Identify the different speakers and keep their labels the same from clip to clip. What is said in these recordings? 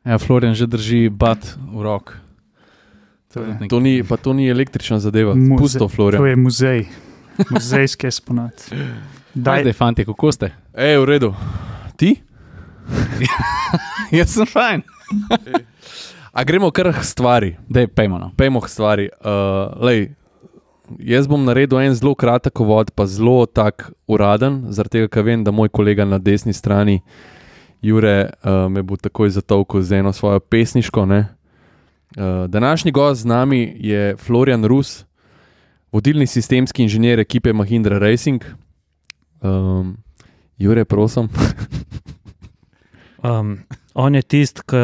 Speaker 1: Ja, Florian že drži bat v rok. To,
Speaker 2: To ni, pa to ni električna zadeva,
Speaker 3: Muze-
Speaker 2: pusto,
Speaker 3: To
Speaker 2: Florian.
Speaker 3: je muzej, muzejski eksponat.
Speaker 1: Daj, zdaj, fanti, kako ste?
Speaker 2: Ej, v redu. Ti?
Speaker 1: Jaz sem fajn.
Speaker 2: A gremo kar k stvari.
Speaker 1: Dej, pejmo. No.
Speaker 2: Pejmo k stvari. Uh, lej, jaz bom naredil en zelo kratek vod, pa zelo tak uraden, zaradi tega, ker vem, da moj kolega na desni strani, Jure, uh, me bo takoj zatolkal z eno svojo pesniško. Ne? Uh, današnji gost z nami je Florian Rus, vodilni sistemski inženir ekipe Mahindra Racing. Um, Jure, prosim.
Speaker 4: Um, on je tisti, ki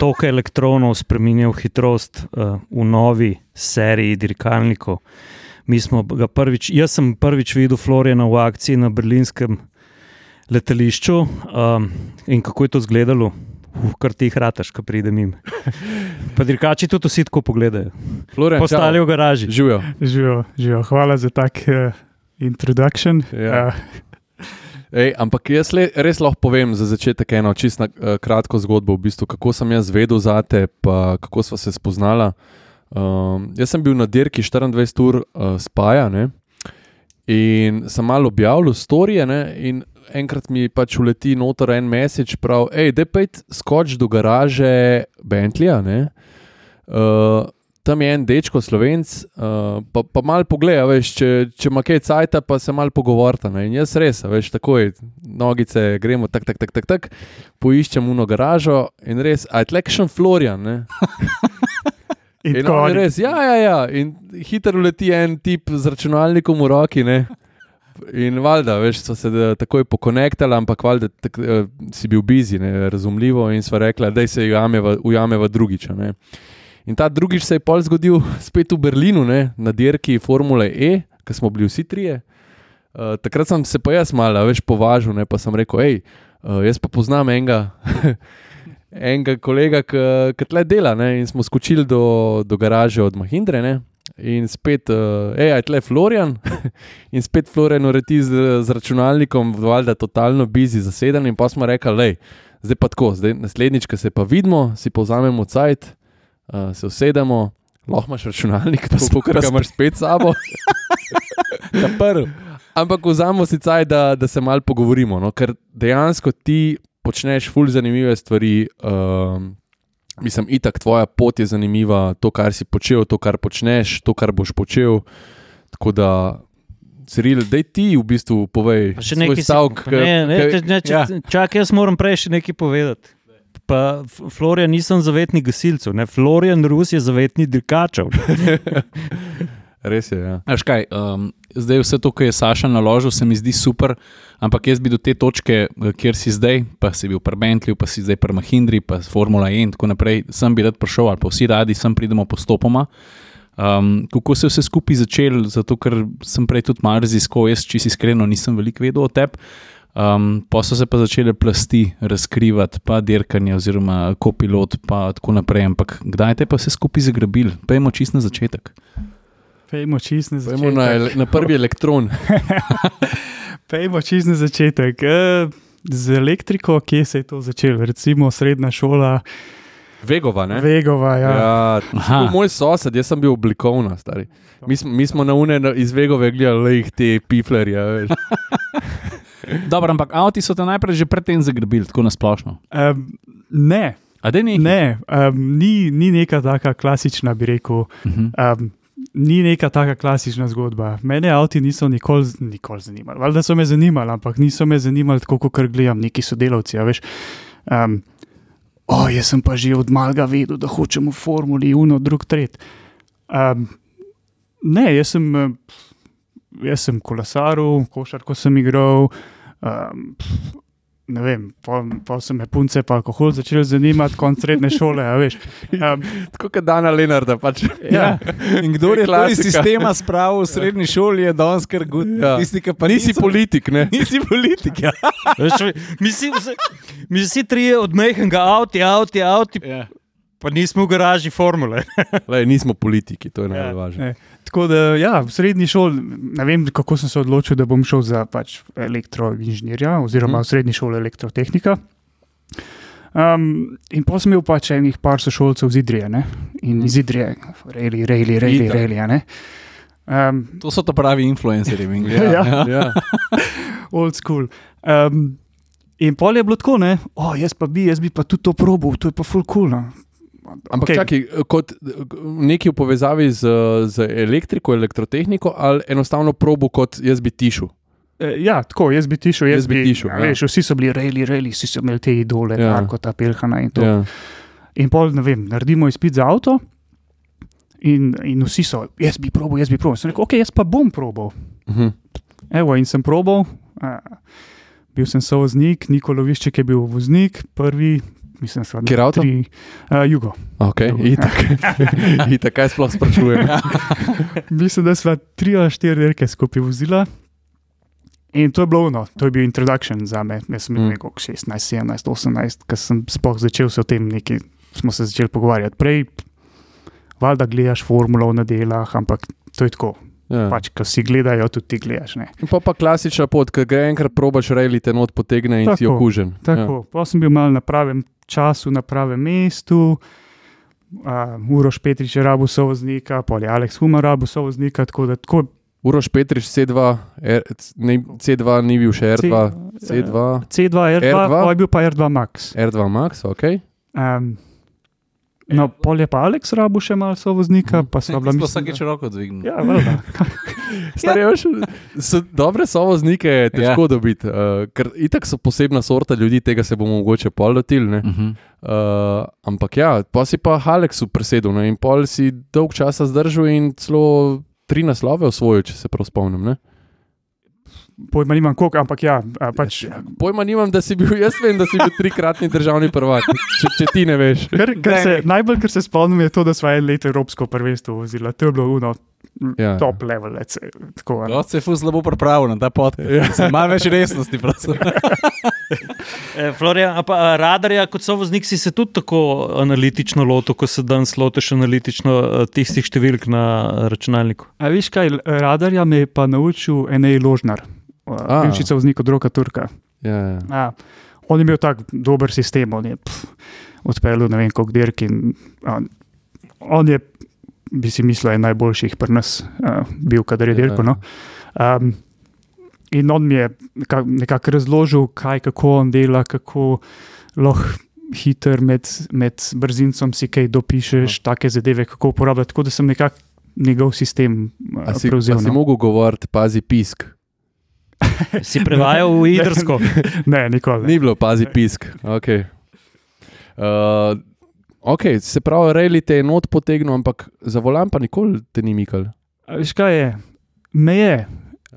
Speaker 4: toliko elektronov spremenja v hitrost uh, v novi seriji dirkalnikov. Mi smo ga prvič, jaz sem prvič videl Floriana v akciji na berlinskem letališču um, in kako je to izgledalo. Uf, kar ti hrataš, ko pridem jim. Pa dirkači tudi vsi tako pogledajo.
Speaker 2: Florian,
Speaker 4: Postali v garaži.
Speaker 2: Živijo.
Speaker 3: Živijo, živijo. Hvala za tak uh, introduction.
Speaker 2: Ja.
Speaker 3: Uh,
Speaker 2: Ej, ampak jaz le, res lahko povem za začetek eno čisto uh, kratko zgodbo, v bistvu, kako sem jaz vedel za te, pa kako sva se spoznala. Um, jaz sem bil na dirki 24 ur uh, spaja ne? in sem malo objavljal storije. Ne? In enkrat mi pač uleti noter en message, prav, hej, da pejt skoč do garaže Bentleya. ne. Uh, tam je en dečko, slovenc, uh, pa, pa malo pogleda, veš, če, če ima kaj cajt, pa se malo pogovorta. Ne? In jaz res, veš, takoj, nogice, gremo tak, tak, tak, tak, tak poiščem uno garažo in res, a je tlekšen Florian.
Speaker 3: In
Speaker 2: In on je res, ja, ja, ja. In hitro leti en tip z računalnikom v roki. Ne? In valjda, veš, so se da, takoj pokonektali, ampak valjda tak, uh, si bil bizi, ne, razumljivo, in sva rekla, da se ujameva, ujameva drugič. a Ne. In ta drugič se je pol zgodil spet v Berlinu, ne, na dirki Formule E, ki smo bili vsi trije. Uh, takrat sem se pa jaz malo, a veš, považal, ne, pa sem rekel, hej, uh, jaz pa poznam enega. Enega kolega, ki tle dela, ne, in smo skočili do, do garaže od Mahindre, ne, in spet, uh, hej, je tle Florian, in spet Florian ureti z, z računalnikom, valjda totalno bizi, zaseden, in pa smo rekli, hej, zdaj pa tako, zdaj naslednjič, ko se pa vidimo, si povzamemo cajt, uh, se usedemo, lahko imaš računalnik, pa spokaj ga imaš spet sabo.
Speaker 1: Ta prvi.
Speaker 2: Ampak vzamemo si cajt, da, da se malo pogovorimo, no? ker dejansko ti počneš ful zanimive stvari. Um, Mislim, itak tvoja pot je zanimiva, to, kar si počel, to, kar počneš, to, kar boš počel. Tako da, Ciril, da ti v bistvu povej
Speaker 4: še nekaj pa Ne, ne, če, ne, če,
Speaker 1: ja.
Speaker 4: Čakaj, jaz moram prej še nekaj povedati. Pa Florian nisem zavetni gasilcev, ne? Florian Rus je zavetni dirkačev.
Speaker 2: Res je. Ja.
Speaker 1: Veš kaj, um, zdaj vse to, kar je Saša naložil, se mi zdi super, ampak jaz bi do te točke, eh, kjer si zdaj, pa si bil pri Bentleyju, pa si zdaj pri Mahindri, pa Formula E in tako naprej, sem bi rad prišel, ali pa vsi radi, sem pridemo postopoma. Um, kako se je vse skupaj začel, zato ker sem prej tudi malo raziskoval, jaz čisto iskreno nisem veliko vedel o tebi. Um, pa so se pa začele plasti razkrivati, pa dirkanje, oziroma kopilot, pa tako naprej. Ampak kdaj te pa vse skupaj zagrabili? Pejmo čist na začetek.
Speaker 3: Pejmo čist na začetek.
Speaker 2: na, ele- na prvi elektron.
Speaker 3: Pejmo čist na začetek. Z elektriko, kje se je to začelo? Recimo srednja šola,
Speaker 2: Vegova, ne?
Speaker 3: Vegova. Ja.
Speaker 2: Ja, moj sosed, jaz sem bil oblikovna, stari. Mi smo, mi smo na une na- iz Vegove gledali le jih te piflerje. veš.
Speaker 1: Dobro, ampak avti so te najprej že predtem zagrabili, tako nasplošno.
Speaker 3: Um, ne, ne um, ni, ni neka taka klasična, bi rekel.
Speaker 1: Mhm.
Speaker 3: Um, ni neka taka klasična zgodba. Mene avti niso nikoli, nikoli zanimali. Valjda so me zanimali, ampak niso me zanimali tako, kot gledam neki sodelavci. a veš. Um, o, jaz sem pa že od malega vedel, da hočemo formuli, uno, drug, tret. Um, ne, jaz sem, eh, jaz sem kolesaril, košarko sem igral. Um, Ne vem, pol, pol so me punce pa alkohol začeli zanimati, konc srednje šole. a veš. Um,
Speaker 2: Tako kot Dana Lenarda. Pač.
Speaker 1: Ja. In kdo je to iz sistema spravil v srednji šoli, je danes kar gud.
Speaker 2: Ja.
Speaker 1: Tisti, ki pa
Speaker 2: Nisi
Speaker 1: niso-
Speaker 2: politik, ne?
Speaker 1: Nisi politik. Ja.
Speaker 4: Veš, mi, si, vse- mi vsi trije od mehkega avta, avta, avta,
Speaker 1: Ja.
Speaker 4: Pa nismo v garaži formule.
Speaker 2: Lej, nismo politiki, to je
Speaker 4: Ja.
Speaker 2: važno.
Speaker 3: Ne. Tako da, ja, v srednji šoli, ne vem, kako sem se odločil, da bom šel za pač, elektroinženirja, oziroma
Speaker 2: Mhm.
Speaker 3: v srednji šoli elektrotehnika. Um, in pa sem imel pač enih par sošolcev z Idrije, ne? in iz Idrije,
Speaker 2: Itak.
Speaker 3: rejali. a ne. Um,
Speaker 1: To so to pravi influencerji. v Angliji.
Speaker 3: Ja.
Speaker 2: Ja.
Speaker 3: old school. Um, in pol je bilo tako, ne, oh, jaz pa bi, jaz bi pa tudi to probil, to je pa full cool. No.
Speaker 2: Ampak okay. čakaj, kot nekaj v povezavi z, z elektriko, elektrotehniko, ali enostavno probo kot jaz bi tišel.
Speaker 3: E, Ja, tako, jaz bi tišel, jaz,
Speaker 2: Jaz bi tišel,
Speaker 3: ja,
Speaker 2: ja.
Speaker 3: Veš, vsi so bili rejali, rejali, vsi so imeli te idole,
Speaker 2: Ja.
Speaker 3: kot ta Pelhana in to.
Speaker 2: Ja.
Speaker 3: In pol, ne vem, naredimo izpit za avto. In, in vsi so, jaz bi probil, jaz bi probil. Sem rekel, ok, jaz pa bom probil.
Speaker 2: Mhm.
Speaker 3: Evo, in sem probil. Uh, bil sem sovoznik, Nikolovišček je bil voznik, prvi, mislim, da
Speaker 2: Kateri avto?
Speaker 3: Uh, jugo.
Speaker 2: Okay, itak. itak, kaj sploh sprašujem.
Speaker 3: Mislim, da smo tri ali štiri dirke skupaj vozila. In to je bilo ono, to je bil introduction za me. Jaz sem bil
Speaker 2: Mm.
Speaker 3: mm. 16, 17, 18, ko sem sploh začel se o tem neki, smo se začeli pogovarjati. Prej, valjda gledaš formulo na delah, ampak to je tako.
Speaker 2: Ja.
Speaker 3: Pač, ko si gledajo, tudi ti gledaš. Ne.
Speaker 2: Pa pa klasična pot, ki ga enkrat probaš rejali, te not potegne in si
Speaker 3: Tako,
Speaker 2: okužen.
Speaker 3: Tako, ja. pa sem bil mal na pravem času, na pravem mestu. Uh, Uroš Petrič je rabu sovoznika, pol je Aleks Humar rabu sovoznika, tako da tako
Speaker 2: Uroš Petrič, C2, R, ne, C2 ni bil še R2, C2,
Speaker 3: C2, R2,
Speaker 2: R2?
Speaker 3: R2? je bil pa R2 Max.
Speaker 2: R2 Max, ok.
Speaker 3: Um, no, pol je pa Aleks rabu še malo sovoznika, pa sva bila
Speaker 1: Sploh
Speaker 3: mislim,
Speaker 1: vsakeč roko dvignil.
Speaker 3: Ja.
Speaker 2: Stari, ja. so, dobre sovoznike je težko
Speaker 1: Ja.
Speaker 2: dobiti, uh, ker itak so posebna sorta ljudi, tega se bomo mogoče pol lotili. ne.
Speaker 1: Mhm.
Speaker 2: Uh, ampak ja, pa si pa Aleksu presedel ne, in pol si dolg časa zdržal in celo tri naslove osvojil, če se prav spomnim. Ne?
Speaker 3: Pojma nimam koliko, ampak ja, a, pač.
Speaker 2: Ja, pojma nimam, da si bil, jaz vem, da si bil trikratni državni prvak, če, če ti ne veš.
Speaker 3: Kar, kar se, najbolj, kar se spomnim, je to, da smo en let Evropsko prvenstvo vozili. To je bilo uno,
Speaker 2: Ja.
Speaker 3: top level. let's say, Tako,
Speaker 1: se je fuz slabo pripravil na ta podcast. Ja. Malo več resnosti, prosim.
Speaker 4: E, Florian, a pa a radarja kot sovoznik si se tudi tako analitično lotil, kot se danes lotiš analitično eh, tistih številk na računalniku.
Speaker 3: A veš kaj, radarja me je pa naučil Enej Ložnar,
Speaker 2: A.
Speaker 3: bivši sovoznik od Roka Turka.
Speaker 2: Ja, ja.
Speaker 3: A, on je imel tak dober sistem, on je odpeljal ne vem koliko dirk in on, on je, bi si mislil, najboljših pri nas uh, bil, kadar je
Speaker 2: Ja.
Speaker 3: dirko. No. Um, in on mi je nekako nekak razložil, kaj, kako on dela, kako lahko hiter med, med brzincem si kaj dopišeš, no. take zadeve, kako uporabljati. Tako da sem nekako njegov sistem
Speaker 2: A si,
Speaker 3: prevzel.
Speaker 2: si
Speaker 3: no.
Speaker 2: mogel govoriti, pazi pisk.
Speaker 4: Si prevajal v Idrsko.
Speaker 3: Ne, nikoli.
Speaker 2: Ni bilo, pazi pisk. Okay. Uh, ok, se pravi, rejali te je not potegnil, ampak za volan pa nikoli te ni mikal.
Speaker 3: A Veš kaj je? Me je,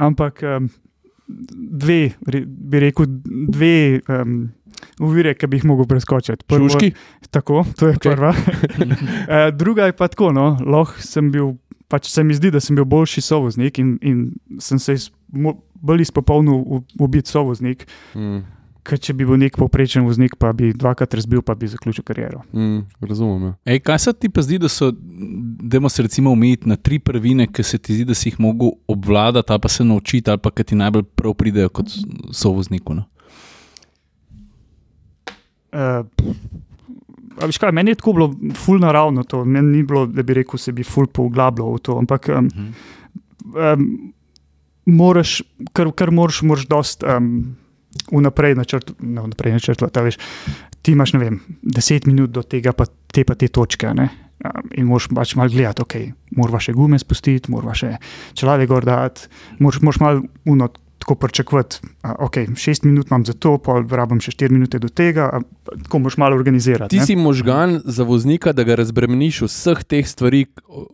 Speaker 3: ampak um, dve, bi rekel, dve um, uvire, ki bi jih mogel preskočiti. Prvo-
Speaker 2: Šuški?
Speaker 3: Tako, to je okay. prva. uh, druga je pa tako, no, lahko sem bil, pač se mi zdi, da sem bil boljši sovoznik in, in sem se iz, mo, bolj izpopolnil v, v biti sovoznik,
Speaker 2: Mm,
Speaker 3: ker če bi bil nek povprečen voznik, pa bi dvakrat razbil, pa bi zaključil kariero.
Speaker 2: mm, razumem. ja.
Speaker 1: Ej, kaj se ti pa zdi, da so, da se recimo omejiti na tri prvine, ki se ti zdi, da si jih mogel obvladati, ali pa se naučiti, ali pa ki ti najbolj prav pridejo kot sovozniku? No?
Speaker 3: Uh, A veš kaj, meni je tako bilo ful naravno to, meni ni bilo, da bi rekel, se bi ful poglabljal v to, ampak um,
Speaker 1: Mhm.
Speaker 3: um, moraš, kar, kar moraš, moraš dost um, vnaprej načrtovati, no, vnaprej načrtovati, veš, ti imaš, ne vem, deset minut do tega, pa te pa te točke, ne. In moraš pač malo gledati, ok, moraš še gume spustiti, moraš še čelade gor dati, moraš, moraš malo uno. Tako pričakovati, da okay, šest minut imam za to, pa rabim še štiri minute do tega, a, tako moraš malo organizirati.
Speaker 2: Ti
Speaker 3: ne.
Speaker 2: si možgan za voznika, da ga razbremeniš vseh teh stvari,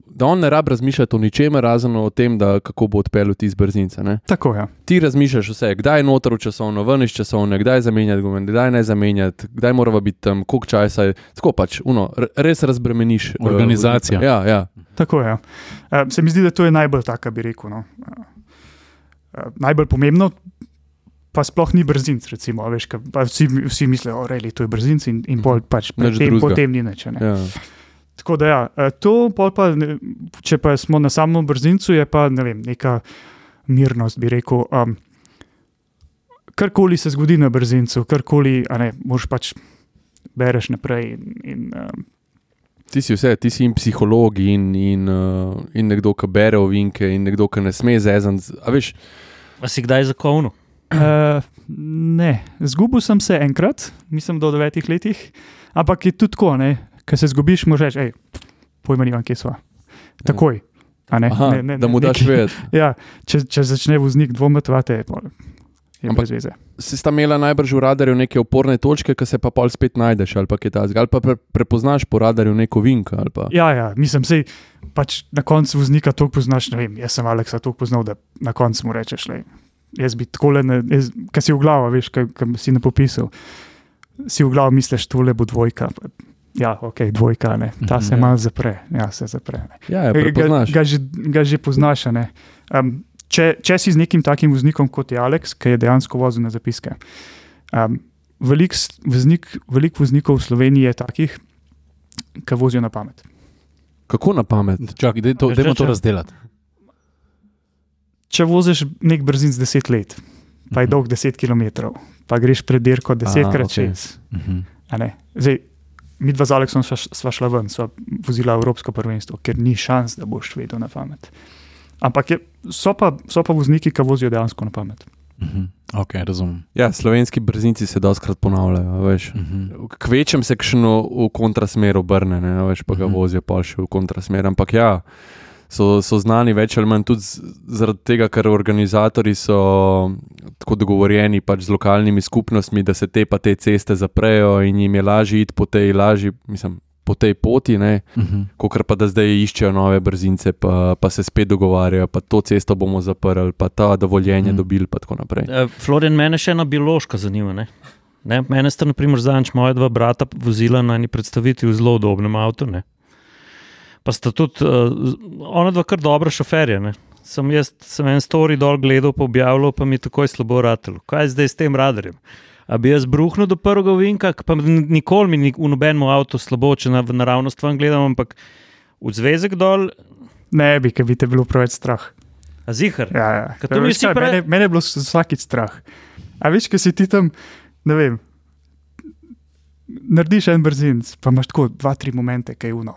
Speaker 2: da on ne rab razmišljati o ničemer, razen o tem, da kako bo odpeljal ti iz brzinca. Ne?
Speaker 3: Tako je. Ja.
Speaker 2: Ti razmišljaš vse, kdaj je noter v časovno, ven iz časovne, kdaj zamenjati gume, kdaj ne zamenjati, kdaj moramo biti tam, koliko časa je. Tako pač, uno, res razbremeniš. eh,
Speaker 1: Organizacija.
Speaker 2: voznika. Ja, ja.
Speaker 3: Tako je. Uh, se mi zdi, da to je najbolj tako, bi rekel. No. Uh, uh, najbolj pomembno, pa sploh ni brzinc. Recimo, veš, ka, vsi, vsi mislijo, da je to brzinc in, in pol, pač
Speaker 2: Nič
Speaker 3: potem, ni nič. a Ne.
Speaker 2: ja.
Speaker 3: Tako da, ja, eh, to, pa, če pa smo na samem brzincu, je pa ne vem, neka mirnost, bi rekel. Um, karkoli se zgodi na brzincu, karkoli, a ne, moš pač bereš naprej. In, in, um,
Speaker 2: Ti si vse, ti si in psiholog, in, in, uh, in nekdo, ki bere ovinke, in nekdo, ki ne sme zezati. A veš,
Speaker 4: A si kdaj zakovno?
Speaker 3: uh, ne, zgubil sem se enkrat, mislim, da v devetih letih, ampak je tudi tako, ker se zgubiš, moraš reči, hej, pojma nimam, kje smo. Takoj. a Ne,
Speaker 2: aha,
Speaker 3: ne, ne,
Speaker 2: da mu
Speaker 3: ne,
Speaker 2: daš vedeti.
Speaker 3: Ja, če, če začne voznik dvomiti,
Speaker 2: Ampak-. Si sta imela najbrž v radarju neke oporne točke, ki se pa pol spet najdeš, ali pa kaj takega, ali pa pre, prepoznaš po radarju neko pa-
Speaker 3: Ja, ja, mislim, sej, pač na koncu voznika to poznaš. Vem, jaz sem Aleksa to poznal, da na koncu mu rečeš, le, jaz bi tako le, kaj si v glavu, veš, kaj si ne popisal. Si v glavu misliš, tole bo dvojka. Ja, ok, dvojka, ne. ta se
Speaker 2: Mhm, ja.
Speaker 3: malo zapre. Ja, se zapre. Ne.
Speaker 2: Ja, ja
Speaker 3: Ga, ga, že, ga že poznaš. ne. Um, če, če si z nekim takim voznikom kot je Aleks, ki je dejansko vozil na zapiske. Um, Veliko voznik, velik voznikov v Sloveniji je takih, ki vozijo na pamet.
Speaker 2: Kako na pamet?
Speaker 1: Čakaj, daj to,
Speaker 4: Že
Speaker 1: dajmo to
Speaker 4: čas.
Speaker 1: razdelati.
Speaker 3: Če voziš nek brzin z 10 let, pa je
Speaker 1: Mhm.
Speaker 3: dolg 10 km, pa greš pred dirko 10 krat
Speaker 2: okej.
Speaker 3: čez.
Speaker 1: Mhm.
Speaker 3: a ne. Zdaj, mi dva z Aleksom sva, sva šla ven, sva vozila Evropsko prvenstvo, ker ni šans, da boš vedel na pamet. Ampak je, so, pa, so pa vozniki, ki vozijo dejansko na pamet.
Speaker 1: Mhm. Ok, razumem.
Speaker 2: Ja, slovenski brzinci se doskrat ponavljajo. Veš.
Speaker 1: Mhm.
Speaker 2: Kvečem se kšno v kontrasmer obrne, ne, veš, pa ga
Speaker 1: Mhm.
Speaker 2: vozijo pa še v kontrasmer. Ampak ja, so, so znani več ali manj tudi z- zaradi tega, ker organizatori so tako dogovorjeni pač z lokalnimi skupnostmi, da se te pa te ceste zaprejo in jim je lažje iti po tej, lažji, mislim, po tej poti, ne,
Speaker 1: Mhm.
Speaker 2: kot pa da zdaj iščejo nove brzince, pa, pa se spet dogovarjajo, pa to cesto bomo zaprli, pa ta dovoljenje
Speaker 1: Mhm.
Speaker 2: dobili, pa tako naprej.
Speaker 4: Uh, Florian, mene še ena biološka zanima. Ne? Ne? Mene sta, na primer, zadnjič moja dva brata vozila na eni predstavitvi v zelo udobnem avtu. Ne? Pa sta tudi, uh, ona dva kar dobra šoferja. Ne? Sem jaz, sem en story dol gledal, pa objavljal, pa mi je takoj slabo ratelo. Kaj je zdaj s tem radarjem? A bi jaz bruhnil do prvega vinka, pa nikoli mi ni v nobenem avtu slabo, če na naravnost vam gledam, ampak v zvezek dol,
Speaker 3: Ne bi, ker bi te bilo preveč strah.
Speaker 4: a zihar.
Speaker 3: Ja, ja.
Speaker 4: Mi
Speaker 3: Veš kaj,
Speaker 4: pre-
Speaker 3: mene, mene je bilo vsakič strah. A veš, ki si ti tam, ne vem. Narediš en brzin, pa imaš tako dva, tri momente, ki je uno.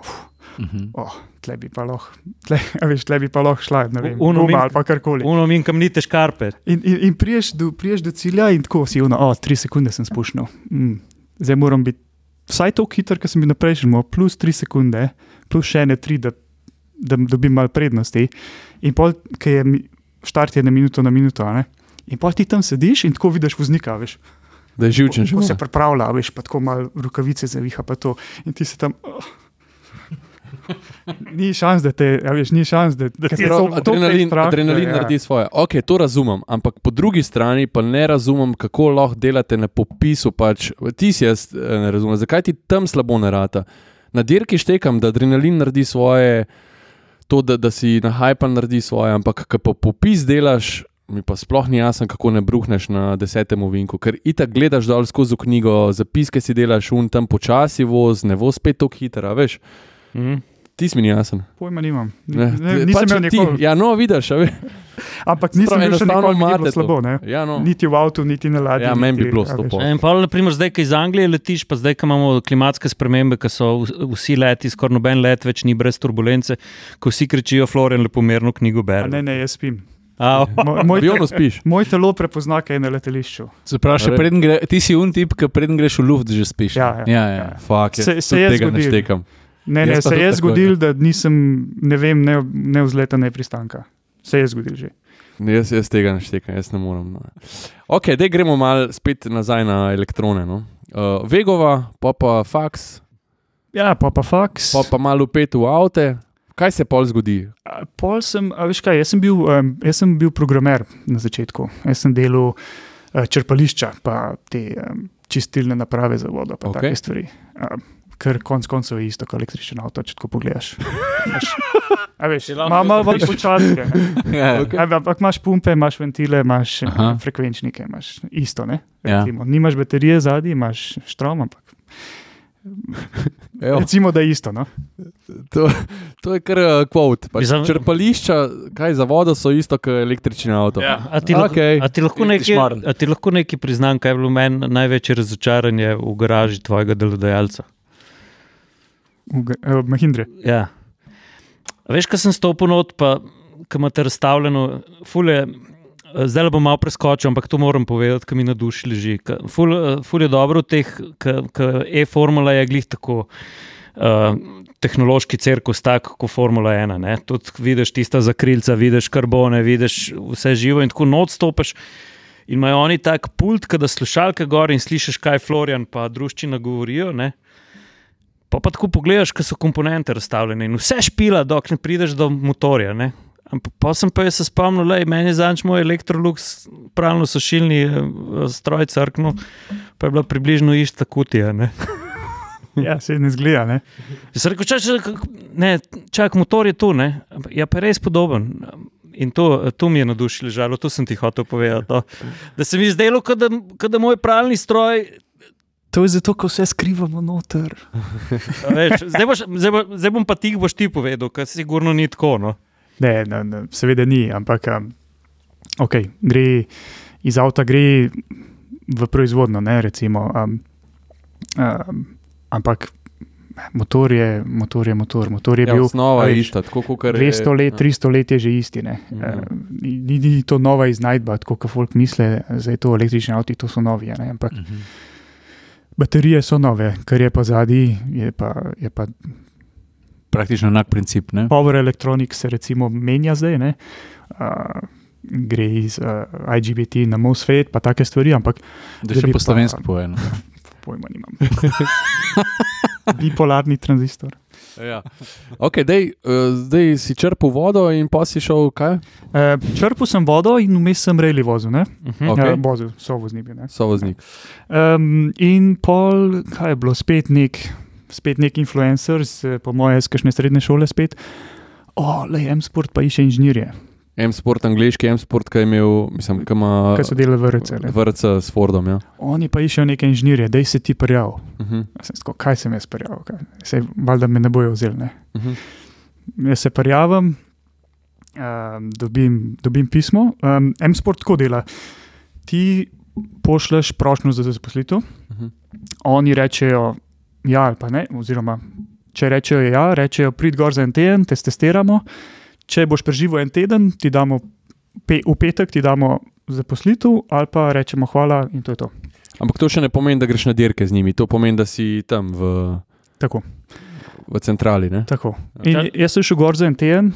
Speaker 3: Uf,
Speaker 1: Mhm.
Speaker 3: oh, tle bi pa lahko, tle, a veš, tle bi pa lahko šla, ne vem,
Speaker 4: Uno min-
Speaker 3: ali pa karkoli.
Speaker 4: Uno min kam nite škarpe.
Speaker 3: In, in, in priješ, do, priješ do cilja in tako si uno, oh, tri sekunde sem spušnil. Mm. Zdaj moram biti vsaj tako hiter, kot sem bil na prejšnjem, plus tri sekunde, plus še ne tri, da, da dobim malo prednosti. In pol, ki je štart je na minuto na minuto, a ne. In pol ti tam sediš in tako vidiš voznika, veš.
Speaker 2: Da je živčen že.
Speaker 3: Se pripravlja, veš, pa tako malo rokavice zaviha, pa to. In ti se tam. Oh. Ni šans, da te, a veš, ni šans, da, da
Speaker 4: ti
Speaker 3: te
Speaker 4: je
Speaker 3: to-
Speaker 4: samo
Speaker 3: to
Speaker 2: Adrenalin,
Speaker 3: strah,
Speaker 2: adrenalin
Speaker 3: da,
Speaker 2: ja. naredi svoje. Ok, to razumem, ampak po drugi strani pa ne razumem, kako lahko delate na popisu. Pač, ti si jaz eh, ne razumem, zakaj ti tam slabo ne rata. Na dirki štekam, da adrenalin naredi svoje, to, da, da si na hajpan naredi svoje, ampak ko pa popis delaš. Mi pa sploh ni jasno, kako ne bruhneš na desetem vinku, ker itak gledaš dol skozi knjigo, zapiske si delaš, un tam počasi voz, ne voz spet tako hiter, a veš.
Speaker 4: Mm.
Speaker 2: Ti si mi ni jasen.
Speaker 3: Pojma nimam.
Speaker 2: Ne,
Speaker 3: Ne, nisem
Speaker 2: pač
Speaker 3: imel
Speaker 2: ti-
Speaker 3: nikoli.
Speaker 2: Ja, no, vidiš, a veš.
Speaker 3: Ampak nisem bil še nikoli,
Speaker 2: to.
Speaker 3: slabo. Ne?
Speaker 2: Ja, no.
Speaker 3: Niti v avtu, niti na ladji.
Speaker 2: Ja, meni bi bilo
Speaker 3: a
Speaker 2: sto
Speaker 3: veš.
Speaker 2: pol.
Speaker 4: In pa, naprimer, zdaj, ki iz Anglije letiš, pa zdaj, ko imamo klimatske spremembe, ko so vsi leti, skoraj noben let več ni brez turbulence, ko vsi kričijo, Florian, lepo mirno knjigo
Speaker 3: A
Speaker 4: bere.
Speaker 3: Ne, ne, jaz spim.
Speaker 4: A,
Speaker 3: Moj, moj,
Speaker 2: spiš.
Speaker 3: moj telo prepozna, kaj je na letališču.
Speaker 1: Preden gre, ti si un tip, ki preden greš v luft, že spiš.
Speaker 3: Ja, ja.
Speaker 1: ja, ja.
Speaker 2: Fak,
Speaker 3: Se-
Speaker 2: se,
Speaker 3: se
Speaker 2: se
Speaker 3: je
Speaker 2: tega ne štekam.
Speaker 3: Ne, ne, se je
Speaker 2: tako,
Speaker 3: zgodilo, da nisem, ne vem, ne, ne vzleta, ne pristanka. Se je zgodilo že.
Speaker 2: Jaz, jaz tega ne štekam, jaz ne morem. No. Ok, zdaj gremo mal spet nazaj na elektrone. No. Uh, Vegova, pa pa fax,
Speaker 3: Ja, pa pa faks.
Speaker 2: pa pa malo pet v avte. Kaj se pol zgodi?
Speaker 3: A, Pol sem, a veš kaj, jaz sem bil, um, jaz sem bil programer na začetku. Jaz sem delal uh, črpališča, pa te um, čistilne naprave za vodo, pa
Speaker 2: Ok.
Speaker 3: okay. take stvari. Um, ker konc koncev je isto kot električen avto, če tako pogledaš. Veš, A veš,
Speaker 4: Si lahko
Speaker 3: ima malo
Speaker 4: zapišeš.
Speaker 3: počasi.
Speaker 1: ja.
Speaker 3: Ampak imaš pumpe, imaš ventile, imaš
Speaker 1: Aha.
Speaker 3: frekvenčnike, imaš isto. Ne?
Speaker 1: Ja.
Speaker 3: Recimo, Nimaš baterije zadnji, imaš štrom, ampak
Speaker 2: Evo,
Speaker 3: Recimo, da je isto. No?
Speaker 2: to, to je kar uh, kvot. Pač,
Speaker 4: Mislim-
Speaker 2: črpališča, kaj za vodo, so isto kot električni avto.
Speaker 1: Ja.
Speaker 4: A ti, lahko,
Speaker 2: Okej.
Speaker 4: a ti nekaj, a ti lahko nekaj priznam, kaj je bilo meni največje razočaranje v garaži tvojega delodajalca?
Speaker 3: G- eh, Mahindri.
Speaker 4: Ja. Veš, kaj sem stopil not, pa ki imate razstavljeno, fule. Zdaj bom malo preskočil, ampak to moram povedati, ki mi na duši leži. Ful, eh, ful je dobro v teh, ki e-formula je glih tako. Uh, tehnološki cirkus, tako kot Formula 1. Ne? Tudi vidiš tista zakrilca, vidiš karbone, vidiš vse živo in tako noč stopiš. In imajo oni tak pult, da slušalke gor in slišiš, kaj Florian pa družščina govorijo. Ne? Pa pa tako pogledaš, kaj so komponente razstavljene in vse špila, dokler ne prideš do motorja. Ne? Ampak pa sem pa jaz se spomnil, da meni je zanč moj Electrolux pravno sušilni eh, stroj crknil, pa je bila približno ista kutija. Ne?
Speaker 3: Ja, se ne zgleda. Ne?
Speaker 4: Jaz sem rekel, čak, čak, ne, čak, motor je tu, ne. Je pa res podoben. In to, to mi je na duši ležalo, to sem ti hotel povedati. No. Da se mi je zdelo, kot da, da moj pralni stroj.
Speaker 3: To je zato, ker vse skrivamo noter.
Speaker 4: a Veš, zdaj, boš, zdaj, bo, zdaj bom pa ti, boš ti povedal, ker sigurno ni tako. No.
Speaker 3: Ne, ne, ne, seveda ni, ampak um, okay, gre iz avta, gre v proizvodno, ne, recimo. Um, um, ampak motor je motor, je motor. motor je
Speaker 2: Ja,
Speaker 3: bil
Speaker 2: osnova
Speaker 3: a
Speaker 2: je ista. Tako, kakor
Speaker 3: 200 let,
Speaker 2: ja.
Speaker 3: 300 let je že isti. Ne.
Speaker 2: Mhm.
Speaker 3: Uh, ni, ni to nova iznajdba, tako kot folk misli, da je to električni avto, to so novi. Ne, ampak
Speaker 1: Mhm.
Speaker 3: Baterije so nove, kar je pa zadnji, je pa, je pa
Speaker 1: Praktično enak princip. Ne?
Speaker 3: Power Electronics se recimo menja zdaj, ne? Uh, gre iz uh, IGBT na MOSFET, pa take stvari, ampak
Speaker 1: Da
Speaker 3: da
Speaker 1: še po slovenski povedano.
Speaker 3: pojma nimam. Bipolarni tranzistor.
Speaker 2: Ja. Okay, dej, uh, zdaj si črpal vodo in pa si šel kaj?
Speaker 3: Uh, črpal sem vodo in vmes sem rejli vozil, ne?
Speaker 4: Uh -huh.
Speaker 2: Ok.
Speaker 3: Ja, vozil, so vozni bil. ne.
Speaker 2: Sovoznik.
Speaker 3: Um, in pol, kaj je bilo, spet nek, spet nek influencer, z, po moje, iz kakšne srednje šole spet. O, le M-sport pa išče inženirje,
Speaker 2: M-sport, angliški M-sport, ki je imel, mislim, ki ima
Speaker 3: ki so delali v RC. ne.
Speaker 2: vrc s Fordom. Ja.
Speaker 3: Oni pa iščejo neke inženirje, da se ti prijav.
Speaker 2: Uh -huh.
Speaker 3: Jaz sem tako, kaj sem jaz prijavil, kaj? Sej, valjda me ne bojo vzeli. Ne?
Speaker 2: Uh -huh.
Speaker 3: Jaz se prijavim, um, dobim, dobim pismo. Um, M-sport tako dela. Ti pošleš prošnjo za zaposlitev,
Speaker 2: Uh -huh.
Speaker 3: oni rečejo ja ali pa ne, oziroma če rečejo ja, rečejo prid gor za en teden, te testiramo. Če boš preživel en teden, ti damo pe, v petek ti damo zaposlitev, ali pa rečemo hvala in to je to.
Speaker 2: Ampak to še ne pomeni, da greš na dirke z njimi, to pomeni, da si tam v,
Speaker 3: Tako.
Speaker 2: v centrali. Ne?
Speaker 3: tako. In
Speaker 4: Čak-
Speaker 3: jaz sem šel gor za en teden.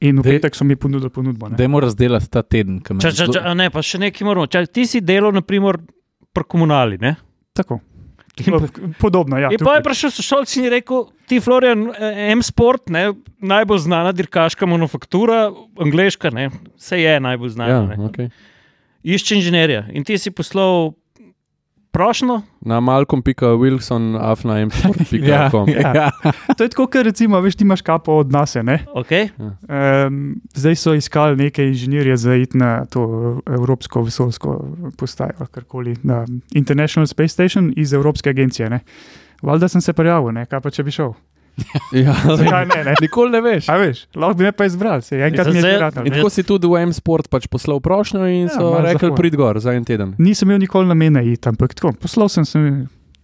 Speaker 3: In v petek so mi ponudili ponudbo. ne.
Speaker 1: Da moramo razdelati ta teden. zelo-
Speaker 4: ča, a ne, pa še nekaj moramo. Ča, ti si delal, naprimer, pri komunali. Ne?
Speaker 3: Tako.
Speaker 4: In pa-
Speaker 3: Podobno, ja.
Speaker 4: In pa je prišel sošolc in je rekel, ti Florian, eh, M-Sport, ne, najbolj znana dirkaška manufaktura, angliška, ne, vse je najbolj znana.
Speaker 2: Ja,
Speaker 4: ne.
Speaker 2: okay.
Speaker 4: Išče inženirja. In ti si poslal prošlo,
Speaker 2: Na malcolm.wilson, afna.com.
Speaker 1: ja, ja.
Speaker 3: To je tako, ker recimo, veš, ti imaš kapo od nas. ne.
Speaker 4: okay?
Speaker 3: Um, zdaj so iskali neke inženirje za iti na to Evropsko vesoljsko postajo, karkoli, na International Space Station iz Evropske agencije. Ne. Valjda sem se prijavil, ne, kaj pa če bi šel.
Speaker 2: Ja,
Speaker 3: Zakaj ne? ne?
Speaker 2: Nikoli ne veš.
Speaker 3: A veš, lahko bi me pa izbral, se enkrat mi je
Speaker 4: Zdaj-
Speaker 3: že ratalo.
Speaker 2: In tako si tudi v M-sport pač poslal prošnjo in
Speaker 3: Ja,
Speaker 2: so rekli,
Speaker 3: zahod.
Speaker 2: prid gor za en teden.
Speaker 3: Nisem imel nikoli namena iti, ampak tako, poslal sem se.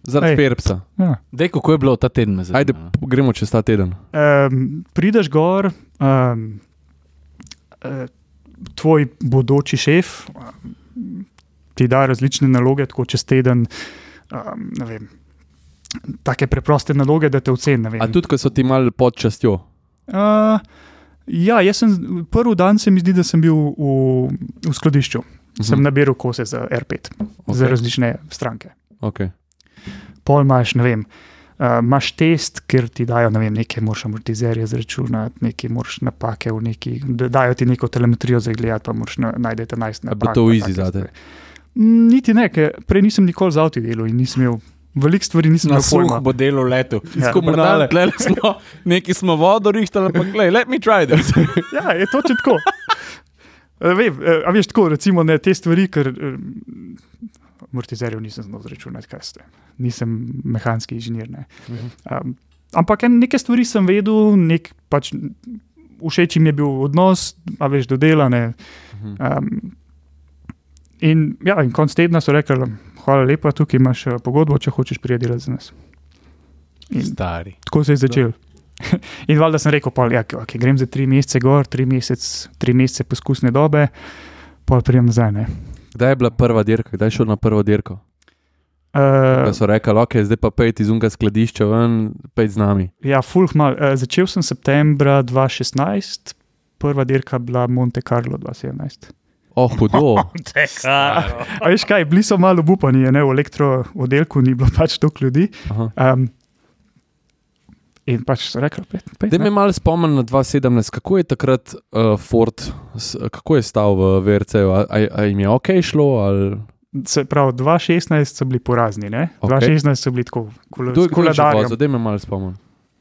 Speaker 2: Zaradi. Perpsa.
Speaker 3: Ja.
Speaker 1: Dej, kako je bilo ta teden? zanima,
Speaker 2: Ajde,
Speaker 1: no.
Speaker 2: gremo čez ta teden.
Speaker 3: Um, prideš gor, um, tvoj bodoči šef ti da različne naloge, tako čez teden. Um, ne vem, take preproste naloge, da te oceni.
Speaker 2: A tudi, ko so ti mal pod častjo.
Speaker 3: Uh, ja, jaz sem prvi dan se mi zdi, da sem bil v, v skladišču.
Speaker 2: Mhm.
Speaker 3: Sem nabiral kose za R5, okay. za različne stranke.
Speaker 2: Okay.
Speaker 3: Pol imaš, ne vem. Uh, imaš test, ker ti dajo ne vem, nekaj, moraš amortizerje zračunati, nekaj, moraš napake v neki, da dajo ti neko telemetrijo za gledati, pa moraš na, najst
Speaker 2: A
Speaker 3: napak.
Speaker 2: bo to easy zate?
Speaker 3: Niti ne, ker prej nisem nikoli z avti delal in nisem imel, veliko stvari nisem
Speaker 1: suh
Speaker 3: pojma.
Speaker 1: bo delo leto.
Speaker 3: Ja.
Speaker 1: Komunale. Tlele smo, neki smo vodo rihtali, pa glej, let me try this.
Speaker 3: Ja, je točno tako. Eh, Vem, eh, a veš tako, recimo ne, te stvari, ker eh, amortizerjev nisem znal zračunati, kaj ste. Nisem mehanski inženir. ne. Um, ampak en, neke stvari sem vedel, nek, pač, všeč jim je bil odnos, a veš, dodelane.
Speaker 2: Mhm.
Speaker 3: Um, in, ja, in konc tedna so rekli, hvala lepa, tukaj imaš eh, pogodbo, če hočeš prijeti delati za nas. In
Speaker 1: Stari.
Speaker 3: tako se je začel. In valjda sem rekel, pol, ja, okay, grem za tri mesece gor, tri, mesec, tri mesece poskusne dobe, pol prijem nazaj. ne.
Speaker 2: Kdaj je bila prva dirka, kdaj je šel na prvo dirko?
Speaker 3: Uh,
Speaker 2: Da so rekli, ok, zdaj pa pejti iz unga skladišča ven, pejti z nami.
Speaker 3: ja, fulh mal. Uh, začel sem septembra 2016, prva dirka bila Monte Carlo 2017.
Speaker 2: Oh, hudo.
Speaker 3: A veš kaj, bili so malo upani, ne, v elektrooddelku ni bilo pač toliko ljudi.
Speaker 2: Aha.
Speaker 3: Um, in pač so rekli, pet, pet,
Speaker 2: Da me malo spomnim na 2017, kako je takrat uh, Ford, s, kako je stal v VRC-ju, a, a, a jim je ok šlo? Ali...
Speaker 3: Se pravi, 2016 so bili porazni, ne?
Speaker 2: Ok.
Speaker 3: 2016 so bili tako s
Speaker 2: je je
Speaker 3: koledarjem.
Speaker 2: vozil, da me malo spomnim.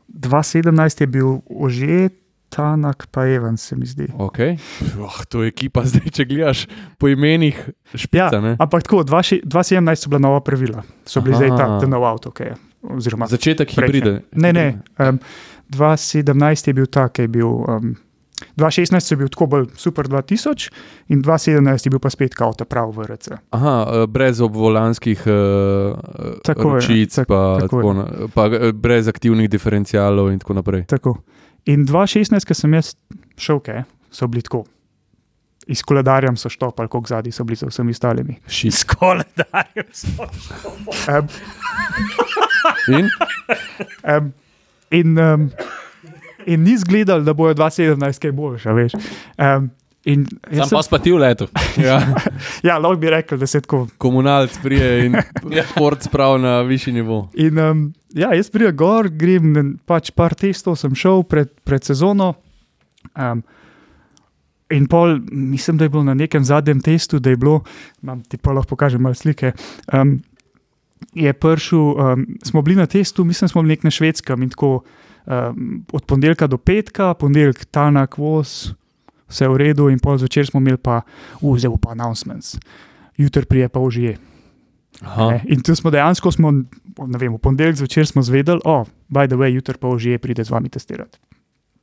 Speaker 3: 2017 je bil že Tanak, pa Evans, se mi zdi.
Speaker 2: Okay. Oh, to je ekipa, zdaj če gledaš po imenih, špica.
Speaker 3: Ja,
Speaker 2: ne?
Speaker 3: ampak tako, 20 2017 so bila nova pravila, so bili
Speaker 2: Aha.
Speaker 3: zdaj ta, ta nov avto, je. Oziroma,
Speaker 2: Začetek hibride.
Speaker 3: ne, ne. Um, 2017 je bil ta, ki je bil. Um, 2016 je bil tako bolj super 2000, in 2017 je bil pa spet kao ta pravi VRC.
Speaker 2: Aha, eh, brez obvolanskih uh,
Speaker 3: Tako je,
Speaker 2: ročic,
Speaker 3: tak-
Speaker 2: pa,
Speaker 3: tako
Speaker 2: tako
Speaker 3: je.
Speaker 2: na, pa eh, brez aktivnih diferencialov in tako naprej.
Speaker 3: Tako. In 2016, ko sem jaz šel, kaj, so bili tako. Iz koledarjem so štopali, koliko zadnji so bili za vsemi ostalimi.
Speaker 4: S koledarjem smo.
Speaker 3: Um,
Speaker 2: In
Speaker 3: um, in, um, in ni zgledal, da bojo 2017 kaj boljša, veš. Um, in
Speaker 1: Sam
Speaker 3: jaz
Speaker 1: pa
Speaker 3: sem,
Speaker 1: spati v letu.
Speaker 2: ja,
Speaker 3: ja, lahko bi rekel, da se tako.
Speaker 2: komunalc prije in Ford sprav na višji nivo.
Speaker 3: In, um, ja, jaz pridem gor, grem pač par testov, sem šel pred, pred sezono. Um, in pol, mislim, da je bilo na nekem zadnjem testu, da je bilo, imam ti pa lahko pokažem malo slike. Um, je prišel, um, smo bili na testu, mislim, smo bili nek na švedskem in tako um, od ponedeljka do petka, ponedeljek tanak voz, vse v redu, in pol zvečer smo imeli pa, vzel pa announcements, jutri prije pa užije.
Speaker 2: Aha.
Speaker 3: Ne, In tu smo dejansko, smo, ne vem, v ponedeljek zvečer smo zvedeli, o, oh, by the way, jutri pa užije pride z vami testirati.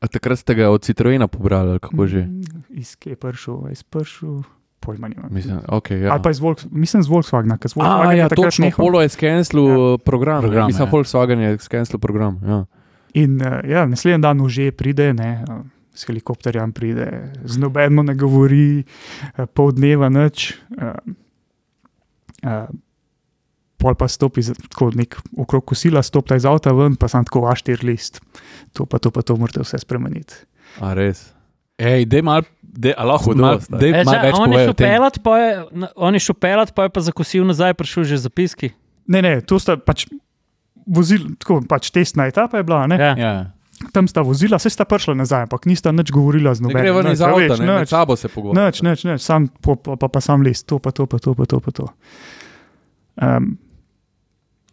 Speaker 2: A takrat ste ga od Citroena pobrali, ali kako že?
Speaker 3: Mm, Iz kje je prišel, iz prišel, pojma nimam.
Speaker 2: Mislim, okay, ja.
Speaker 3: Ali pa iz Volks, mislim z Volkswagna, ker z
Speaker 2: A,
Speaker 3: Volkswagna
Speaker 2: ja, točno,
Speaker 3: nehal.
Speaker 2: Polo je skenslil ja. program.
Speaker 1: Program,
Speaker 2: Mislim,
Speaker 1: ja.
Speaker 2: Volkswagen je skenslil program. Ja.
Speaker 3: In uh, ja, naslednji dan už pride, ne, uh, s helikopterjem pride, z nobenom ne govori, uh, pol dneva noč. Uh, uh, pol pa stopi tako nek okrog kosila, stopi iz avta ven, pa sem tako aštir list. To pa to, pa to morate vse spremeniti.
Speaker 2: A res.
Speaker 1: Ej, dej mal, dej, a lahko dej
Speaker 4: E,
Speaker 1: več
Speaker 4: on, je
Speaker 1: povej
Speaker 4: šel
Speaker 1: o tem.
Speaker 4: pelat, pa je, on je šel pelat, pa je pa zakosil nazaj, prišel že zapiski.
Speaker 3: Ne, ne, to sta pač vozili, tako pač testna etapa je bila, ne?
Speaker 4: Ja.
Speaker 1: Ja.
Speaker 3: Tam sta vozila, se sta prišla nazaj, ampak nista nič govorila z
Speaker 2: Ne
Speaker 3: nobenim.
Speaker 2: gre ven iz avta, ne, med sabo se pogovarjati.
Speaker 3: Nič, nič, nič, sam, pa, pa, pa sam list, to pa to, pa to, pa to. Pa to. Um,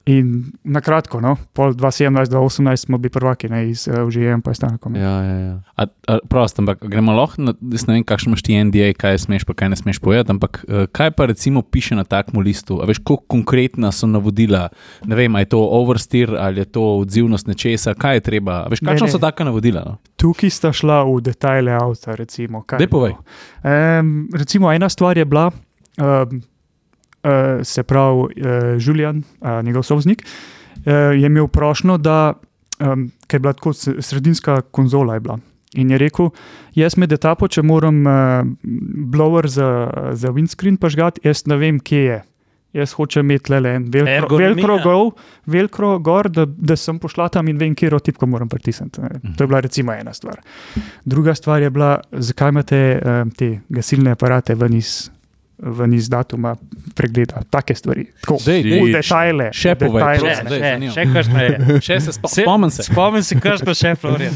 Speaker 3: in na kratko, no, pol 2017-2018 smo bili prvaki, ne iz uh, UGM, pa je stanakom.
Speaker 2: Ja, ja, ja.
Speaker 1: A, a, prost, ampak gremo lahko, na, jaz ne vem, kakšno imaš ti NDA, kaj smeš, pa kaj ne smeš povedati, ampak eh, kaj pa recimo piše na takmu listu? A veš, kako konkretna so navodila? Ne vem, ali je to oversteer ali je to odzivnost nečesa, kaj je treba? A veš,
Speaker 3: Ne,
Speaker 1: kakšno
Speaker 3: ne.
Speaker 1: so taka navodila? No?
Speaker 3: Tukaj sta šla v detajle avta, recimo. je
Speaker 1: povej.
Speaker 3: Um, recimo, ena stvar je bila, um, uh, se pravi, uh, Julian, uh, njegov sovznik, uh, je imel prošlo, da um, je bila tako sredinska konzola. Je bila. In je rekel, jaz med etapo, če moram uh, blower za, za windscreen pažgati, jaz ne vem, kje je. Jaz hočem imeti le en velkro,
Speaker 4: Ergonomija.
Speaker 3: velkro, gol, velkro gor, da, da sem pošla tam in vem, kje tipko moram pritisniti. ne. To je bila recimo ena stvar. Druga stvar je bila, zakaj imate um, te gasilne aparate ven iz, ven iz datuma pregleda, take stvari. Tako,
Speaker 2: Dej, dej.
Speaker 3: v detajle.
Speaker 1: Še povej.
Speaker 4: Še, še, še je.
Speaker 1: Še se spo,
Speaker 4: Se-
Speaker 1: spomnim se.
Speaker 4: Spomnim se, kakšno še, Florian.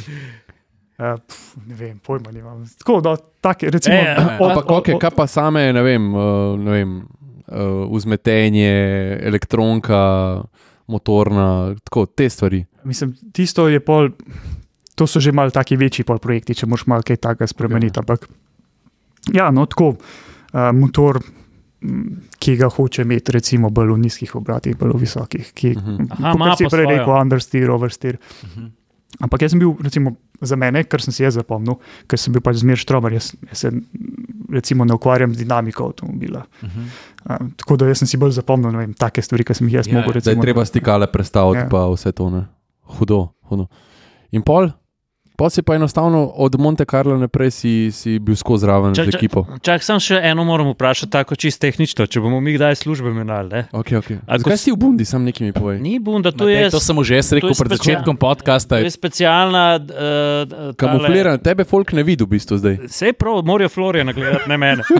Speaker 3: Uh, pf, ne vem, pojma nimam. Tako, da, take, recimo,
Speaker 4: E,
Speaker 2: Ampak, okay, kaj pa same, ne vem, uh, ne vem uh, vzmetenje, elektronka, motorna, tako te stvari.
Speaker 3: Mislim, tisto je pol, to so že malo taki večji pol projekti, če moš malo kaj takega spremeniti. Ampak, ja, no, tako, uh, motor, m, ki ga hoče imeti, recimo, bolj v nizkih obratih, bolj v visokih. Ki,
Speaker 2: Mhm.
Speaker 4: Aha,
Speaker 3: kot si prej rekel, understeer, oversteer. Ampak jaz sem bil, recimo, za mene, kar sem si jaz zapomnil, ker sem bil pač zmeraj štromer, jaz, jaz se recimo, ne ukvarjam z dinamiko avtomobila. Um, tako da jaz sem si bolj zapomnil ne vem, take stvari, ki sem jih jaz
Speaker 1: Ja,
Speaker 3: mogel
Speaker 1: ja.
Speaker 2: Da je
Speaker 3: recimo.
Speaker 2: treba stikale prestaviti,
Speaker 3: Ja.
Speaker 2: pa vse to. Ne? Hudo, hudo. In pol, pol si pa enostavno od Monte Carlo naprej si, si bil skozi zraven
Speaker 4: Čak,
Speaker 2: z ekipo.
Speaker 4: čak, sam še eno moram vprašati, tako čisto tehnično, če bomo mi kdaj službe menjali. ne?
Speaker 2: Okay, okay.
Speaker 4: A
Speaker 2: Zakaj si v Bundi, sam nekaj mi povej?
Speaker 4: Ni bunda, to
Speaker 1: Matej,
Speaker 4: je,
Speaker 1: to sem že jaz rekel pred začetkom podcasta.
Speaker 4: to je specialna. Uh,
Speaker 2: Kamufliran, tebe folk ne vidi v bistvu zdaj.
Speaker 4: Vse prav, morajo Florjana gledati, ne mene.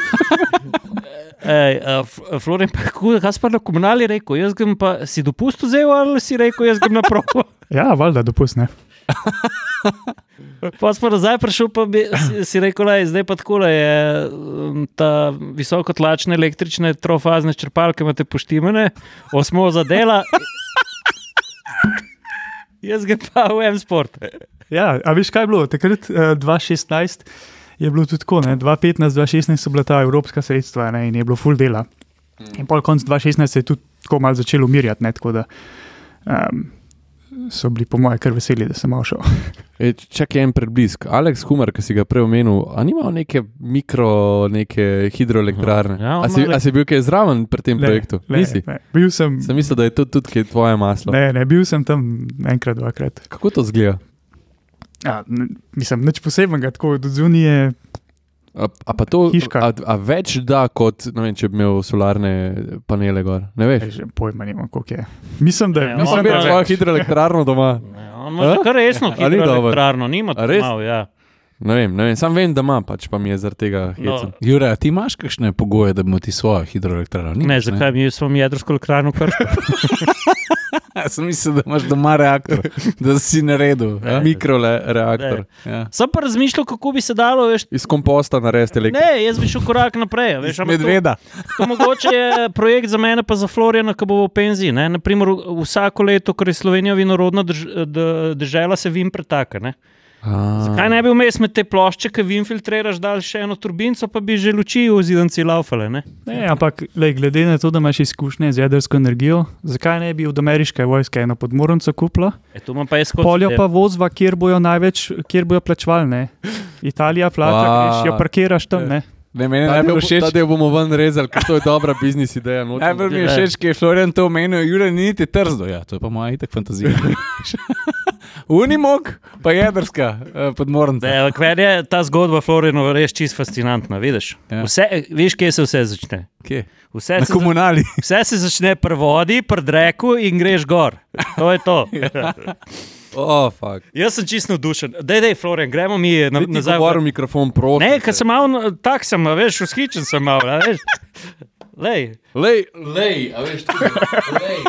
Speaker 4: Ej, uh, F- Florian, pa kaj si pa na komunali rekel? Jaz grem pa si dopust vzel ali si rekel, jaz grem na provo?
Speaker 3: Ja, valjda, dopustne.
Speaker 4: Pa pa nazaj prišel, pa bi, si, rekel, da zdaj pa tako je um, ta visokotlačne električne trofazne črpalke, imate poštimene, osmo za dela. Jaz grem pa v M-sport.
Speaker 3: Ja, a veš, kaj je bilo? Takrat, uh, 2016, je bilo tudi tako, ne? 2015, 2016 so bila ta evropska sredstva ne? in je bilo full dela. In pol konc 2016 se je tudi tako malo začelo umirjati, ne? tako da um, so bili po mojem kar veseli, da sem šel.
Speaker 2: E, Čakaj en predblisk. Alex Humar, ki si ga prej omenil, a nima neke mikro, neke hidroelektrarne?
Speaker 4: Ja,
Speaker 2: a, si,
Speaker 4: le-
Speaker 2: a si bil kaj zraven pri tem projektu?
Speaker 3: Ne,
Speaker 2: Nisi?
Speaker 3: ne, bil sem,
Speaker 2: Sem mislil, da je to tudi kaj tvoje maslo.
Speaker 3: ne, ne, bil sem tam enkrat, dvakrat.
Speaker 2: Kako to zgleda?
Speaker 3: Ja, n- mislim, nič posebnega, tako od zunije.
Speaker 2: A, a pa to
Speaker 3: Hiška.
Speaker 2: a, a več da, kot ne vem, če bi imel solarne panele gor? Ne veš?
Speaker 3: Že pojma nimam, koliko je. Mislim, da
Speaker 4: Ne,
Speaker 3: je.
Speaker 4: on
Speaker 3: Mislim, da je
Speaker 2: svojo hidroelektrarno doma.
Speaker 4: Ja, On ima kar resno hidroelektrarno, nima tako malo. Ja.
Speaker 2: Ne vem, ne vem, sam vem, da ima, pač pa mi je zaradi tega
Speaker 4: No.
Speaker 2: hecen.
Speaker 1: Jure, ti imaš kakšne pogoje, da bi imel ti svojo hidroelektrarno?
Speaker 4: Ne,
Speaker 1: Nimaš,
Speaker 4: zakaj mi smo jedrsko elektrarno krško?
Speaker 1: Jaz sem mislil, da imaš doma reaktor, da si naredil. ja?
Speaker 2: Mikroreaktor.
Speaker 1: Ja.
Speaker 4: Sem pa razmišljal, kako bi se dalo, veš.
Speaker 2: Iz komposta narediti elektriko.
Speaker 4: Ne, jaz bi šel korak naprej. Veš, ampak to-
Speaker 1: Medveda.
Speaker 4: To mogoče je projekt za mene, pa za Florjana, ki bo v penziji. Ne? Naprimer, vsako leto, ker je Slovenija vinorodna drž, država, se vin pretaka. Ne? Zakaj ne bi vmes med te plošče, ki vin filtriraš, dal še eno turbinco, pa bi že luči v zidanci laufale. Ne?
Speaker 3: Ne, ampak lej, glede na to, da imaš izkušnje z jedrsko energijo, zakaj ne bi od ameriške vojske eno podmornico kupila?
Speaker 4: E, pa
Speaker 3: Poljo pa vozva, kjer bojo največ, kjer bojo plačevali. Ne? Italija plača, greš, jo parkiraš tam. Ne?
Speaker 1: Ne, meni je
Speaker 2: del,
Speaker 1: všeč.
Speaker 2: ta del bomo ven rezali, ker to je dobra biznis ideja. nočem-
Speaker 1: Najbolj mi je všeč, ker je Florian to omenil, Jure ni niti trzdo. Ja, to je pa moja itak fantazija. Unimog, pa jedrska eh, podmornica.
Speaker 4: Da, Kver je ta zgodba Florjana res čist fascinantna. Vidiš,
Speaker 1: Ja.
Speaker 4: vse, veš, kje se vse začne?
Speaker 1: Kje?
Speaker 4: Vse
Speaker 1: Na komunali.
Speaker 4: za, vse se začne pri vodi, pri dreku in greš gor. To je to.
Speaker 2: Oh, fuck.
Speaker 4: Jaz sem čist navdušen. Dej, dej, Florian, gremo mi na,
Speaker 2: Ti
Speaker 4: nazaj. v-
Speaker 2: govoril mikrofon prosim.
Speaker 4: Ne, ker sem malo tak, sem, a veš, vzhičen sem malo. a Veš. Lej,
Speaker 2: Lej,
Speaker 1: Lej, a veš, lej,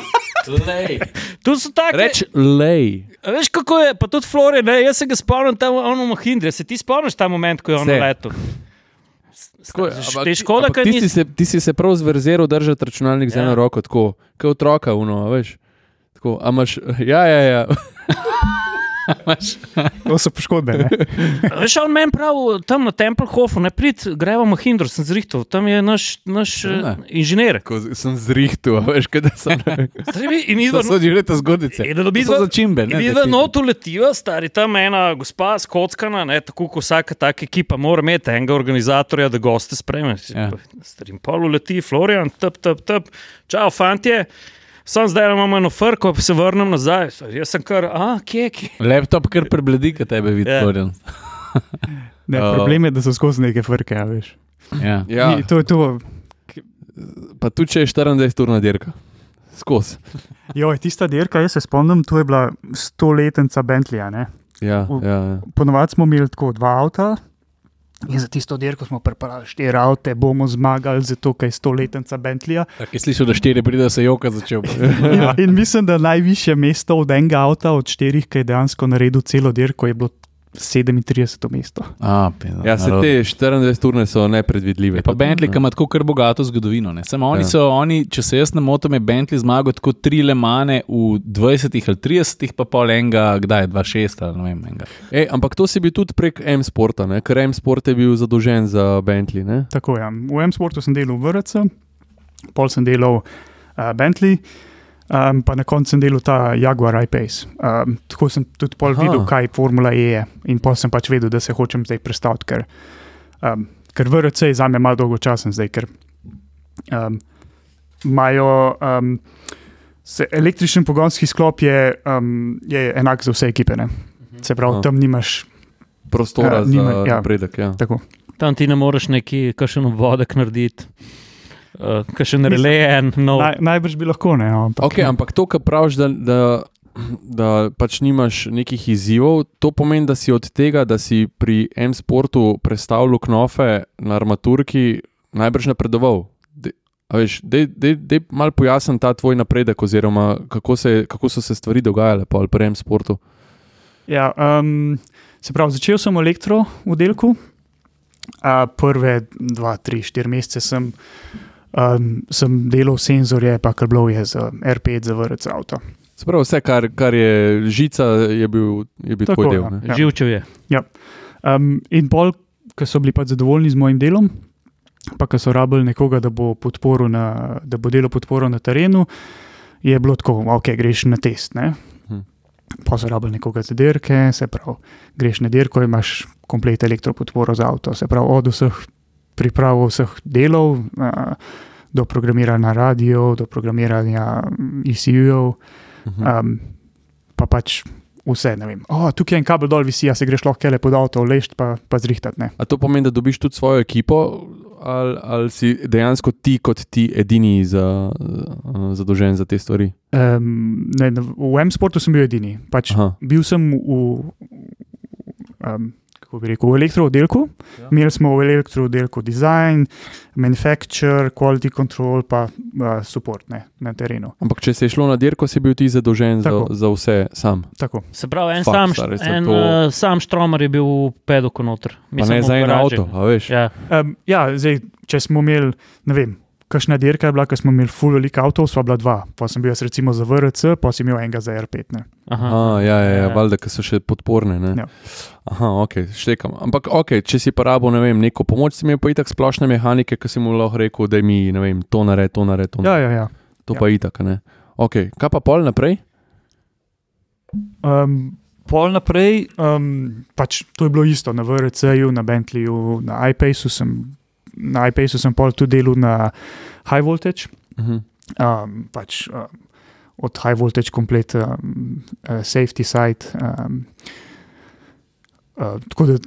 Speaker 1: lej.
Speaker 4: tu so take.
Speaker 2: reč lej.
Speaker 4: A Veš, kako je, pa tudi Florian, ne, jaz se ga spomnim tam v Mahindri. Se ti spomniš ta moment, ko je on letel?
Speaker 2: Tako,
Speaker 4: Te škoda,
Speaker 2: ti,
Speaker 4: nisi-
Speaker 2: si se, ti si se prav zverzel držati računalnik z
Speaker 4: Ja.
Speaker 2: eno roko, tako kot otroka, uno, a veš. Tako, a imaš, ja, ja, ja.
Speaker 3: To so poškodbe.
Speaker 4: Veš, on meni pravi, tam na Tempelhofu, ne prid, gremo v Mahindro, sem zrihtel, tam je naš, naš
Speaker 1: Ja.
Speaker 4: uh, inženir.
Speaker 2: Ko sem zrihtel, a veš, kaj da sem.
Speaker 4: Zdaj, in
Speaker 1: To
Speaker 4: idva,
Speaker 1: so že leta zgodice.
Speaker 4: in da
Speaker 1: To
Speaker 4: vidva,
Speaker 1: so začimbe. ne,
Speaker 4: In
Speaker 1: filme.
Speaker 4: notu letiva, stari tam ena gospa skockana, ne, tako kot vsaka taka ekipa mora imeti enega organizatorja, da goste spreme.
Speaker 1: Ja.
Speaker 4: Starim polu leti, Florian, tep, tep, tep. Čau, fantje. Sam zdaj imamo eno frko, pa se vrnem nazaj. Jaz sem kar, a, kje, kje.
Speaker 1: Laptop kar prebledi, kaj tebe vidi,
Speaker 4: Ja.
Speaker 1: Florian.
Speaker 3: Ne, problem je, da so skozi neke frke. a veš.
Speaker 1: Ja.
Speaker 2: Ja,
Speaker 3: Ni- To je to.
Speaker 2: pa tudi če je 24 urna dirka. Skos.
Speaker 3: Joj, tista dirka, jaz se spomnim, to je bila stoletnica Bentleya.
Speaker 2: Ja, ja, ja.
Speaker 3: Ponovadi smo imeli tako dva avta. In za tisto dirko smo pripravili štiri avte, bomo zmagali, zato ker je stoletnica Bentleya.
Speaker 1: Tako je slišal, da štiri pride, se joka začel.
Speaker 3: In, in mislim, da najvišje mesto od enega avta, od štirih, ki je dejansko naredil celo dirko, je bilo 37. mesto.
Speaker 1: A, pena,
Speaker 2: ja se te 24 urne so nepredvidljive.
Speaker 1: Je pa Bentley, ki ima tako kar bogato zgodovino. Ne? Samo oni
Speaker 2: Ja.
Speaker 1: so, oni, če se jaz ne motim, je Bentley zmagal tako tri lemane v 20 ali 30, pa pol enega, kdaj je 2-6 ali ne vem. Enega.
Speaker 2: Ej, ampak to si bil tudi prek M-Sporta, ne? ker M-Sport je bil zadolžen za Bentley. Ne?
Speaker 3: Tako je. V M-Sportu sem delal v VRC, pol sem delal uh, Bentley, um, pa na koncu sem delal ta Jaguar I-Pace. Um, tako sem tudi pol
Speaker 2: Aha.
Speaker 3: videl, kaj Formula E je in pol sem pač vedel, da se hočem zdaj prestaviti, ker, um, ker VRC je za me malo dolgočasen zdaj, ker um, imajo. Um, Se, električni pogonski sklop je, um, je enak za vse ekipe. Ne? Se pravi,
Speaker 2: Aha.
Speaker 3: tam nimaš
Speaker 2: Prostora
Speaker 3: Ja,
Speaker 2: za
Speaker 3: nima- ja.
Speaker 2: napredek. Ja.
Speaker 3: tako.
Speaker 4: Tam ti ne moreš neki, kakšen vodek narediti, uh, kakšen
Speaker 3: Mislim-
Speaker 4: relej, en nov.
Speaker 3: Naj, najbrž bi lahko, ne. no, Ampak,
Speaker 2: Okay, ampak to, kar praviš, da, da, da pač nimaš nekih izzivov, to pomeni, da si od tega, da si pri M-sportu prestavljal knofe na armaturki, najbrž napredoval. De- a Veš, dej, dej, dej mal pojasni ta tvoj napredek, oziroma kako, se, kako so se stvari dogajale pol pri M-sportu.
Speaker 3: Ja, um, se pravi, začel sem v elektro oddelku. Uh, prve dva, tri, štiri mesece sem, um, sem delal senzorje, pa kablovje za R5, za VRC avto.
Speaker 2: Sprav, vse, kar, kar je žica, je bil, je bil
Speaker 3: Tako,
Speaker 2: tvoj del.
Speaker 3: ja.
Speaker 2: ne?
Speaker 4: Živčev je.
Speaker 3: Um, in pol, ki so bili pač zadovoljni z mojim delom, pa ki so rabili nekoga, da bo, na, da bo delal podporo na terenu, je bilo tako, ok, greš na test. Ne?
Speaker 2: Hm.
Speaker 3: Pa so rabili nekoga za dirke, se pravi, greš na dirko, imaš komplet elektropodporo za avto, se pravi, od vseh priprav, vseh delov, uh, do programiranja radio, do programiranja mm, ECU-jev,
Speaker 2: Mhm.
Speaker 3: um, pa pač vse. vem. Oh, tukaj je en kabel dol, visi, a se greš lahko le pod avto, lešt pa, pa zrihtati. Ne?
Speaker 2: A to pomeni, da dobiš tudi svojo ekipo, ali, ali si dejansko ti kot ti edini za, uh, zadolžen za te stvari?
Speaker 3: Um, ne, ne, v M-sportu sem bil edini. Pač
Speaker 2: Aha.
Speaker 3: bil sem v, um, kako bi rekel, v elektrooddelku.
Speaker 2: Ja.
Speaker 3: Imeli smo v elektrooddelku design, manufacture, quality control, pa uh, support ne, na terenu.
Speaker 2: Ampak če se je šlo na dirko, si bil ti zadolžen za,
Speaker 3: Tako.
Speaker 2: za vse sam.
Speaker 3: Tako.
Speaker 4: Se pravi, en,
Speaker 2: Fak,
Speaker 4: sam,
Speaker 2: stari,
Speaker 4: en
Speaker 2: to-
Speaker 4: uh, sam štromer je bil v pedoku noter.
Speaker 2: Pa ne za en avto, a veš.
Speaker 4: Ja,
Speaker 3: Um, ja, zdaj, če smo imeli, ne vem. Kakšna dirka je bila, ko smo imeli full veliko avtov, sva bila dva. Pa sem bil jaz recimo za VRC, pa si imel enega za R5. Ne.
Speaker 4: aha.
Speaker 2: Aha, ja, ja, ja,
Speaker 4: Ja.
Speaker 2: valjda, ker so še podporne. Ne?
Speaker 3: Ja.
Speaker 2: Aha, ok, štekam. Ampak, ok, če si porabo, ne vem, neko pomoč, si imel pa itak splošne mehanike, ki si mu lahko rekel, da mi, ne vem, to naredi, to naredi, to
Speaker 3: Ja,
Speaker 2: naredi.
Speaker 3: ja, ja.
Speaker 2: To
Speaker 3: ja.
Speaker 2: pa itak, ne. Ok, kaj pa pol naprej?
Speaker 3: Um, pol naprej, um, pač to je bilo isto na VRC-ju, na Bentleyju, na iPacu sem, na iPacu sem pol tudi delal na high voltage,
Speaker 2: Mhm.
Speaker 3: um, pač um, od high voltage komplet um, uh, safety side. Um, uh, tako da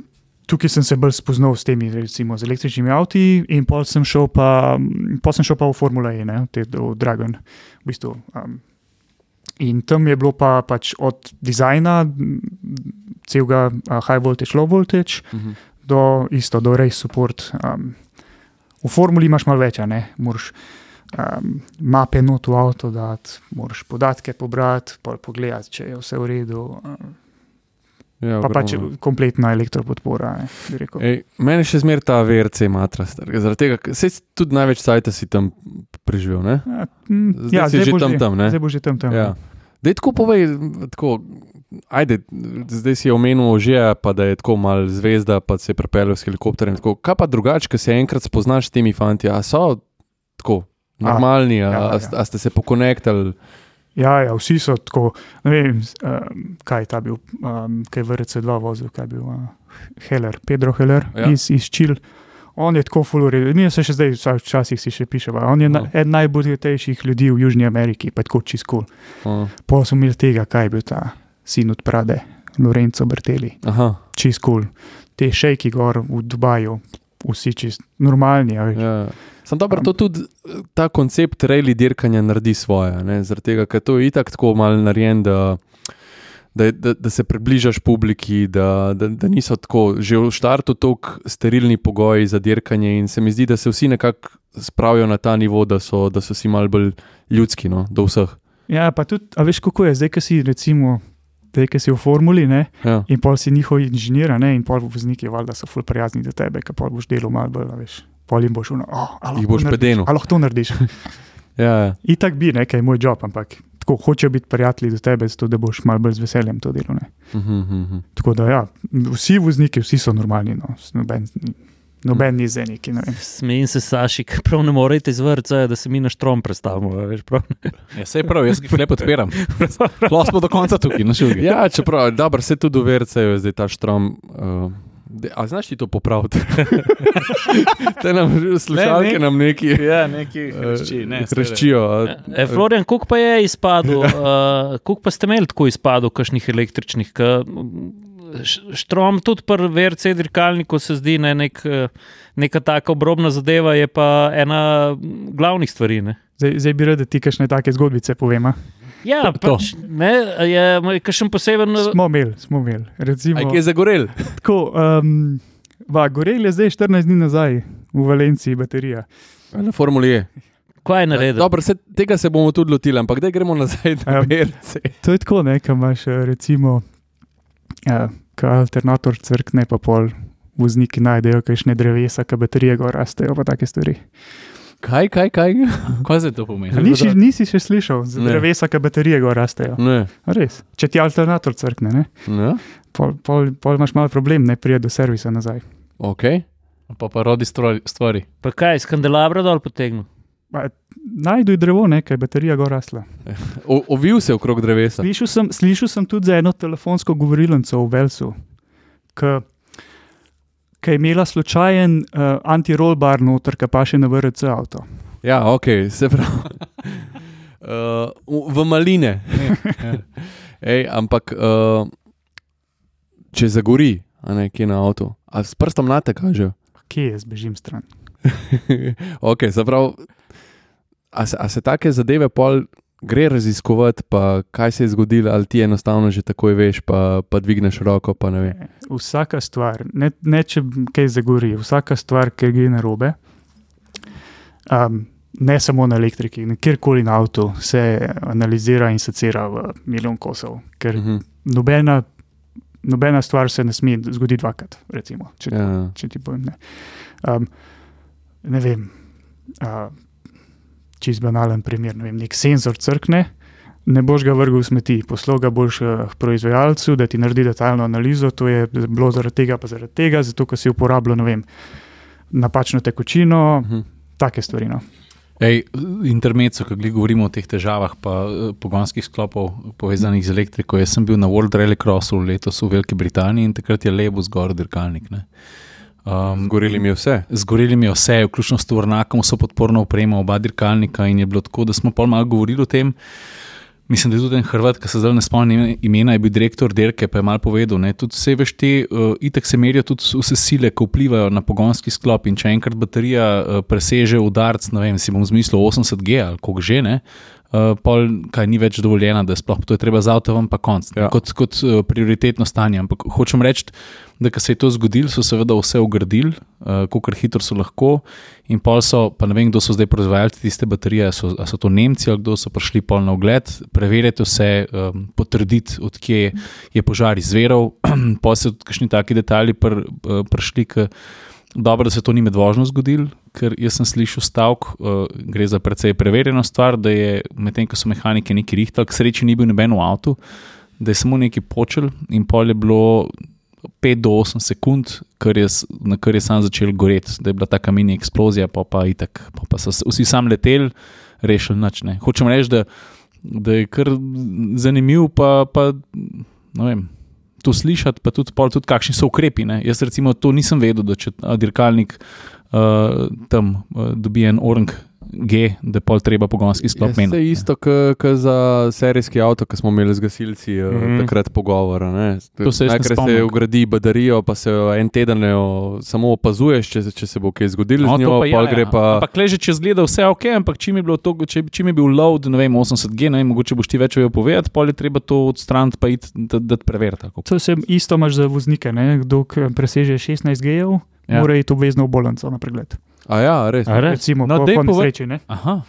Speaker 3: tukaj sem se bolj spoznal s temi, recimo z električnimi avti, in pol sem šel pa, pol sem šel pa v Formule E, ne, te- v Dragon. V bistvu, um, In tam je bilo pa pač od dizajna, celega uh, high voltage, low voltage,
Speaker 2: Mhm.
Speaker 3: do isto, do race support. Um, v formuli imaš malo več, ne, moraš um, mape not v avto dati, moraš podatke pobrati, pogledati, če je vse v redu. Um,
Speaker 2: Ja,
Speaker 3: pa pač kompletna elektropodpora. Ne.
Speaker 2: Ej, meni še zmeraj ta VRC matra, zaradi tega, ker saj tudi največ sajta si tam preživel. Ne?
Speaker 3: Ja, mm,
Speaker 2: Zdaj si že tam tam, ne?
Speaker 3: Zdaj bo že tam tam.
Speaker 2: Ja. Dej tako povej, tako, ajde, zdaj si omenil že, pa da je tako mal zvezda, pa se je pripeljal s helikopterjem. Tako, kaj pa drugače, ker se enkrat spoznaš s temi fanti, a so tako normalni, a,
Speaker 3: ja,
Speaker 2: a,
Speaker 3: ja.
Speaker 2: a ste se pokonektali?
Speaker 3: Ja, ja, vsi so tako. Ne vem, um, kaj je ta bil, um, kaj je VRC2 vozil, kaj je bil uh, Heller, Pedro Heller
Speaker 2: Ja.
Speaker 3: iz, iz Čil. On je tako fulurjen, mi se še zdaj, včasih si še pišemo. On je
Speaker 2: No.
Speaker 3: na, eden najbogatejših ljudi v Južni Ameriki, pa tako čist kul.
Speaker 2: Cool.
Speaker 3: Smo imeli tega, kaj je bil ta sin od Prade, Lorenzo Berteli,
Speaker 2: Aha,
Speaker 3: čist kul. Te šejki gor v Dubaju, vsi čist normalni. a veš.
Speaker 2: ja. Sam dobro, to tudi ta koncept reli dirkanja naredi svoje, ne? zaradi tega, ker to je itak tako mal narejen, da, da, da, da se približaš publiki, da, da, da niso tako že v štartu tako sterilni pogoji za dirkanje in se mi zdi, da se vsi nekako spravijo na ta nivo, da so, da so si mal bolj ljudski no, do vseh.
Speaker 3: Ja, pa tudi, a veš kako je, zdaj, ki si recimo. Zdaj, ki si v formuli, ne,
Speaker 2: Ja.
Speaker 3: in pol si njihov inženir, ne, in pol vozniki, valjda so ful prijazni do tebe, ker pol boš delal malo bolj, veš. Pol jim boš uno, oh,
Speaker 2: Jih boš pedenil.
Speaker 3: Ali lahko to narediš?
Speaker 2: Ja, ja.
Speaker 3: Itak bi, ne, kaj je moj job, ampak tako hočejo biti prijatelji do tebe, zato da boš malo bolj z veseljem to delal. Ne.
Speaker 2: Mhm, mhm, mhm.
Speaker 3: Tako da, ja, vsi vozniki, vsi so normalni. No, noben, Noben ni zdaj neki. Ne.
Speaker 4: Smejim se, Saši, ker prav ne morete izvrca, da se mi na štrom predstavimo. a Veš, prav.
Speaker 1: Ja, sej prav, jaz jih lepo podpiram. Lahko smo do konca tukaj, na šugi.
Speaker 2: Ja, čeprav, dobro, se tudi v verce je zdaj ta štrom. Uh, de, a znaš ti to popraviti? Te nam slušalke
Speaker 1: ne.
Speaker 2: nam neki
Speaker 1: Ja, neki
Speaker 2: eh, hreščijo. a-
Speaker 4: E, Florian, koliko pa je izpadel, uh, koliko pa ste imeli tako izpadov, kakšnih električnih? Ka, štrom tudi pri VRC dirkalniku se zdi ne, nek, eh, neka taka obrobna zadeva, je pa ena glavnih stvari. Ne?
Speaker 3: Zdaj, zdaj bi rad, da ti kakšne take zgodbice povem. a?
Speaker 4: Ja,
Speaker 1: To.
Speaker 4: pač, ne, je kakšen poseben.
Speaker 3: Smo imeli, smo imeli. Recimo,
Speaker 2: Aj, je zagorel?
Speaker 3: tako, um, va, gorel je zdaj 14 dni nazaj v Valenciji baterija.
Speaker 2: Na formuli je.
Speaker 4: Kaj je naredil?
Speaker 2: Dobro, se, tega se bomo tudi lotili, ampak da gremo nazaj na
Speaker 3: Ja.
Speaker 2: verce.
Speaker 3: To je tako, ne, kaj imaš eh, recimo, ja, ko alternator crkne, pa pol vozniki najdejo kakšne drevesa, ki baterije gor rastejo, pa take stvari.
Speaker 2: Kaj, kaj, kaj?
Speaker 1: Kaj zdaj to pomeni?
Speaker 3: A Nisi, nisi še slišal za drevesa, ki baterije gor rastejo.
Speaker 2: Ne.
Speaker 3: Res. Če ti alternator crkne, ne,
Speaker 2: Ne.
Speaker 3: pol, pol, pol imaš malo problem, ne prije do servisa nazaj.
Speaker 2: Okay.
Speaker 1: Pa pa rodi stvari.
Speaker 4: Pa kaj, iz kandelabra dol potegnil?
Speaker 3: Najduj drevo, ne, kaj baterija gor rasla.
Speaker 2: O- Ovil se okrog drevesa.
Speaker 3: Slišal sem, slišal sem tudi za eno telefonsko govorilnico v Velsu, ki je imela slučajen uh, anti-roll bar noter, ki pa še na VRC avto.
Speaker 2: Ja, ok, se pravi. Uh, v- maline. Ej, ampak, uh, če zagori, a ne kje na avtu, a s prstom na te kaže.
Speaker 3: Kje jaz bežim stran?
Speaker 2: ok, se pravi, a se, a se take zadeve pol gre raziskovati, pa kaj se je zgodilo, ali ti enostavno že takoj veš, pa, pa dvigneš roko, pa.
Speaker 3: Vsaka stvar, ne, ne če kaj zagori, vsaka stvar, ki gre na robe, um, ne samo na elektriki, kjerkoli na avtu, se analizira in secira v milijon kosov. Ker
Speaker 2: Mhm.
Speaker 3: nobena, nobena stvar se ne sme zgoditi dvakrat, recimo, če,
Speaker 2: ja.
Speaker 3: če ti povem. Ne, um, ne vem. Uh, Čist banalen primer. Ne vem, nek senzor crkne, ne boš ga vrgel v smeti, poslal ga boš eh, proizvajalcu, da ti naredi detaljno analizo. To je bilo zaradi tega, pa zaradi tega, zato ker si uporabljal ne vem, napačno tekočino,
Speaker 2: Mhm.
Speaker 3: take stvari. No.
Speaker 1: Ej, intermezzo, ko govorimo o teh težavah, pa eh, pogonskih sklopov povezanih z elektriko. Jaz sem bil na World Rallycrossu letos v Veliki Britaniji in takrat je lepo zgor dirkalnik. ne. Um,
Speaker 2: Zgoreli mi je vse.
Speaker 1: Zgoreli mi je vse, vključno s tovornakom, vso podporno opremo, oba dirkalnika in je bilo tako, da smo pol malo govorili o tem. Mislim, da je tudi en Hrvat, ki se zdaj ne spomnim imena, je bil direktor Derke, pa je malo povedal. Ne, tudi vse veš, te uh, itek se merijo tudi vse sile, ki vplivajo na pogonski sklop. In če enkrat baterija uh, preseže udarc, ne vem, si bom zmislil 80G ali koliko že ne. Uh, pol, kaj ni več dovoljeno, da sploh to je treba za avto, vam pa konc.
Speaker 2: Ja.
Speaker 1: Kot, kot uh, prioritetno stanje. Ampak hočem reči, da se je to zgodilo, so seveda vse ugradili, uh, kako hitro so lahko. In pol so, pa ne vem, kdo so zdaj proizvajalci tiste baterije, so, so to Nemci ali kdo so prišli pol na ogled, preverjati vse, um, potrditi, odkje je požar izveral. pa so tudi kakšni taki detajli pr, uh, prišli, ki dobro, da se to ni med vožnjo zgodilo, ker jaz sem slišal stavek, uh, gre za precej preverjeno stvar, da je medtem, ko so mehaniki neki rihtali, k sreči ni bil noben v avtu, da je samo neki počel in pol je bilo 5 do 8 sekund, kar je, na kar je sam začel goreti, da je bila taka mini eksplozija, pa pa itak, pa, pa so vsi sam leteli, rešili nič. Ne. Hočem reči, da, da je kar zanimiv, pa, pa ne vem. To slišati, pa tudi, pol tudi kakšni so ukrepi. Ne. Jaz, recimo, to nisem vedel, da če dirkalnik uh, tam uh, dobi en orang G, da pol treba pogonski sklop
Speaker 2: Je
Speaker 1: meniti.
Speaker 2: vse isto, kot za serijski avto, ki smo imeli z gasilci mm. -hmm. takrat pogovora. ne.
Speaker 1: To se ne
Speaker 2: Najprej se ugradi baterijo, pa se en teden o, samo opazuješ, če, če se bo kaj zgodilo
Speaker 1: No,
Speaker 2: z
Speaker 1: to
Speaker 2: njo,
Speaker 1: pa ja, ja.
Speaker 2: gre pa.
Speaker 1: Ampak leže, če zgleda vse ok, ampak čim je, to, če, čim je bil load, ne vem, 80G, ne vem, mogoče boš ti več vejo povedati, pol je treba to odstraniti, pa iti, da, da te preveriti. tako.
Speaker 3: To se isto imaš za voznike, ne? kdo k- preseže 16 gejev,
Speaker 1: Ja.
Speaker 3: mora iti obvezno v bolnico na pregled.
Speaker 2: A ja, res.
Speaker 4: A res?
Speaker 3: Recimo,
Speaker 1: No,
Speaker 3: po, po nesreči. Ne?
Speaker 1: Aha,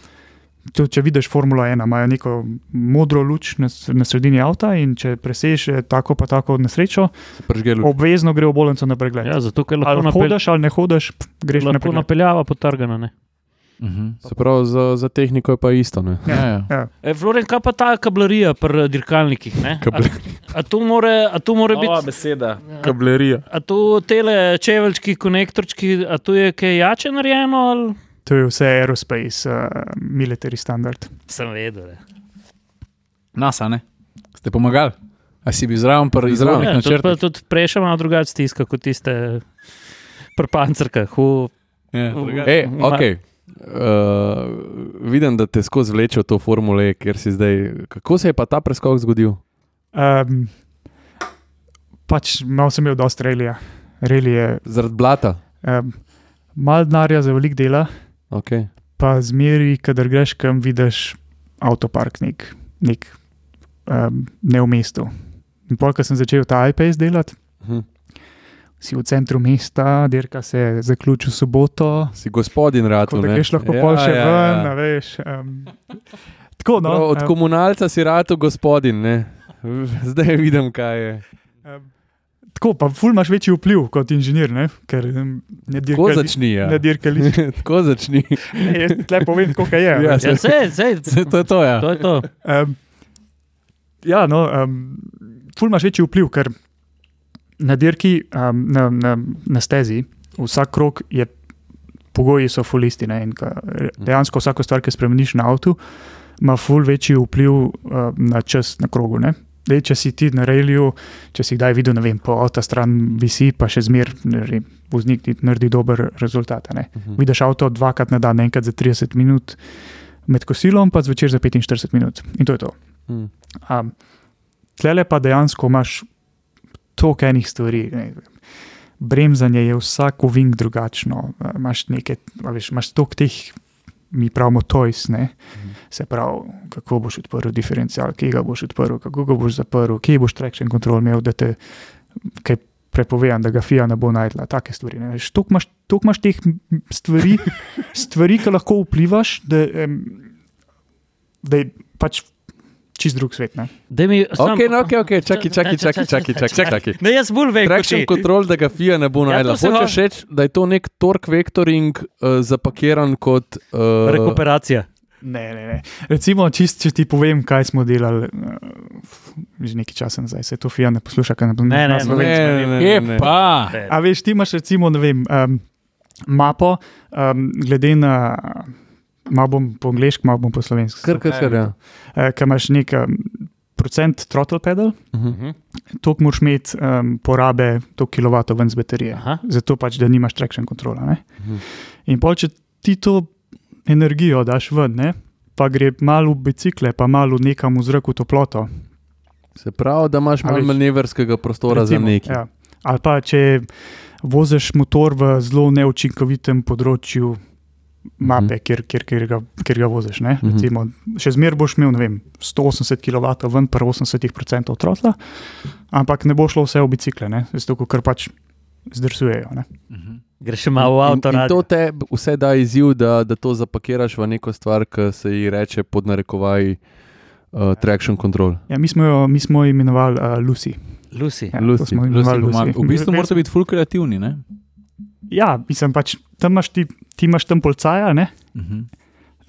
Speaker 3: To, če vidiš Formula 1, imajo neko modro luč na, na sredini avta in če presežeš tako pa tako nesrečo, obvezno gre v bolnico na pregled.
Speaker 4: Ja, zato ker lahko,
Speaker 3: ali
Speaker 4: napel,
Speaker 3: hodiš ali ne hodiš, greš na
Speaker 4: lahko
Speaker 3: pregled.
Speaker 4: napeljava potrgana. Ne?
Speaker 1: Uh -huh.
Speaker 2: Se pravi, za, za tehniko je pa isto. Ne?
Speaker 1: ja, ja.
Speaker 3: Ja.
Speaker 4: E, Floren, kaj pa ta kablarija pri dirkalnikih? ne? A, a to more, a to more biti.
Speaker 1: beseda.
Speaker 2: Kablerija.
Speaker 4: A to tele čeveljčki, konektorčki, a to je kaj jače narejeno? Ali?
Speaker 3: To je vse aerospace, uh, military standard.
Speaker 4: Sem vedel. Ne.
Speaker 1: Nas, a ne? Ste pomagali? A si bi zraven pri
Speaker 2: Zraven.
Speaker 4: Ja, tudi, tudi prejša malo drugače stiska kot tiste pri pancerkah. V,
Speaker 1: Ja,
Speaker 4: v-
Speaker 1: drugače.
Speaker 2: E, okay. Uh, vidim, da te skozi vleče v to formule, ker si zdaj. Kako se je pa ta preskok zgodil?
Speaker 3: Um, pač malo sem imel dosta relija. Reli je
Speaker 2: Zaradi blata.
Speaker 3: um, malo denarja za velik dela,
Speaker 2: Okay.
Speaker 3: pa zmeri, kadar greš kam, vidiš avtopark nek, nek um, ne v mestu. In pol, ko sem začel ta iPad delati,
Speaker 2: Mhm.
Speaker 3: Si v centru mesta, dirka se zaključi v soboto,
Speaker 2: Si gospodin rad.
Speaker 3: tako da greš lahko pol še ven, a veš. Um, tako, no,
Speaker 2: No, od
Speaker 3: em,
Speaker 2: komunalca si rad gospodin. Ne? Zdaj vidim, kaj je.
Speaker 3: em, Tako, pa ful imaš večji vpliv kot inženir, ne? ker ne
Speaker 2: Tako
Speaker 3: dirkali.
Speaker 2: začni. Ja.
Speaker 3: Ne dirkali.
Speaker 2: Tako začni.
Speaker 3: Ne, jaz ti tle povem, koliko je.
Speaker 2: Ja,
Speaker 3: Ja,
Speaker 4: ja, sej, sej,
Speaker 1: Saj To je to, ja.
Speaker 4: to je to.
Speaker 3: um, ja no, um, ful imaš večji vpliv, ker na dirki, um, na, na, na stezi, vsak krok je, pogoji so ful isti. Ne? Ka, dejansko vsako stvar, ki spremeniš na avtu, ima ful večji vpliv uh, na čas na krogu. Ne? Dej, če si ti na reliju, če si kdaj videl, ne vem, po avta stran visi, pa še zmer, vem, voznik ti naredi dober rezultat. Ne?
Speaker 2: Mhm.
Speaker 3: Vidiš avto dvakrat na dan, enkrat za 30 minut, med kosilom, pa zvečer za 45 minut. In to je to.
Speaker 2: Mhm.
Speaker 3: Um, Tlele pa dejansko imaš toliko enih stvari. Ne. Bremzanje je vsak ovink drugačno. a, Imaš nekaj, veš, imaš toliko teh, mi pravimo, toys. Ne. Se pravi, kako boš odprl diferencial, kje ga boš odprl, kako ga boš zaprl, kje boš traction control imel, da te kaj prepovejan, da ga FIA ne bo najdla. Take stvari. Toliko imaš, toliko imaš teh stvari, stvari, ki lahko vplivaš, da, da je pač čist drug svet. Ne.
Speaker 4: Mi, sam,
Speaker 2: Ok, no, ok, ok, čakaj, čakaj, čakaj, čakaj, čakaj. čakaj.
Speaker 4: Ne, jaz bolj vem,
Speaker 2: Traction
Speaker 4: ti.
Speaker 2: control, da ga FIA ne bo
Speaker 4: Ja,
Speaker 2: najdla.
Speaker 4: to se
Speaker 2: Hočeš reči, da je to nek torque vectoring uh, zapakiran kot. Uh,
Speaker 4: Rekuperacija.
Speaker 3: Ne, ne, ne. Recimo, čist, če ti povem, kaj smo delali uh, že nekaj časa nazaj, se to FIA ne posluša, kaj ne bo
Speaker 4: Ne, ne, ne,
Speaker 2: ne,
Speaker 3: vem.
Speaker 2: ne,
Speaker 1: Je
Speaker 2: ne.
Speaker 1: pa.
Speaker 3: A veš, ti imaš recimo, ne vem, um, mapo, um, glede na, malo bom po angliški, malo bom po slovenski.
Speaker 2: Kar, kar, kar, ja.
Speaker 3: Uh, Kaj imaš nek um, procent throttle pedal,
Speaker 2: Mhm.
Speaker 4: Mhm.
Speaker 3: toliko moraš imeti um, porabe, toliko kilovatov ven z baterije.
Speaker 4: Aha.
Speaker 3: Zato pač, da nimaš traction kontrola. Ne?
Speaker 2: Mhm.
Speaker 3: In pol, če ti to energijo daš ven, ne? pa gre malo v bicikle, pa malo nekam v zraku toploto.
Speaker 2: Se pravi, da imaš
Speaker 3: A
Speaker 2: malo manevrskega prostora za
Speaker 3: recimo,
Speaker 2: nekaj.
Speaker 3: Ja. Ali pa če voziš motor v zelo neučinkovitem področju mape,
Speaker 2: Mhm.
Speaker 3: kjer, kjer, kjer, ga, kjer ga voziš. ne.
Speaker 2: Mhm.
Speaker 3: Recimo, še zmeraj boš imel vem, 180 kW ven, pa 80% trotla, ampak ne bo šlo vse v bicikle, ne? zato ker pač zdrsujejo. Ne?
Speaker 1: Mhm.
Speaker 4: Greš še malo v avto.
Speaker 2: In, in to te vse da izziv, da, da to zapakiraš v neko stvar, ki se ji reče pod narekovaji uh, traction control.
Speaker 3: Ja, mi, smo jo, mi smo jo imenovali uh, Lucy.
Speaker 4: Lucy.
Speaker 3: Ja,
Speaker 2: Lucy.
Speaker 1: Lucy.
Speaker 3: Lucy.
Speaker 1: V bistvu morate biti ful kreativni. Ne?
Speaker 3: Ja, mislim pač, tam imaš ti, ti imaš tam policaja ne?
Speaker 1: Mhm.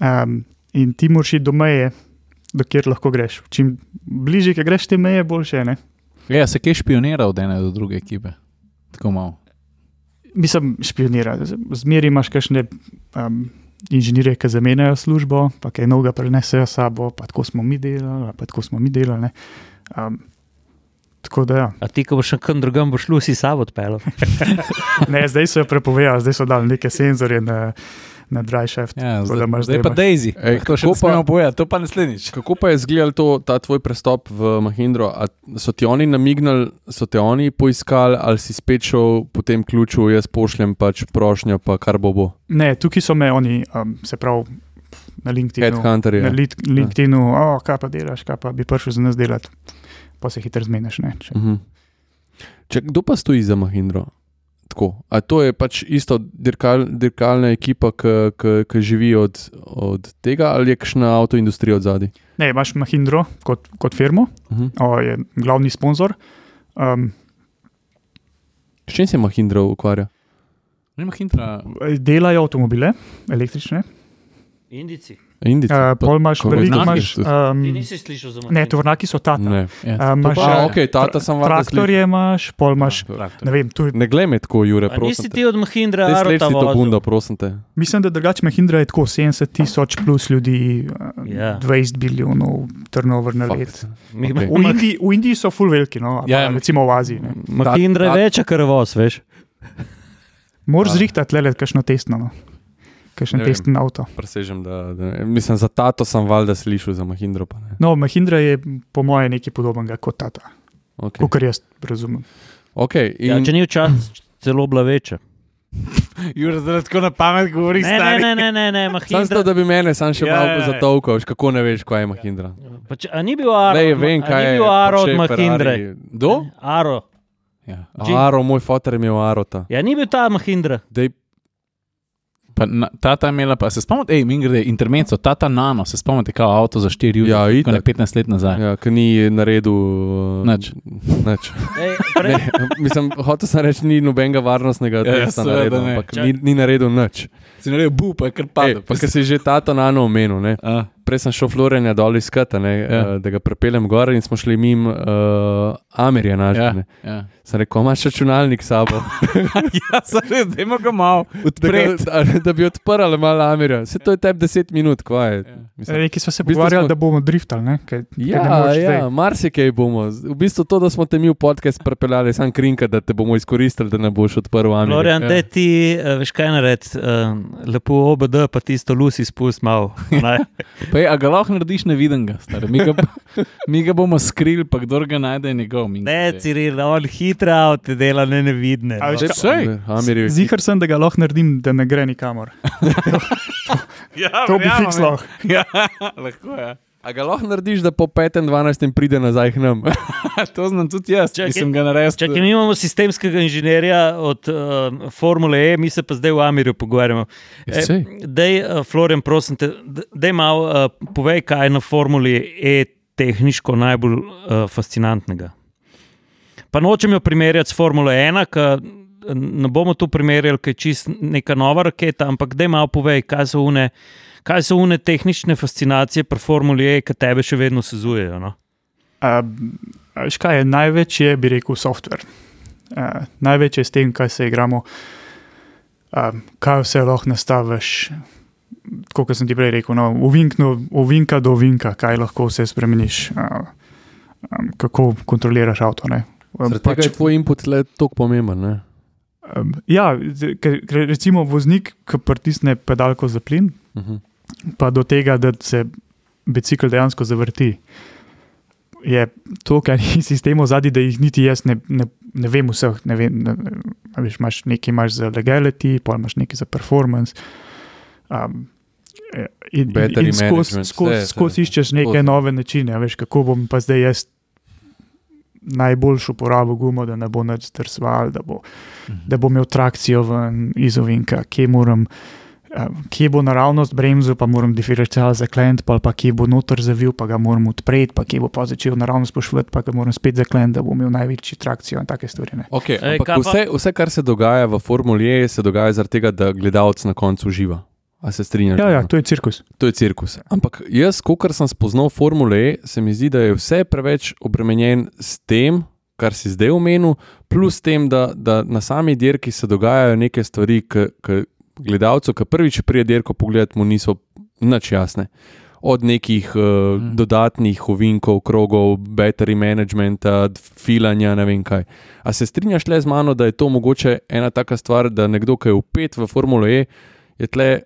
Speaker 3: um, in ti moraš iti do meje, do kjer lahko greš. Čim bližje, ki greš te meje, boljše. Ne?
Speaker 1: Ja, se kaj špionira od ene do druge ekipe? Tako malo.
Speaker 3: Mislim, špionira. Zmeri imaš kakšne um, inženirje, ki zamenjajo službo, pa kaj novega prenesejo sabo, pa tako smo mi delali, pa tako smo mi delali. ne. Um, tako da ja.
Speaker 4: A ti, ko boš še kam drugam, boš Lucy sabo odpeljal.
Speaker 3: Ne, zdaj so jo prepovedali, zdaj so dali neke senzorje na, na dry shaft.
Speaker 1: Ja,
Speaker 3: Tako da
Speaker 1: zdaj, zdaj pa Daisy.
Speaker 2: Ej,
Speaker 1: to še
Speaker 2: kako
Speaker 1: ne povedati, to pa naslednjič.
Speaker 2: Kako pa je izgledal to, ta tvoj prestop v Mahindro? A so ti oni namignili, so te oni poiskali, ali si spet šel po tem ključu, jaz pošljem pač prošnjo, pa kar bo bo.
Speaker 3: Ne, tukaj so me oni, um, se pravi, na LinkedInu.
Speaker 2: Headhunter
Speaker 3: Na
Speaker 2: je.
Speaker 3: Lid- LinkedInu, oh, kaj pa delaš, kaj pa bi prišel za nas delati. Pa se hitro zmeniš. ne, če-
Speaker 2: Mhm. Če, kdo pa stoji za Mahindro? Tako. A to je pač isto dirkal, dirkalna ekipa, ki živi od, od tega, ali je kakšna avtoindustrija od zadaj?
Speaker 3: Ne, imaš Mahindro kot, kot firmo,
Speaker 2: Uh -huh.
Speaker 3: o, je glavni sponzor. Um,
Speaker 2: S čim se Mahindra ukvarja?
Speaker 1: Nima hintra.
Speaker 3: delajo avtomobile, električne,
Speaker 4: Indici.
Speaker 2: Indici.
Speaker 3: Uh, pol imaš
Speaker 2: Ko
Speaker 3: veliko, imaš.
Speaker 2: to-
Speaker 3: Um,
Speaker 4: Ti nisi slišal za
Speaker 3: ne, tovornjaki so tata.
Speaker 2: Ne.
Speaker 1: Ja,
Speaker 3: Um, imaš,
Speaker 2: A,
Speaker 3: eh,
Speaker 2: ok, tata sem valjda
Speaker 3: Traktorje imaš, pol imaš,
Speaker 1: Traktor.
Speaker 3: ne vem, tu,
Speaker 2: Ne glej me tako, Jure, prosim.
Speaker 4: nisi ti od Mahindra
Speaker 2: Daj
Speaker 4: Arota
Speaker 2: sleči to
Speaker 4: vozil?
Speaker 2: bundo, prosim te.
Speaker 3: mislim, da drugače Mahindra je tako 70 tisoč plus ljudi, uh,
Speaker 4: Ja.
Speaker 3: 20 bilijonov turnover na let.
Speaker 2: Fuck.
Speaker 4: Mi-
Speaker 2: Ok.
Speaker 3: V Indiji, v Indiji so full veliki, no,
Speaker 1: Ja,
Speaker 3: ja, recimo v Aziji. Ne.
Speaker 4: Mahindra je večja krvoz, veš.
Speaker 3: Moraš
Speaker 2: Ja.
Speaker 3: zrihtati le kakšno testno, no. Kakšen
Speaker 2: Ne
Speaker 3: testen avto.
Speaker 2: Presežem, da, da mislim, za tato sem valjda slišal, za Mahindro pa ne.
Speaker 3: No, Mahindra je po mojem nekaj podobnega kot tata,
Speaker 2: Okay.
Speaker 3: kot jaz razumem.
Speaker 2: Okay,
Speaker 4: Ja,
Speaker 2: in,
Speaker 4: če ni včasih celo bila večja.
Speaker 1: Jure, zdaj tako na pamet govori,
Speaker 4: Ne, ne, ne, ne, ne, ne
Speaker 2: Sam
Speaker 4: Mahindra.
Speaker 2: zato, da bi mene sam še
Speaker 1: Ja,
Speaker 2: malo
Speaker 1: ja, ja.
Speaker 2: zatolkal, veš, kako ne veš, kaj je Mahindra.
Speaker 4: Pa če- A ni bil Aro?
Speaker 2: Lej,
Speaker 4: od-
Speaker 2: vem, kaj
Speaker 4: ni
Speaker 2: je.
Speaker 4: bil Aro od Mahindre.
Speaker 1: Kdo?
Speaker 4: Aro.
Speaker 1: Ja.
Speaker 2: Aro, moj fotor je imel Arota.
Speaker 4: Ja, ni bil ta Mahindra.
Speaker 2: Dej,
Speaker 1: Pa na, tata je imela, pa se spomnite, hej, mi gre intermezzo, tata nano, se spomnite, kao avto za 4 uri,
Speaker 2: Ja,
Speaker 1: ko ne
Speaker 2: itak.
Speaker 1: 15 let nazaj.
Speaker 2: ja, ki ni naredil uh,
Speaker 1: Nič.
Speaker 2: nič.
Speaker 4: Ej, pre,
Speaker 2: Ne, mislim, hotel sem reči, ni nobenega varnostnega
Speaker 1: Ja, ja,
Speaker 2: testa
Speaker 1: seveda
Speaker 2: naredil,
Speaker 1: ne.
Speaker 2: ampak ni, ni naredil nič.
Speaker 1: Si naredil bu, pa je kar
Speaker 2: Ej,
Speaker 1: padel.
Speaker 2: pa ker si že tato nano omenil, ne.
Speaker 1: A,
Speaker 2: Prej sem šel Florjana dol iskati, ne,
Speaker 1: Ja.
Speaker 2: ja. da ga prepeljem gor in smo šli mimo uh, Amirja
Speaker 1: ja,
Speaker 2: našega.
Speaker 1: ja.
Speaker 2: Sem rekel, imaš računalnik s sabo.
Speaker 1: ja, sem res, da ima ga malo
Speaker 2: da, ga, da, da bi odprl malo Amirja. Se to je tebi 10 minut, kva je.
Speaker 1: Ja.
Speaker 2: Mislim,
Speaker 3: Neki smo se
Speaker 2: v bistvu
Speaker 3: pogovarjali,
Speaker 2: smo-
Speaker 3: da bomo driftali. Ne? Kaj, kaj
Speaker 2: Ja,
Speaker 3: moreš
Speaker 2: ja
Speaker 3: zdaj.
Speaker 2: marsikaj bomo. V bistvu to, da smo te mi v podcast pripeljali, sam krinka, da te bomo izkoristili, da ne boš odprl Amirja.
Speaker 4: Florian,
Speaker 1: Ja.
Speaker 4: ja. ti, uh, veš kaj narediti, uh, lepo OBD, pa tisto lusi spust malo. ne?
Speaker 1: Je, a ga lahko narediš nevidenega, stari. Mi ga, mi ga bomo skrili, pa kdo ga najde, je njegov. mi
Speaker 4: Ne,
Speaker 1: ga-
Speaker 4: Ciril, on hitra avto dela, ne nevidne.
Speaker 3: A
Speaker 4: No.
Speaker 3: veš
Speaker 2: Že
Speaker 3: kaj-
Speaker 1: Sej.
Speaker 2: Amirju.
Speaker 3: Zihar sem, da ga lahko naredim, da ne gre nikamor.
Speaker 1: Ja,
Speaker 3: To bi fiks
Speaker 1: ja.
Speaker 3: lahko.
Speaker 1: Ja, lahko je.
Speaker 2: A ga lahko narediš, da po 5-12 pride nazaj k nam?
Speaker 1: to znam tudi jaz, če sem ga naredil.
Speaker 4: Čakaj, mi imamo sistemskega inženirja od uh, Formule E, mi se pa zdaj v Amirju pogovarjamo.
Speaker 1: Ja, sej.
Speaker 4: Dej, uh, Florian, prosim te, da malo uh, povej, kaj je na Formuli E tehniško najbolj uh, fascinantnega. Pa nočem jo primerjati s Formulo 1, ker ne bomo tu primerjali, ker je čist neka nova raketa, ampak da malo povej, kaj so une. Kaj so une tehnične fascinacije pri Formuli E, ki tebe še vedno sezujejo? No?
Speaker 3: Uh, veš kaj je največje, bi rekel, software. Uh, največje je s tem, kaj se igramo, uh, kaj vse lahko nastaviš. Kot sem ti prej rekel, no, uvinkno, uvinka do uvinka, kaj lahko vse spremeniš, uh, um, kako kontroliraš avto. ne.
Speaker 2: Zaradi tega je tvoj input le tako pomemben. Ne?
Speaker 3: um, ja, ker, ker recimo voznik, ki pritisne pedalko za plin,
Speaker 2: Uh -huh.
Speaker 3: Pa do tega, da se bicikl dejansko zavrti. Je to, kar je sistem zadnji, da jih niti jaz ne, ne, ne vem vseh. Ne vem, ne, veš, imaš nekaj imaš za legality, pa imaš nekaj za performance. Um, in in,
Speaker 2: Battery
Speaker 3: in skozi skoz, skoz iščeš neke nove načine, veš, kako bom pa zdaj jaz najboljšo uporabil gumo, da ne bo nič zdrsval, da bo da bo imel trakcijo ven iz ovinka, kje, moram, eh, kje bo naravnost bremzo, pa moram diferencial zaklent, pa, pa kje bo noter zavil, pa ga moram odpreti, pa kje bo pa začel naravnost pošvati, pa ga moram spet zaklent, da bo imel največji trakcijo in take stvari. Ne.
Speaker 2: Okay,
Speaker 4: Ej, pa-
Speaker 2: vse, vse, kar se dogaja v Formuli E, se dogaja zaradi tega, da gledalec na koncu uživa. A se strinjaš?
Speaker 3: Ja, ja, to je cirkus.
Speaker 2: To je cirkus. Ampak jaz, kot sem spoznal Formule E, se mi zdi, da je vse preveč obremenjen s tem, kar si zdaj omenil, plus tem, da, da na sami dirki se dogajajo neke stvari, ki gledalcu, ki prvič prije dirko pogled, mu niso nič jasne. Od nekih uh,
Speaker 1: Mm.
Speaker 2: dodatnih ovinkov, krogov, battery managementa, filanja, ne vem kaj. A se strinjaš le z mano, da je to mogoče ena taka stvar, da nekdo, ki je upet v Formulo E, je tle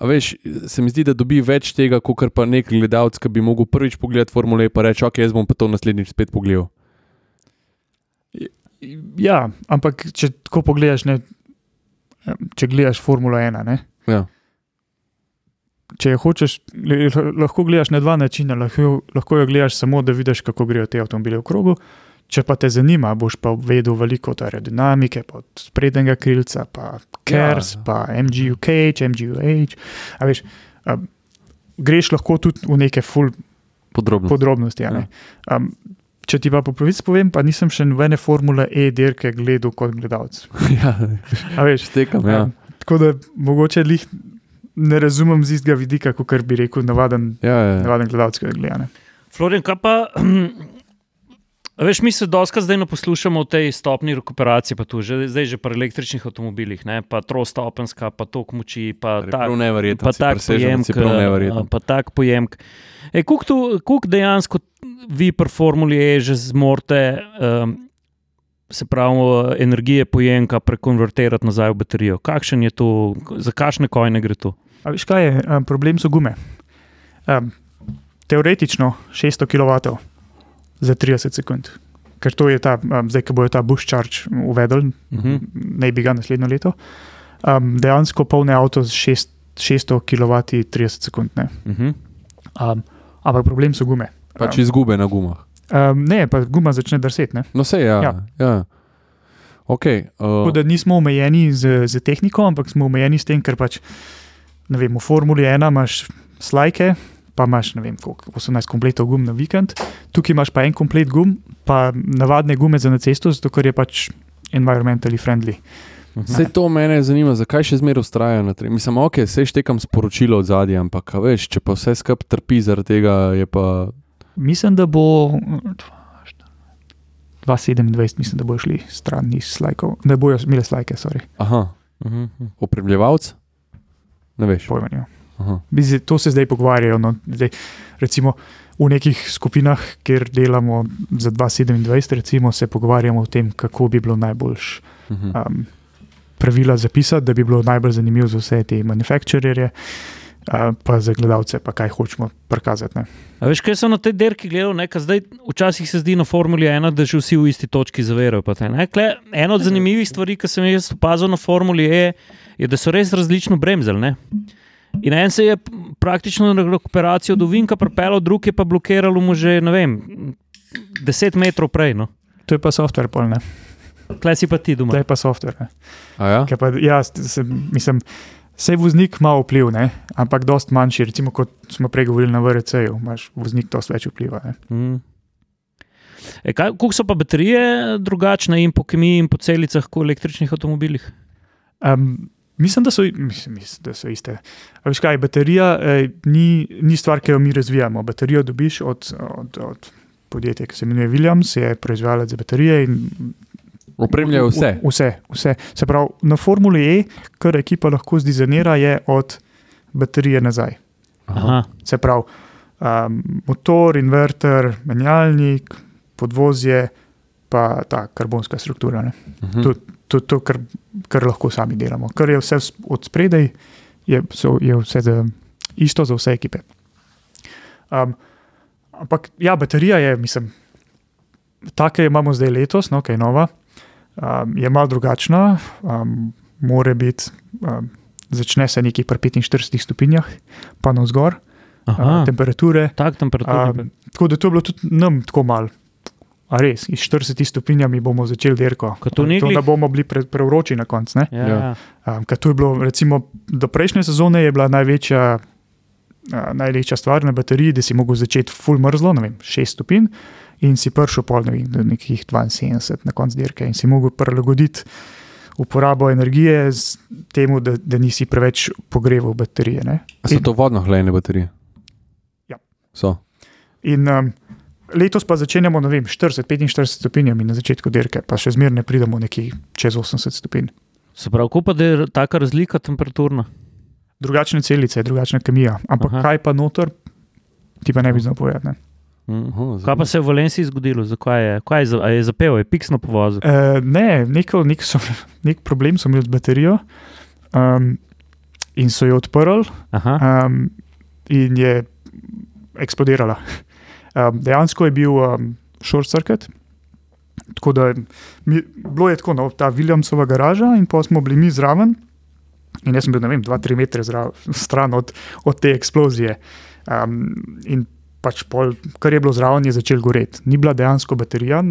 Speaker 2: A veš, se mi zdi, da dobi več tega, kot pa nek gledalec, ki bi mogel prvič pogledati Formule 1 in reči: Ok, jaz bom pa to naslednjič spet pogledal.
Speaker 3: Ja, ampak če tako pogledaš, ne, če gledaš Formulo 1, ne,
Speaker 2: Ja.
Speaker 3: če hočeš, lahko gledaš na dva načina. Lahko, lahko jo gledaš samo, da vidiš, kako grejo te avtomobile v krogu. Če pa te zanima, boš pa vedel veliko od aerodinamike, pa od sprednjega krilca, pa KERS,
Speaker 2: Ja.
Speaker 3: ja. pa MGUK, MGUH. A Veš, a, greš lahko tudi v neke full
Speaker 2: Podrobno.
Speaker 3: podrobnosti. a ne. Um, če ti pa po pravici povem, pa nisem še nobene formule E dirke gledal kot gledalec.
Speaker 2: ja,
Speaker 3: A Veš,
Speaker 2: štekam. Ja.
Speaker 3: um, tako da mogoče lih ne razumem z istega vidika, kot bi rekel navaden,
Speaker 2: Ja, ja, ja.
Speaker 3: navaden gledalec, ki gleda. ne.
Speaker 4: Florian, kaj pa. a Veš, mi se doskrat zdaj poslušamo o tej stopni rekuperacije, pa tu že, zdaj že pri električnih avtomobilih, ne? pa trostopenska, pa tok moči, pa
Speaker 2: Prav
Speaker 4: tak,
Speaker 2: neverjetno.
Speaker 4: pa tak eh, Pa tak pojemk. E, kuk dejansko vi pri Formuli E že zmorete, um, se pravi, energije pojemka prekonvertirati nazaj v baterijo? Kakšen je to, za kakšne kojne gre to?
Speaker 3: A veš kaj je, um, problem so gume. Um, teoretično 600 kW za 30 sekund, ker to je ta, um, zdaj, ko bojo ta bush charge uvedli,
Speaker 4: Uh -huh.
Speaker 3: naj bi ga naslednjo leto. Um, dejansko polne avto z šest, 600 kW 30 sekund. Ne.
Speaker 4: Uh -huh.
Speaker 3: Um, ampak problem so gume.
Speaker 2: Pač izgube na gumah.
Speaker 3: Um, ne, pa guma začne drseti. ne.
Speaker 2: No, se ja.
Speaker 3: Ja.
Speaker 2: ja. ja. Okay,
Speaker 3: Tako
Speaker 2: uh,
Speaker 3: da nismo omejeni z, z tehniko, ampak smo omejeni s tem, ker pač vem, v Formuli 1 imaš slajke, pa imaš ne vem, koliko, 18 kompletov gum na vikend, tukaj imaš pa en komplet gum, pa navadne gume za na cesto, zato ker je pač environmentally friendly.
Speaker 2: Vse to mene zanima, zakaj še zmeraj ustrajajo na tem. Mislim, ok, se štekam sporočilo od zadnje, ampak a veš, če pa vse skupaj trpi zaradi tega, je pa.
Speaker 3: Mislim, da bo 2027, mislim, da bojo šli stran iz slajkov, ne bojo imeli slajke, sorry,
Speaker 2: Aha,
Speaker 4: Uh -huh.
Speaker 2: opremljevalc? Ne veš.
Speaker 3: pojma. nimam.
Speaker 2: Aha.
Speaker 3: Bizi- To se zdaj pogovarjajo. No, zdaj, recimo v nekih skupinah, kjer delamo za 2027, recimo, se pogovarjamo o tem, kako bi bilo najboljš
Speaker 2: Mhm.
Speaker 3: um, pravila zapisati, da bi bilo najbolj zanimivo za vse te manufakturerje, uh, pa za gledalce, pa kaj hočemo prikazati. Ne.
Speaker 4: A veš, kaj so na tej derki gledali, ne, zdaj včasih se zdi na Formuli 1, da že vsi v isti točki zaverajo. pa te, ne. Kle, Ena od zanimivih stvari, ki sem jaz opazil na Formuli E, je, da so res različno bremzali. Ne. In en se je praktično na rekuperacijo do Vinka pripeljal, drug je pa blokiral mu že, ne vem, 10 metrov prej. No.
Speaker 3: To je pa software, pol, ne.
Speaker 4: Klej si pa ti
Speaker 3: To
Speaker 4: doma.
Speaker 3: je pa software. Ne.
Speaker 2: A ja?
Speaker 3: Ker Pa, ja, se, mislim, Vse voznik ima vpliv, ne? ampak dost manjši. Recimo, kot smo prej govorili na VRC-ju, imaš voznik dosti več vpliva. Ne?
Speaker 4: Mm. E, kaj, kako so pa baterije drugačne in po kemiji in po celicah kot v električnih avtomobilih?
Speaker 3: Um, mislim, da so, mislim, mislim, da so iste. A Veš kaj, baterija eh, ni, ni stvar, ki jo mi razvijamo. Baterijo dobiš od, od, od podjetja, ki se imenuje Williams, je proizvajalec baterije in
Speaker 2: Opremljajo vse.
Speaker 3: V, vse, vse. Se pravi, na Formuli E, kar ekipa lahko zdizajnira, je od baterije nazaj.
Speaker 4: Aha.
Speaker 3: Se pravi, um, motor, inverter, menjalnik, podvozje, pa ta karbonska struktura. Ne.
Speaker 2: Mhm.
Speaker 3: To, to, to kar, kar lahko sami delamo. Kar je vse od spredaj, je, so, je vse za, isto za vse ekipe. Um, ampak ja, baterija je, mislim, ta, ki jo imamo zdaj letos, no, ki je nova, um, je malo drugačna. Um, More biti, um, začne se nekje pri 45 stopinjah, pa na vzgor,
Speaker 4: Aha.
Speaker 3: uh, temperature.
Speaker 4: Tak temperatura.
Speaker 3: Um, tako da to je bilo tudi nam tako malo. A res, iz 40 stopinjami bomo začeli dirko.
Speaker 4: V Negli?
Speaker 3: To, da bomo bili pre, preuroči na koncu. ne.
Speaker 4: Ja.
Speaker 2: Ja.
Speaker 3: Um, to je bilo, recimo, do prejšnje sezone je bila največja, uh, največja stvar na bateriji, da si mogel začeti full mrzlo, ne vem, 6 stopinj in si prišel pol ne vem, do nekih 72 na koncu dirke in si mogel prilagoditi uporabo energije z temu, da, da nisi preveč pogreval baterije. Ne.
Speaker 2: A so to vodno hlajene baterije?
Speaker 3: Ja.
Speaker 2: So.
Speaker 3: In um, letos pa začenjamo, ne vem, 40-45 stopinjami na začetku dirke, pa še zmeraj ne pridemo nekje čez 80 stopinj.
Speaker 4: Se pravi, kako pa da je taka razlika temperaturna?
Speaker 3: Drugačne celice, drugačna kemija. Ampak
Speaker 4: Aha.
Speaker 3: Aha. kaj pa noter, ti pa ne bi znal povedati.
Speaker 4: Mm.
Speaker 2: Aha,
Speaker 4: Kaj pa se je v Valenciji zgodilo? Zakaj je? Kaj je, za, a je zapel, je piksno povozil?
Speaker 3: Uh, ne, neko, nek, so, nek problem so imeli z baterijo um, in so jo odprli
Speaker 4: Aha.
Speaker 3: um, in je eksplodirala. Um, dejansko je bil um, short circuit. Tako da mi, bilo je tako, no, ta Williamsova garaža, in pa smo bili mi zraven. In jaz sem bil, ne vem, 2-3 metre zra- stran od, od te eksplozije. Um, in pač pol, kar je bilo zraven, je začel goreti. Ni bila dejansko baterija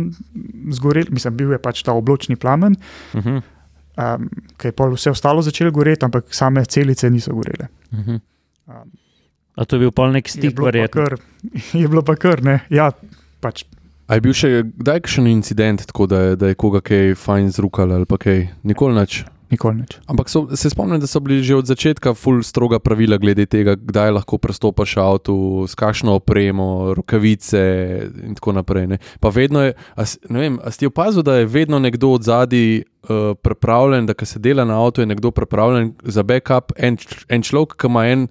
Speaker 3: zgorela, mislim, bil je pač ta obločni plamen,
Speaker 4: Uh -huh.
Speaker 3: um, ki je pol vse ostalo začelo goreti, ampak same celice niso gorele.
Speaker 4: Uh -huh.
Speaker 3: Um,
Speaker 4: A to je bil pol nek stik, verjetno.
Speaker 3: kar, je bilo pa kar, ne. Ja, pač
Speaker 2: A je bil še kdaj kakšen incident, tako da je, da je koga kaj fajn zrukal ali pa kaj? Nikoli nič.
Speaker 3: Nikoli nič.
Speaker 2: Ampak so, se spomnim, da so bili že od začetka ful stroga pravila glede tega, kdaj lahko prestopaš avtu, s kakšno opremo, rokavice in tako naprej. Ne. Pa vedno je, a, s- ne vem, a si opazil, da je vedno nekdo od zadaj uh, pripravljen, da ko se dela na avtu, je nekdo pripravljen za backup, en, en človek, ki ima en,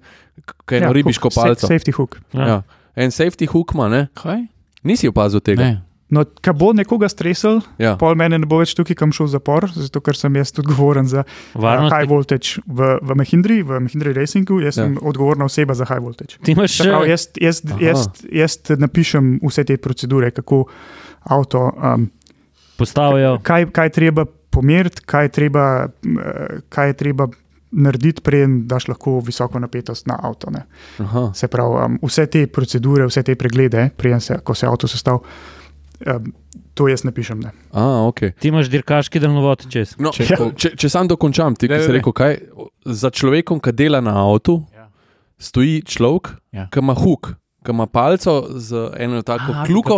Speaker 2: ki eno ja, ribiško
Speaker 3: hook, sa-
Speaker 2: palco.
Speaker 3: Safety hook.
Speaker 2: Ja. Ja. En safety hook ima, ne?
Speaker 1: Kaj?
Speaker 2: Nisi opazil tega.
Speaker 1: Ne.
Speaker 3: No, ko bo nekoga stresel,
Speaker 2: Ja.
Speaker 3: pol mene ne bo več tukaj, kam šel v zapor, zato ker sem jaz odgovoren za uh,
Speaker 4: Varnost.
Speaker 3: high voltage v, v Mahindri, v Mahindri Racingu. Jaz sem odgovorna oseba za high voltage.
Speaker 4: Ti imaš še
Speaker 3: jaz, jaz,
Speaker 2: Aha.
Speaker 3: jaz, jaz napišem vse te procedure, kako avto, um,
Speaker 4: postavijo.
Speaker 3: kaj, kaj je treba pomeriti, kaj je treba, eh, kaj je treba narediti, preden daš lahko visoko napetost na avto. Ne.
Speaker 2: Aha.
Speaker 3: Se pravi, um, vse te procedure, vse te preglede, preden se, ko se avto sestav, um, to jaz napišem. Ne.
Speaker 2: A, okay.
Speaker 4: Ti imaš dirkaški daljnovod čez.
Speaker 2: no,
Speaker 1: Če-
Speaker 2: če, če, če sam dokončam, ti
Speaker 1: Daj,
Speaker 2: si rekel, kaj za človekom, ki dela na avtu,
Speaker 1: Ja.
Speaker 2: stoji človek,
Speaker 1: Ja.
Speaker 2: ki ima huk, ki ima palco z eno tako
Speaker 1: Aha,
Speaker 2: kljuko,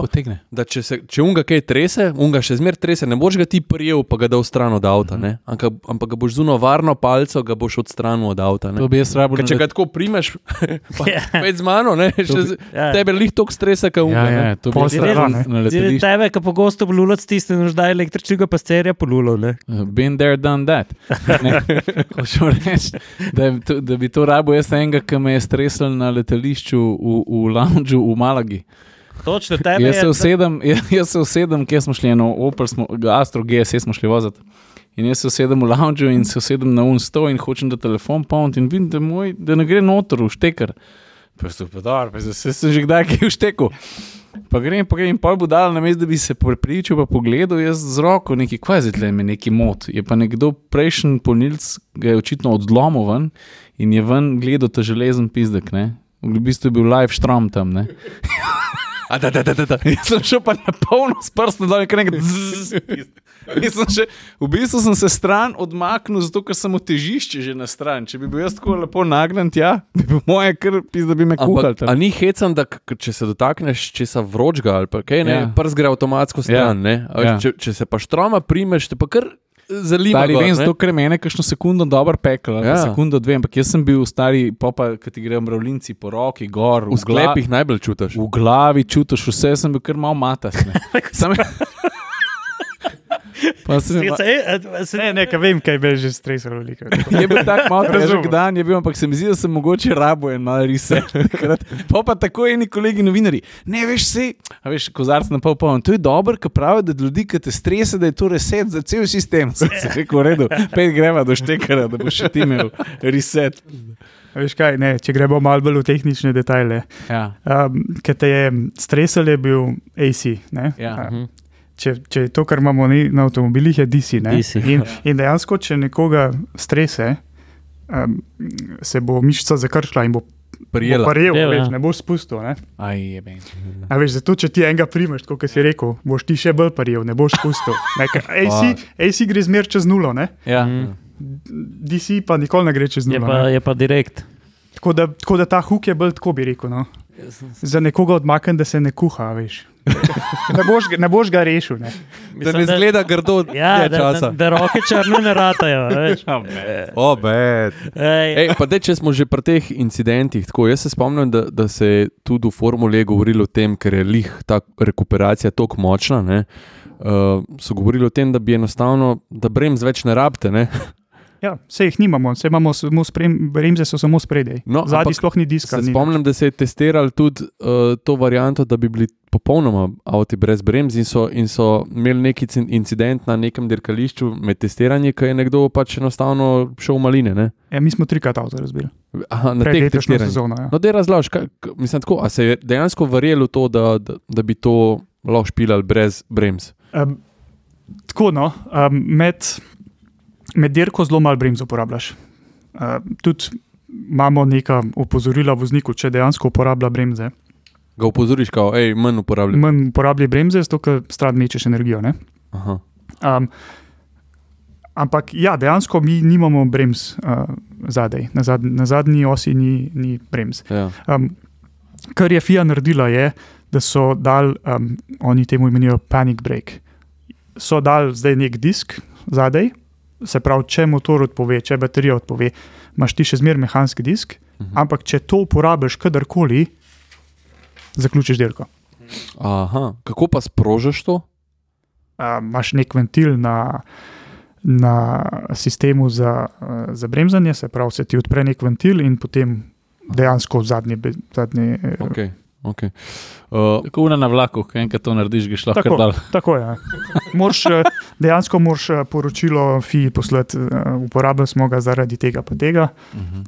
Speaker 2: da če, se, če unga kaj trese, unga še zmer trese, ne boš ga ti prijel, pa ga dal stran od avta,
Speaker 1: Mhm.
Speaker 2: ne? ampak, ampak ga boš zuno varno palco, ga boš odstranil od avta. ne.
Speaker 1: To bi jaz rabo
Speaker 2: če ga tako primeš, pa
Speaker 4: Ja.
Speaker 2: spet z mano, ne, še z,
Speaker 4: Ja.
Speaker 2: tebe lih toliko stresa, kot unga.
Speaker 1: ja,
Speaker 2: ne.
Speaker 1: to bi jaz rabo
Speaker 4: tebe, ki pogosto blulac stisne, da električnega pasterja polulo. Ne?
Speaker 1: Been there, done that. Hočem reči, da, da bi to rabo jaz enega, ki me je stresel na letališču v, v lounžu v Malagi.
Speaker 4: Točno tebe.
Speaker 1: Jaz se usedem, jaz, se usedem, kje smo šli, eno Opel, smo, Astro GS smo šli voziti. In jaz se usedem v lounžu in se usedem na un sto in hočem da telefon polniti in vidim, da, moj, da ne gre noter v šteker. Pa sem pa dar, pa zdaj sem že kdaj kaj v šteku. Pa grem, pa grem, pol bo dal, namesto da bi se prepričal, pa pogledal, jaz z roko neki kvazit le me neki mot. Je pa nekdo prejšnji polnilc, ga je očitno odlomil ven in je ven gledal ta železen pizdek, ne. V bistvu je bil live štrom tam, ne.
Speaker 2: A, da, da, da, da.
Speaker 1: Jaz sem šel pa na polno s prstom dol in kar nekaj. še, v bistvu sem se stran odmaknil, zato ker sem v težišče že na stran. Če bi bil jaz tako lepo nagnjen, ja, bi bil moje kar pis, da bi me kuhal.
Speaker 2: Ampak, a ni hecam, da če se dotakneš česa vročega ali pa kaj, ne,
Speaker 1: Ja.
Speaker 2: prst gre avtomatsko stran. Ja.
Speaker 1: Ja.
Speaker 2: Ja. Če, če se pa štroma primeš, te pa kar zaliva.
Speaker 1: Stari,
Speaker 2: gor,
Speaker 1: vem,
Speaker 2: ne.
Speaker 1: zato ker je mene kakšno sekundo dobro pekel, ali ja.
Speaker 2: Ja.
Speaker 1: sekundo dve, ampak jaz sem bil stari, popa, ki ti grejo mravljinci po roki, gor,
Speaker 2: V sklepih najbolj čutiš.
Speaker 1: V glavi čutiš vse, sem bil kar mal matas. Ne. Sam, pa sem,
Speaker 4: Se- se- se-
Speaker 3: Ne, ne, ka vem, kaj bi že stresel veliko.
Speaker 1: Je bil tak malo težek dan, je bil, ampak se mi zdi, da sem mogoče rabo en malo reset. takrat. Pa pa tako eni kolegi novinari, ne veš se, a veš, kozarc na pol poln. To je dobro, ker pravijo, da ljudi, ki te strese, da je to reset za cel sistem. Se rekel, v redu, pet greva do štekara, da boš še ti imel reset.
Speaker 3: Veš kaj, ne, če gremo malo bolj v tehnične detajle.
Speaker 1: Ja,
Speaker 3: Um, Ker te je stresel, je bil AC. Ne?
Speaker 1: ja.
Speaker 2: Mhm.
Speaker 3: Če, če je to, kar imamo ni, na avtomobilih, je DC. Ne?
Speaker 4: DC.
Speaker 3: In, in dejansko, če nekoga strese, um, se bo mišica zakrčila in bo
Speaker 2: Prijela.
Speaker 4: Ja, ja.
Speaker 3: veš, ne boš spustil. Ne?
Speaker 1: Aj, je ben.
Speaker 3: A veš, zato, če ti enega primeš, kot si rekel, boš ti še bolj paril, ne boš spustil. AC, AC gre zmer čez nulo, ne?
Speaker 1: Ja.
Speaker 4: Mm.
Speaker 3: DC pa nikoli ne gre čez
Speaker 4: Je
Speaker 3: nulo.
Speaker 4: pa,
Speaker 3: ne.
Speaker 4: je pa direkt.
Speaker 3: Tako, da, tako da ta huk je bolj tako, bi rekel. No? Za nekoga odmaknen, da se ne kuha, veš. Ne boš, ne boš ga rešil. Ne?
Speaker 2: Da ne zgleda grdo
Speaker 4: Ja, da,
Speaker 2: časa.
Speaker 4: da, da roke črne ne ratajo. a veš.
Speaker 2: O, bed.
Speaker 4: Ej,
Speaker 2: Ej, pa dej, če smo že pri teh incidentih, tako jaz se spomnim, da, da se je tudi v formuli govorilo o tem, ker je lih ta rekuperacija tako močna. Ne, uh, so govorili o tem, da bi enostavno, da bremz več ne rabite. Ne.
Speaker 3: Ja, vse jih nimamo, vse imamo samo sprem, bremze so samo spredaj.
Speaker 2: No,
Speaker 3: Zadnji sploh ni diska. Ni
Speaker 2: spomnim, da se je testiralo tudi uh, to varianto, da bi bili popolnoma avti brez bremz in so, in so imeli neki incident na nekem dirkališču med testiranjem, ki je nekdo pač enostavno šel v maline. Ne?
Speaker 3: Ja, mi smo trikrat avto razbili.
Speaker 2: Aha, na
Speaker 3: Pred
Speaker 2: teh
Speaker 3: sezono. Ja.
Speaker 2: No, da je razlož, kaj, k- mislim, tako, a se je dejansko verjelo to, da, da, da bi to lahko špilali brez bremz.
Speaker 3: Um, tako, no, um, med, med dirko zelo malo bremz uporabljaš. Uh, tudi imamo neka opozorila vozniku, če dejansko uporablja bremze.
Speaker 2: Ga opozoriš, kao, hej, manj uporabljaj.
Speaker 3: Manj uporablja bremze, zato ker stran mečeš energijo. Um, ampak ja, dejansko mi nimamo bremz uh, zadaj, na, zad, na zadnji osi ni, ni bremz.
Speaker 2: Ja.
Speaker 3: Um, kar je FIA naredila, je, da so dal, um, oni temu imenujejo panic break. So dal zdaj nek disk zadaj Se pravi, če motor odpove, če baterija odpove, imaš ti še zmeraj mehanski disk,
Speaker 2: Mhm.
Speaker 3: ampak če to uporabiš kadarkoli, zaključiš dirko.
Speaker 2: Aha, kako pa sprožiš to?
Speaker 3: Uh, imaš nek ventil na, na sistemu za, uh, za bremzanje, se pravi, se ti odpre nek ventil in potem dejansko zadnji. zadnji eh,
Speaker 2: Okay. Okay. Uh,
Speaker 1: Tako una na vlaku, ko enkrat to narediš, greš lahko
Speaker 3: Tako.
Speaker 1: kar dal.
Speaker 3: Tako je. Moraš, eh, dejansko moraš eh, poročilo FI poslati, eh, uporabljali smo ga zaradi tega, pa tega,
Speaker 1: Mhm.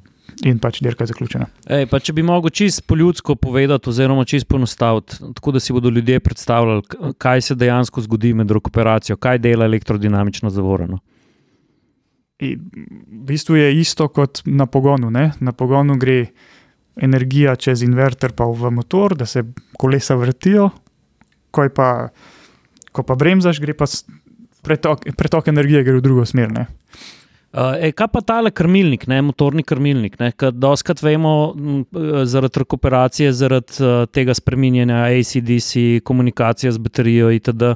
Speaker 3: in pač dirka je zaključena.
Speaker 4: Ej, pa če bi mogel čisto po ljudsko povedati, oziroma čisto poenostaviti, tako da si bodo ljudje predstavljali, kaj se dejansko zgodi med rekuperacijo, kaj dela elektrodinamično zavoreno.
Speaker 3: In v bistvu je isto kot na pogonu. Ne? Na pogonu gre energija čez inverter pa v motor, da se kolesa vrtijo, ko, pa, ko pa bremzaš, gre pa pretok, pretok energije gre v drugo smer. Ne?
Speaker 4: Uh, ej, kaj pa tale krmilnik, ne, motorni krmilnik? Doskrat vemo, m, eh, zaradi rekuperacije, zaradi uh, tega spreminjanja ACDC, komunikacije z baterijo itd.,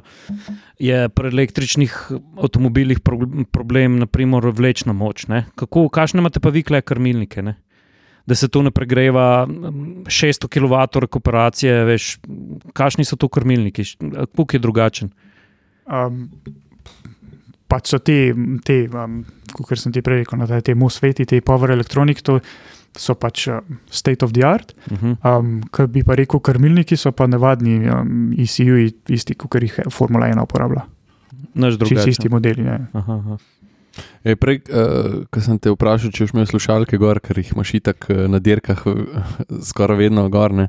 Speaker 4: je pri električnih avtomobilih pro- problem, naprimer, vlečna moč. Ne. Kako, kakšne imate pa vi kle krmilnike? Ne? Da se to ne pregreva, m, 600 kW rekuperacije, veš, kakšni so to krmilniki, kako je drugačen.
Speaker 3: Um, pač so te, te um, kot sem ti prej rekel, no, da te MOSFET, te Power Electronics, to so pač uh, state of the art.
Speaker 4: Uh -huh.
Speaker 3: Um, Kar bi pa rekel, krmilniki so pa navadni um, ECU, isti, kot jih Formula 1 uporablja.
Speaker 4: Naš
Speaker 3: Čisto
Speaker 4: drugačen.
Speaker 3: isti modeli.
Speaker 4: Aha, aha.
Speaker 2: Ej, prej, uh, ko sem te vprašal, če imel slušalke gor, ker jih imaš itak eh, na dirkah uh, skoraj vedno gorne.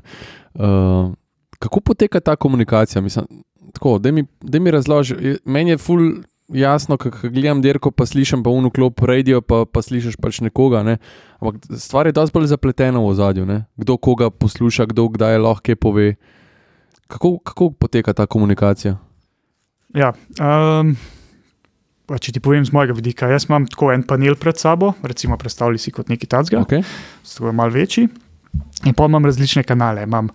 Speaker 2: Uh, kako poteka ta komunikacija? Mislim, tako, da mi, daj mi razloži. Meni je ful jasno, ko gledam dirko, pa slišim pa unuklop radio, pa, pa slišiš pač nekoga. Ne? Ampak stvar je dosti bolj zapletena v ozadju. Ne? Kdo koga posluša, kdo kdaj lahko kaj pove. Kako, kako poteka ta komunikacija?
Speaker 3: Ja, um, če ti povem z mojega vidika, jaz imam tako en panel pred sabo, recimo predstavljaj si kot neki tacga,
Speaker 2: Okay?
Speaker 3: tako malo večji. In pa imam različne kanale. Imam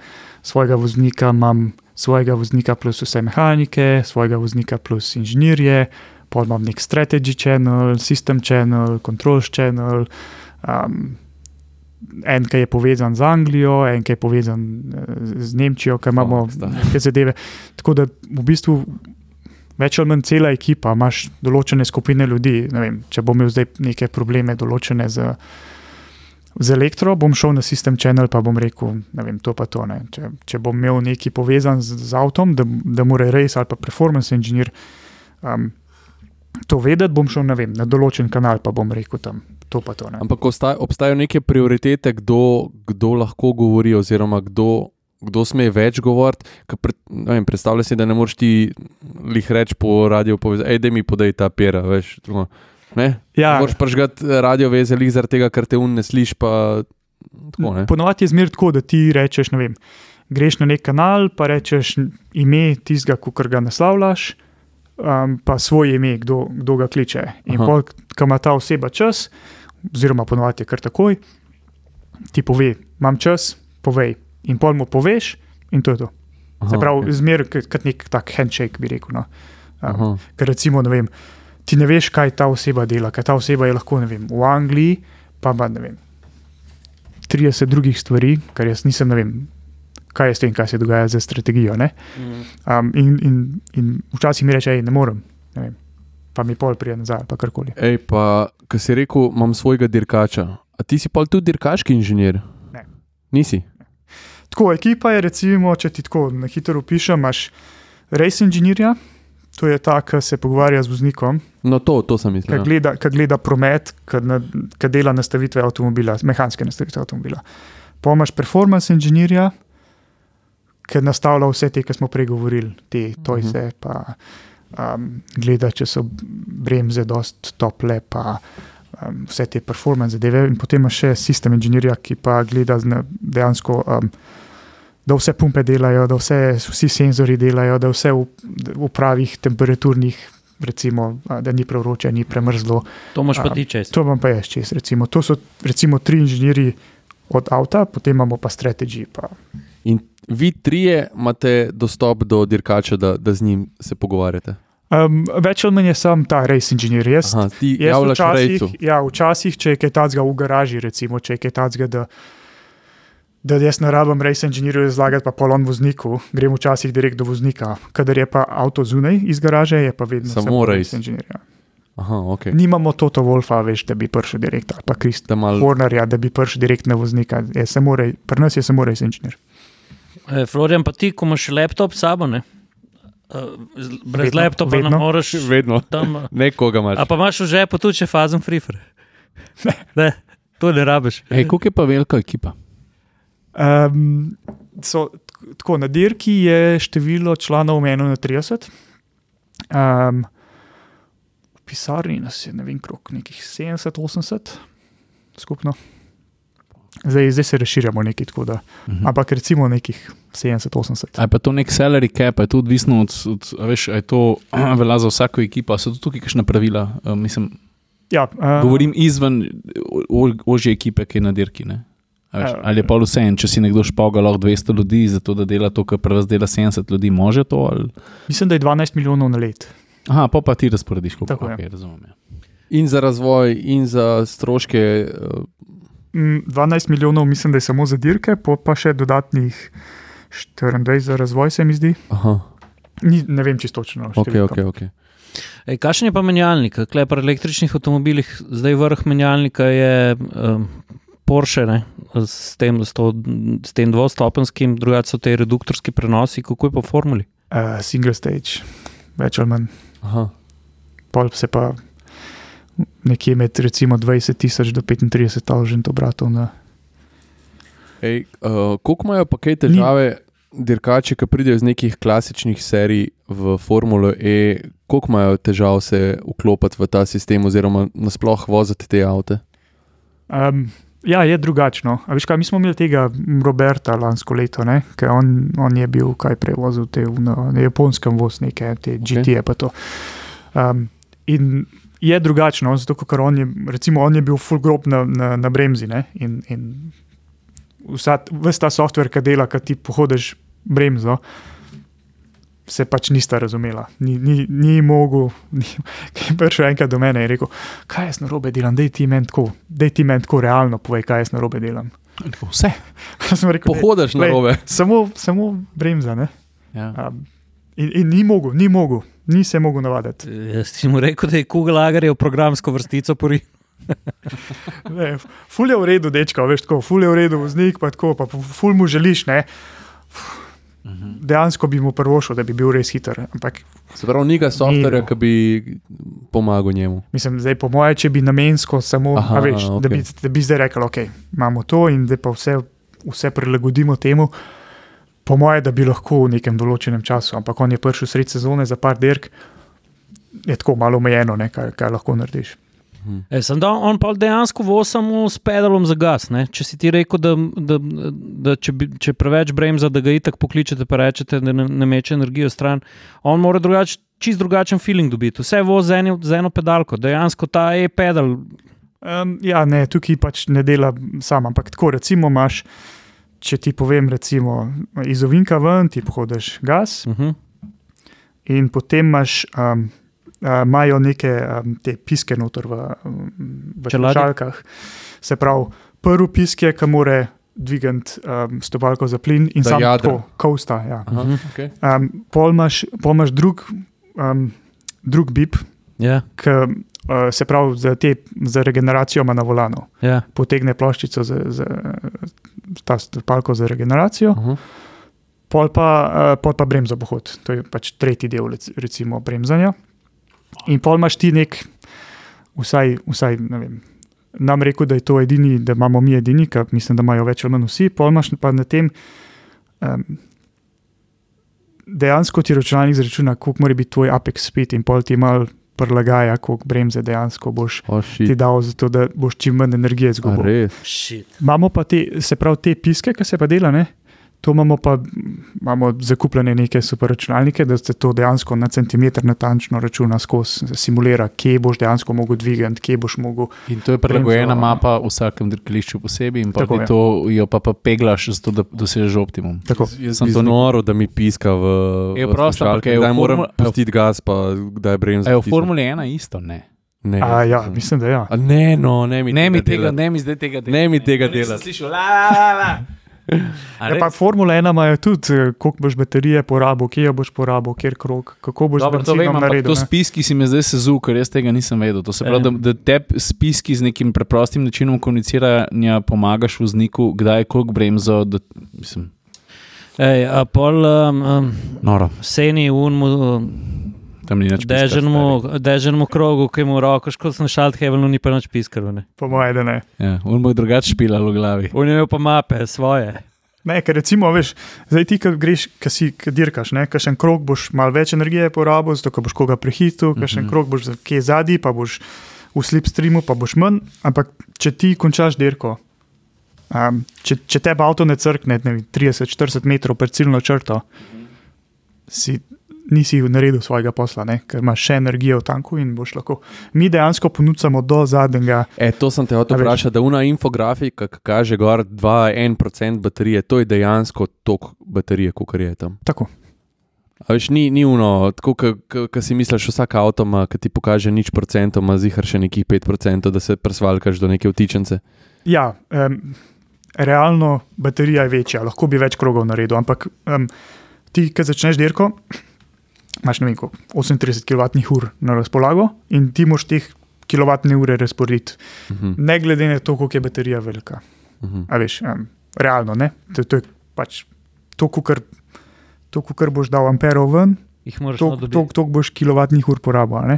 Speaker 3: svojega voznika, imam svojega voznika plus vse mehanike, svojega voznika plus inženirje, pa imam nek strategy channel, system channel, control channel. Um, En, ki je povezan z Anglijo, en, ki je povezan eh, z Nemčijo, ki imamo
Speaker 2: Oh,
Speaker 3: neke zadeve. Tako da v bistvu več ali manj cela ekipa, imaš določene skupine ljudi. Vem, če bom imel zdaj neke probleme, določene z, z elektro, bom šel na sistem channel, pa bom rekel, ne vem, to pa to. Ne. Če, če bom imel neki povezan z, z avtom, da, da mora res ali pa performance engineer um, to vedeti, bom šel vem, na določen kanal, pa bom rekel tam to to. Ne.
Speaker 2: Ampak obsta- obstajajo neke prioritete, kdo, kdo lahko govori, oziroma kdo, kdo sme več govoriti. Predstavljaj si, da ne moreš ti lih reči po radiju, povedati, da mi podaj ta pera. Veš, tako, ne?
Speaker 3: Ja,
Speaker 2: Moraš pržgati radio veze, lih zaradi tega, ker te un ne slišiš. Pa, tako?
Speaker 3: Ponovadi je zmer tako, da ti rečeš, ne vem, greš na nek kanal, pa rečeš ime tistega, ki ga naslavljaš, um, pa svoje ime, kdo, kdo ga kliče. In
Speaker 2: Aha.
Speaker 3: pol, ko ima ta oseba čas, oziroma ponovadi je kar takoj, ti pove, imam čas, povej. In pol mu poveš, in to je to. Se pravi, okay. zmer kot nek tak handshake, bi rekel. No.
Speaker 2: Aha.
Speaker 3: Um, ker recimo, ne vem, ti ne veš, kaj ta oseba dela, ker ta oseba je lahko, ne vem, v Angliji, pa ima, ne vem, 30 drugih stvari, kar jaz nisem, ne vem, kaj je s tem, kaj se dogaja za strategijo. ne. Um, in, in, in včasih mi reče, hej, ne morem, ne vem, pa mi pol prije nazaj, pa karkoli.
Speaker 2: Ej, pa, ki si rekel, imam svojega dirkača. A ti si pa tudi dirkaški inženir?
Speaker 3: Ne.
Speaker 2: Nisi.
Speaker 3: Tako, ekipa je, recimo, če ti tako na hitro opišem, imaš race inženirja, to je ta, ki se pogovarja z voznikom,
Speaker 2: No, to, to sem
Speaker 3: ki
Speaker 2: mislil. ja.
Speaker 3: gleda, ki gleda promet, ki, na, ki dela nastavitve avtomobila, mehanske nastavitve avtomobila. Pa imaš performance inženirja, ki nastavlja vse te, ki smo prej govorili, te tojse, pa um, gleda, če so bremze dost tople, pa um, vse te performance zadeve. In potem imaš še sistem inženirja, ki pa gleda dejansko. Um, Da vse pumpe delajo, da vse, vsi senzori delajo, da vse v, v pravih temperaturnih, recimo, a, da ni prevroče, ni premrzlo,
Speaker 4: To imaš pa ti čez.
Speaker 3: To vam pa jaz čez. Recimo. To so recimo tri inženirji od avta, potem imamo pa strategiji. Pa.
Speaker 2: In vi trije imate dostop do dirkača, da, da z njim se pogovarjate.
Speaker 3: Um, več ali manj je sam ta race inženir. Jaz,
Speaker 2: Aha, ti
Speaker 3: jaz
Speaker 2: javljaš
Speaker 3: včasih, ja, včasih, če je kaj takega v garaži, recimo, če je kaj takega, da, da jaz ne rabim race inženirju razlagati, pa polon vozniku, grem včasih direkt do voznika. Kadar je pa avto zunaj iz garaže, je pa vedno
Speaker 2: Samo race.
Speaker 3: inženir. Ja.
Speaker 2: Aha, ok.
Speaker 3: Nimamo Toto Wolfa, veš, da bi prišel direkt, ali pa Krista
Speaker 2: Da mal,
Speaker 3: Hornerja, da bi prišel direkt na voznika. Je rej- Pri nas je samo race inženir.
Speaker 4: E, Florian, pa ti, ko imaš laptop s sabo, ne? Z- brez
Speaker 3: Vedno,
Speaker 4: laptopa ne
Speaker 3: vedno.
Speaker 4: moreš
Speaker 2: vedno.
Speaker 4: tam.
Speaker 2: Nekoga imaš.
Speaker 4: A pa imaš v žepu tudi če fazen frifre. Ne, to ne rabiš.
Speaker 1: Ej, koliko je pa velika ekipa?
Speaker 3: Um, so, tako, na dirki je število članov omejeno na 30. Um, v pisarni nas je, ne vem, krok nekih 70-80 skupno. Zdaj, zdaj se razširjamo nekaj tako, da,
Speaker 1: Mhm.
Speaker 3: ampak recimo nekih 70-80.
Speaker 1: A je pa to nek salary cap, je to odvisno od, od veš, je to velja za vsako ekipo, so tu tukaj kakšna pravila, uh, mislim,
Speaker 3: Ja, uh,
Speaker 1: govorim izven ožje ekipe, ki je na dirki. Ne? A Veš,
Speaker 3: Ja.
Speaker 1: ali je pa vse en, če si nekdo špoga lahko 200 ljudi, zato da dela to, kar prvo dela 70 ljudi, može to? Ali?
Speaker 3: Mislim, da je 12 milijonov na let.
Speaker 1: Aha, pa, pa ti razporediš, kako
Speaker 3: je.
Speaker 1: okay, razumem. Ja.
Speaker 2: In za razvoj, in za stroške.
Speaker 3: Mm, 12 milijonov, mislim, da je samo za dirke, po pa še dodatnih 24 za razvoj, se mi zdi.
Speaker 2: Aha,
Speaker 3: Ni, ne vem čisto točno.
Speaker 2: ok,
Speaker 3: številko.
Speaker 2: ok. okay.
Speaker 4: Ej, kakšen je pa menjalnik? Kle pri električnih avtomobilih, zdaj vrh menjalnika je um, Porsche, ne? s tem, s to, s tem dvostopenskim, drugače so te reduktorski prenosi, kako je v formuli.
Speaker 3: Uh, single stage, več ali manj.
Speaker 2: Aha.
Speaker 3: Pol se pa nekje med recimo 20 tisoč do 35 tisoč obratov. Na,
Speaker 2: Ej, uh, koliko imajo pa kaj težave dirkači, ki pridejo iz nekih klasičnih serij v Formulo E, koliko imajo težav se vklopiti v ta sistem, oziroma nasploh voziti te avte?
Speaker 3: um, ja, je drugačno. A veš kaj, mi smo imeli tega Roberta lansko leto, ker on, on je bil kaj prevozil te v, na, na japonskem voz, neke te GT-je pa to. Um, in je drugačno, zato ker on je, recimo, on je bil full grob na, na, na bremzi ne, in, in vsa, ves ta softver, ki dela, ki ti pohodiš bremzo. Se pač nista razumela, ni, ni, ni mogel. Ni, ki je prišel enkrat do mene in rekel, kaj jaz na robe delam, da ti meni tako, da ti meni tako realno povej, kaj jaz na robe delam.
Speaker 1: Vse.
Speaker 3: Rekel, "Daj,
Speaker 2: Pohodiš na robe.
Speaker 3: Samo, samo bremza. ne."
Speaker 1: Ja.
Speaker 3: Um, in, in ni mogel, ni mogel, ni se mogel navaditi.
Speaker 4: Jaz si mu rekel, da je Google Agarjev programsko vrstico pori.
Speaker 3: Ne, Ful je v redu, dečko, veš, tako, ful je v redu, voznik pa tako, pa ful mu želiš, ne.
Speaker 1: Mhm.
Speaker 3: Dejansko bi mu prvošil, da bi bil res hiter. Ampak
Speaker 2: Se pravi, ni ga softverja,
Speaker 3: no.
Speaker 2: ki bi pomagal njemu.
Speaker 3: mislim, zdaj po moje, če bi namensko samo,
Speaker 2: Aha,
Speaker 3: a veš,
Speaker 2: okej.
Speaker 3: da, bi, da bi zdaj rekel, ok, imamo to in da pa vse, vse prilagodimo temu. Po moje, da bi lahko v nekem določenem času, ampak on je prišel sred sezone za par dirk, je tako malo omejeno, ne, kaj, kaj lahko narediš.
Speaker 2: Hm.
Speaker 4: E, sem da on pa dejansko vozi samo s pedalom za gas. Ne? Če si ti rekel, da, da, da če, bi, če preveč bremza, da ga itak pokličete, pa rečete, da ne, ne meče energijo stran, on mora drugač, čist drugačen feeling dobiti. Vse vozi z, eni- z eno pedalko, dejansko ta e-pedal.
Speaker 3: Um, ja, ne, tukaj pač ne dela sam, ampak tako recimo imaš, če ti povem, recimo iz ovinka ven, ti pohodiš gas
Speaker 4: Uh -huh.
Speaker 3: in potem imaš. Um, Imajo neke um, te piske noter v, v
Speaker 4: Čeladi?
Speaker 3: čelkah. Se pravi, prvi pisk je, ki more dvigati um, stopalko za plin in
Speaker 2: Da
Speaker 3: sam
Speaker 2: jadra.
Speaker 3: tako, kosta. Ja.
Speaker 2: Aha,
Speaker 4: Mhm.
Speaker 2: okay.
Speaker 3: Um, pol imaš, pol imaš drug, um, drug bip,
Speaker 4: Ja,
Speaker 3: ki uh, se pravi za, te, za regeneracijo ima na volanu.
Speaker 4: ja.
Speaker 3: potegne ploščico za, za ta stopalko za regeneracijo,
Speaker 2: Aha.
Speaker 3: pol pa, uh, pol pa bremzo pohod. To je pač tretji del rec- recimo bremzanja. In pol imaš ti nek, vsaj, vsaj ne vem. Nam rekel, da je to edini, da imamo mi edini, ker mislim, da imajo več ali manj vsi, pol imaš pa na tem. Um, Dejansko ti računalnik zračuna, koliko mora biti tvoj apex speed, in pol ti mal prilagaja, koliko bremze dejansko boš
Speaker 2: Oh,
Speaker 3: ti
Speaker 2: shit.
Speaker 3: dal, zato da boš čim manj energije izgubil. Imamo pa te, se pravi, te piske, ki se pa dela, ne? To imamo pa imamo zakupljene neke superračunalnike, da se to dejansko na centimeter natančno računa skozi, simulira, kje boš dejansko mogel dvigati, kje boš mogel.
Speaker 1: In to je prilagojena
Speaker 3: Bremzo,
Speaker 1: mapa v vsakem dirkališču posebej, in pa
Speaker 3: Tako
Speaker 1: to jo pa, pa peglaš, zato da dosežeš optimum.
Speaker 3: Tako.
Speaker 2: Jaz
Speaker 1: Sem to
Speaker 2: noro, da mi piska v.
Speaker 1: Je prosto, ampak je
Speaker 2: Kdaj moram pustiti gas, pa kdaj bremzo.
Speaker 1: A je v Formuli 1 isto? Ne.
Speaker 2: Ne,
Speaker 3: A, ja, mislim, da ja.
Speaker 2: A ne, no, ne mi
Speaker 1: Ne mi,
Speaker 2: tega
Speaker 1: tega, ne mi zdaj tega delati.
Speaker 2: Ne mi tega delati.
Speaker 1: Slišal, la, la, la.
Speaker 3: Ja, pa Formula 1 imajo tudi, eh, koliko boš baterije porabil, kje jo boš porabil, kjer krok, kako boš
Speaker 1: Dobro, to vem, ampak
Speaker 3: naredil.
Speaker 1: to
Speaker 3: ne.
Speaker 1: spis, ki si me zdaj sezul, ker jaz tega nisem vedel. To se pravi, da, da te spiski z nekim preprostim načinom komuniciranja pomagaš vozniku, kdaj je koliko bremzo. Da, mislim,
Speaker 4: Ej, a pol um, um,
Speaker 1: noro,
Speaker 4: seni unmu, um,
Speaker 1: tam ni več.
Speaker 4: dežnemu, dežnemu krogu, ki mu roko, kot na šalthevelu, ni pa nič piskalo. Ne.
Speaker 3: Po mojem, da ne.
Speaker 1: Ja, on bo drugače špilal v glavi.
Speaker 4: On je imel pa mape svoje.
Speaker 3: Ne, ker recimo, veš, zdaj ti, ki greš, ki si, ki dirkaš, ne, kakšen krok boš mal več energije porabil, zato ko boš koga prehitil, kakšen
Speaker 1: Mhm.
Speaker 3: krok boš za- kje zadnji, pa boš v slipstreamu, pa boš manj. Ampak če ti končaš dirko, um, če, če te avto ne crkne ne, vem, 30-40 metrov pred ciljno črto, si nisi naredil svojega posla, ne, ker imaš še energijo v tanku in boš lahko. Mi dejansko ponudimo do zadnjega.
Speaker 2: E, to sem te hotel vprašati, da una infografika, ki kaže gor 2-1% baterije, to je dejansko tok baterije, kot je tam.
Speaker 3: Tako.
Speaker 2: A veš, ni, ni uno, tako kot si misliš, vsak avto ima, ki ti pokaže nič procentov, ima zihar še nekih 5%, da se presvalkaš do neke vtičence.
Speaker 3: Ja, um, realno baterija je večja, lahko bi več krogov naredil, ampak um, ti, ki začneš dirko, imaš ne vem, koliko, 38 kWh na razpolago in ti moš teh kWh ure razporediti,
Speaker 2: Mhm,
Speaker 3: ne glede na to, koliko je baterija velika.
Speaker 2: mhm.
Speaker 3: A veš, um, realno, ne? To, to je pač to, kar. To, kar boš dal amperov ven,
Speaker 4: Jih moraš
Speaker 3: to,
Speaker 4: nadobiti.
Speaker 3: to, to boš kilovatnih ur porabil.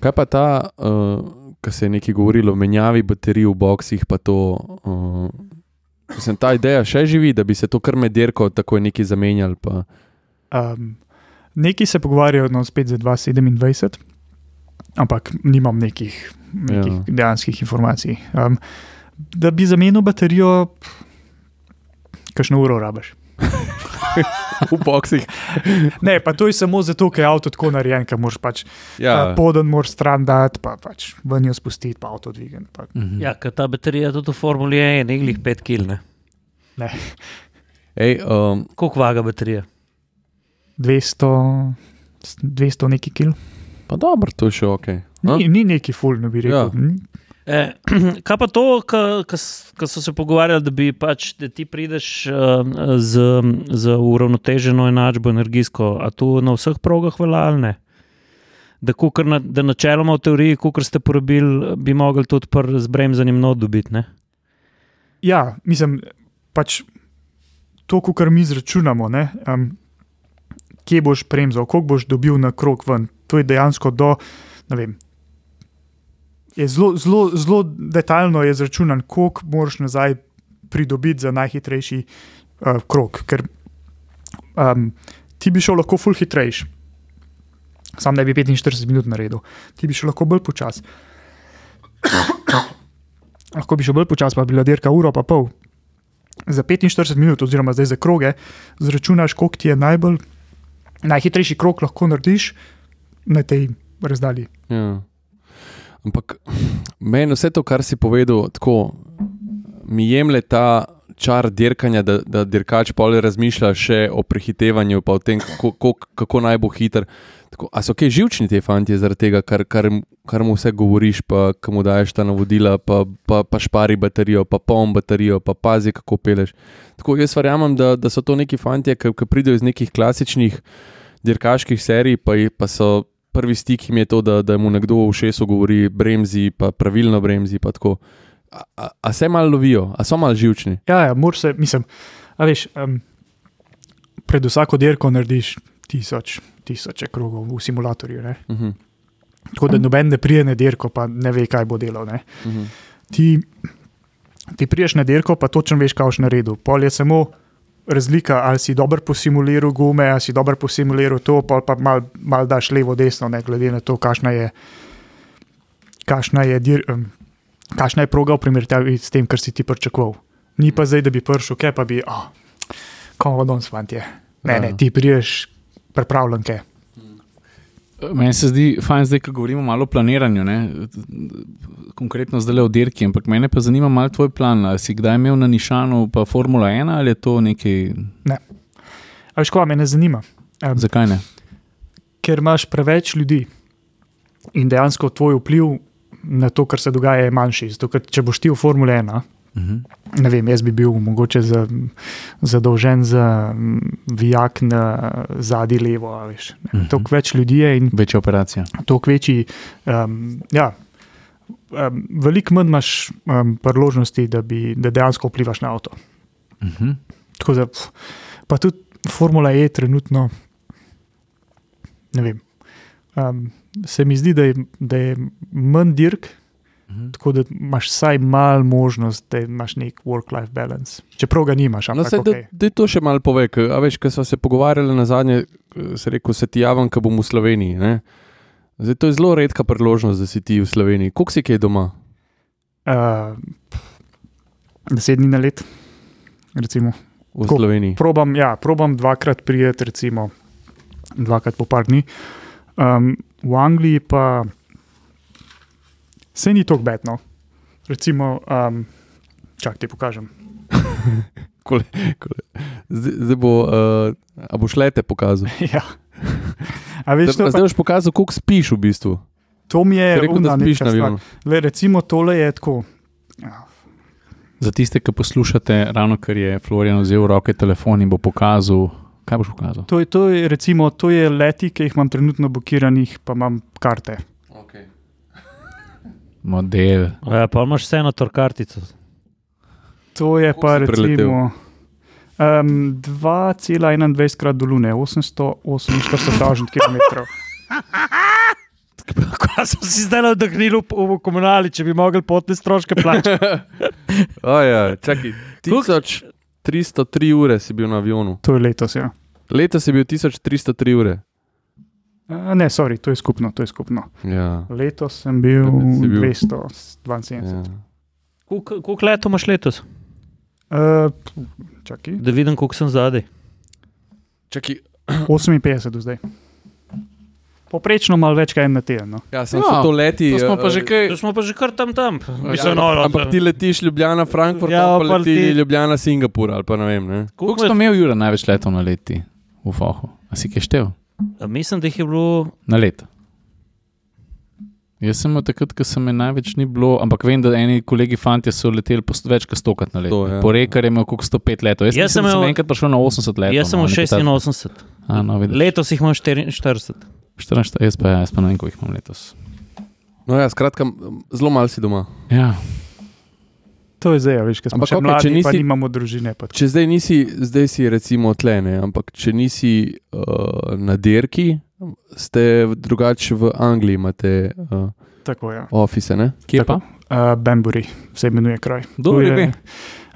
Speaker 2: Kaj pa ta, uh, ki se je nekaj govorilo menjavi baterij v boksih, pa to. Uh, mislim, ta ideja še živi, da bi se to kar med dirko tako nekaj zamenjali. Pa.
Speaker 3: Um, neki se pogovarjajo no, spet za 2027, ampak nimam nekih, nekih
Speaker 2: Ja.
Speaker 3: ja. dejanskih informacij. Um, da bi zamenil baterijo, kakšno uro rabiš.
Speaker 2: V boksih.
Speaker 3: Ne, pa to je samo zato, ker je avto tako narejen, ker moraš pač ja.
Speaker 2: Ja,
Speaker 3: poden moraš stran dati, pa pač ven jo spustiti, pa avto dvigati. Pa.
Speaker 1: Mhm.
Speaker 4: Ja, ker ta baterija tudi v Formuli 1 je neglih 5 kg.
Speaker 2: Ej, um,
Speaker 4: Koliko vaga baterija?
Speaker 3: 200, 200 neki kil.
Speaker 2: pa dobro, to je še ok.
Speaker 3: Ni, ni neki full, ne bi rekel.
Speaker 2: Ja.
Speaker 4: E, kaj pa to, ko so se pogovarjali, da bi pač, da ti prideš uh, z, z uravnoteženo enačbo energijsko, a tu na vseh progah velja ali ne? Da, na, da načeloma v teoriji, kot ste porabili, bi mogli tudi z bremzanjem not dobiti. Ne?
Speaker 3: Ja, mislim, pač to, kar mi izračunamo, ne, um, kje boš premzal, koliko boš dobil na krok ven. To je dejansko do, ne vem. Je zelo, zelo, zelo detaljno je izračunan, koliko moraš nazaj pridobiti za najhitrejši uh, krok. Ker um, ti bi šel lahko full hitrejši, sam ne bi 45 minut naredil, ti bi šel lahko bolj počasi. lahko bi šel bolj počasi, pa bi bila dirka uro pa pol. Za 45 minut, oziroma zdaj za kroge, zračunaš, koliko ti je najbolj, najhitrejši krok lahko narediš na tej razdalji.
Speaker 2: Ja. Ampak meni vse to, kar si povedal, tako mi jemlje ta čar dirkanja, da, da dirkač pol razmišlja še o prehitevanju, pa o tem, kako, kako naj bo hiter. Tako, a so kaj živčni ti fanti zaradi tega, kar, kar, kar mu vse govoriš, pa kam mu daješ ta navodila, pa, pa, pa špari baterijo, pa poln baterijo, pa pazi, kako peleš. Tako jaz verjamem, da, da so to neki fanti, ki, ki pridejo iz nekih klasičnih dirkaških serij, pa, pa so prvi stik jim je to, da, da mu nekdo v šesu govori bremzi, pa pravilno bremzi. Pa tako. a, a, a se malo lovijo, a so malo živčni.
Speaker 3: Ja, ja moraš se, mislim, a veš, um, pred vsako dirko narediš tisoč, tisoče krogov v simulatorju. Ne?
Speaker 2: Uh -huh,
Speaker 3: Tako da noben ne prije na dirko, pa ne ve, kaj bo delal. Ne?
Speaker 2: uh -huh.
Speaker 3: Ti, ti priješ na dirko, pa točno veš, kaj boš naredil. Pol je samo razlika, ali si dober posimuliral gume, ali si dober posimuliral to, pol pa mal, mal daš levo, desno, ne glede na to, kakšna je, kakšna je, dir, um, kakšna je proga v primerjavi s tem, kar si ti pričakoval. Ni pa zdaj, da bi prišel, kaj pa bi, oh, komo danes fantje. Ne, ne,
Speaker 2: Ja.
Speaker 3: ti priješ pripravljen, kaj.
Speaker 1: Meni se zdi fajn, zdaj, ko govorimo malo o planiranju, ne? konkretno zdaj le o dirki, ampak mene pa zanima malo tvoj plan. Ali si kdaj imel na Nišanu pa Formula 1 ali je to nekaj,
Speaker 3: A veš, ko me ne zanima. Um,
Speaker 1: zakaj ne?
Speaker 3: ker imaš preveč ljudi in dejansko tvoj vpliv na to, kar se dogaja, je manjši. Zato, ker če boš ti v Formule 1,
Speaker 1: Uh -huh.
Speaker 3: Ne vem, jaz bi bil mogoče za, zadolžen za vijak na zadnji levo. Veš,
Speaker 1: Mhm.
Speaker 3: uh -huh. Toliko več ljudi je in
Speaker 1: Večja operacija.
Speaker 3: toliko večji. Um, ja, um, Veliko manj imaš um, priložnosti, da, bi, da dejansko vplivaš na avto.
Speaker 1: Uh -huh.
Speaker 3: Tako da, pa tudi Formula E trenutno, ne vem. Um, se mi zdi, da je, da je manj dirk, tako da imaš vsaj malo možnost, da imaš nek work-life balance. Čeprav ga nimaš,
Speaker 2: No,
Speaker 3: ampak
Speaker 2: sej, da,
Speaker 3: okay.
Speaker 2: da to še malo pove. A veš, ko smo se pogovarjali na zadnje, se rekel, se ti javim, ko bom v Sloveniji. Ne? Zdaj, to je zelo redka priložnost, da si ti v Sloveniji. Koliko si kaj doma?
Speaker 3: uh, deset dni na let. Recimo.
Speaker 2: V
Speaker 3: Ko-
Speaker 2: Sloveniji.
Speaker 3: Probam, ja, probam dvakrat prijeti, recimo dvakrat po par dni. Um, v Angliji pa se ni tako bedno. Recimo, um, čak ti pokažem.
Speaker 2: Zdaj, zdaj bo, uh, a boš lete pokazal.
Speaker 3: ja. A veš, to,
Speaker 2: Zdaj, boš pokazal, koliko spiš v bistvu.
Speaker 3: to mi je
Speaker 2: rekel, da spiš na avionu.
Speaker 3: Le, recimo, tole je tako.
Speaker 1: Za tiste, ki poslušate, ravno ker je Florian vzel v roke telefon in bo pokazal, kaj boš pokazal.
Speaker 3: To, je, to, je, recimo, to je leti, ki jih imam trenutno blokiranih, pa imam karte.
Speaker 1: Model.
Speaker 4: Ja, pa imaš vseeno torkartico.
Speaker 3: To je
Speaker 2: Koliko
Speaker 3: pa recimo um, 2,21 krat do Lune, 848 km.
Speaker 4: Kaj so si zdaj oddahnili v, v komunali, če bi mogli potne stroške plačati?
Speaker 2: Ja, čakaj, 1303 ure si bil na avionu.
Speaker 3: To je letos. Ja.
Speaker 2: Letos si bil 1303 ure.
Speaker 3: A, ne, sorry, to je skupno. To je skupno.
Speaker 2: Ja.
Speaker 3: Letos sem bil,
Speaker 2: bil-
Speaker 3: 272.
Speaker 2: Ja.
Speaker 4: Koliko let imaš letos?
Speaker 3: Uh, čakaj,
Speaker 4: Da vidim, koliko sem zadaj.
Speaker 2: Čakaj,
Speaker 3: 58 do zdaj. Poprečno malo več kaj na teden. No.
Speaker 2: ja, sem
Speaker 1: Ja,
Speaker 2: ja, to leti.
Speaker 1: To smo pa
Speaker 2: eh,
Speaker 1: že kaj.
Speaker 4: Tu smo pa že kar tam tam.
Speaker 2: Ja,
Speaker 4: Mislim, no, no,
Speaker 2: ampak ti letiš Ljubljana, Frankfurt,
Speaker 4: Ja,
Speaker 2: ja, pa leti
Speaker 4: ti-
Speaker 2: Ljubljana, Singapur ali pa ne vem. Ne?
Speaker 1: Koliko smo imeli Jura največ letov na leti v Fohu? A si kaj štev?
Speaker 4: Mislim, da jih je bilo.
Speaker 1: Na let. Jaz sem imel takrat, ko se me največ ni bilo, ampak vem, da eni kolegi fanti so leteli po več kot stokrat na let.
Speaker 2: To, ja.
Speaker 1: Po rekar je imel koliko 105 let. Jaz,
Speaker 4: Jaz
Speaker 1: sem,
Speaker 4: sem
Speaker 1: imel...
Speaker 4: imel-
Speaker 1: sem enkrat prišel na 80 let.
Speaker 4: Jaz sem v 86.
Speaker 1: A, no, vidiš.
Speaker 4: Letos jih imam 44.
Speaker 1: 14, jaz pa, jaz pa ne vem, koliko jih imam letos.
Speaker 2: No, ja, skratka, zelo malo si doma.
Speaker 1: Ja.
Speaker 3: To je zdaj, veš, ker smo
Speaker 2: Ampak
Speaker 3: še
Speaker 2: okej,
Speaker 3: mladi,
Speaker 2: če
Speaker 3: nisi... nimamo družine. Pa tako.
Speaker 2: Če zdaj nisi, zdaj si recimo tlene, ampak če nisi uh, na dirki, ste drugače v Angliji, imate uh,
Speaker 3: tako ja.
Speaker 2: ofise, ne?
Speaker 1: Kje pa?
Speaker 3: Uh, Bambury se imenuje kraj.
Speaker 1: Dobro, ime.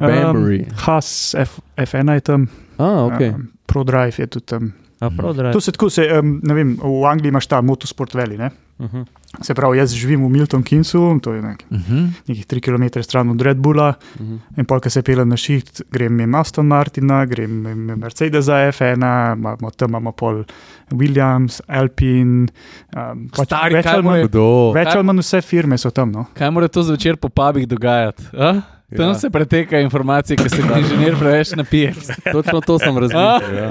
Speaker 2: Banbury.
Speaker 3: Um, Has F, F1 je tam,
Speaker 2: A, ok.
Speaker 3: um, ProDrive je tudi tam.
Speaker 4: A prav,
Speaker 3: To se tako, se, um, ne vem, v Angliji imaš ta Motorsport Valley. Ne?
Speaker 4: Uh -huh.
Speaker 3: Se pravi, jaz živim v Milton Kinsu, to je nek,
Speaker 1: Uh -huh.
Speaker 3: nekih 3 km stran od Red Bulla.
Speaker 2: Mhm.
Speaker 3: In pa, ko se pelem na šiht, grem mimo Aston Martina, grem mimo Mercedesa F1, imamo, tam imamo pol Williams, Alpine. Um, pač
Speaker 1: Stari,
Speaker 3: več ali manj vse firme so tam. No?
Speaker 1: Kaj mora to zvečer po pubih dogajati? A? Tam
Speaker 2: Ja.
Speaker 1: se preteka informacije, ki se jih inženir preveč napije.
Speaker 2: Točno to sem razmišljal. Ja.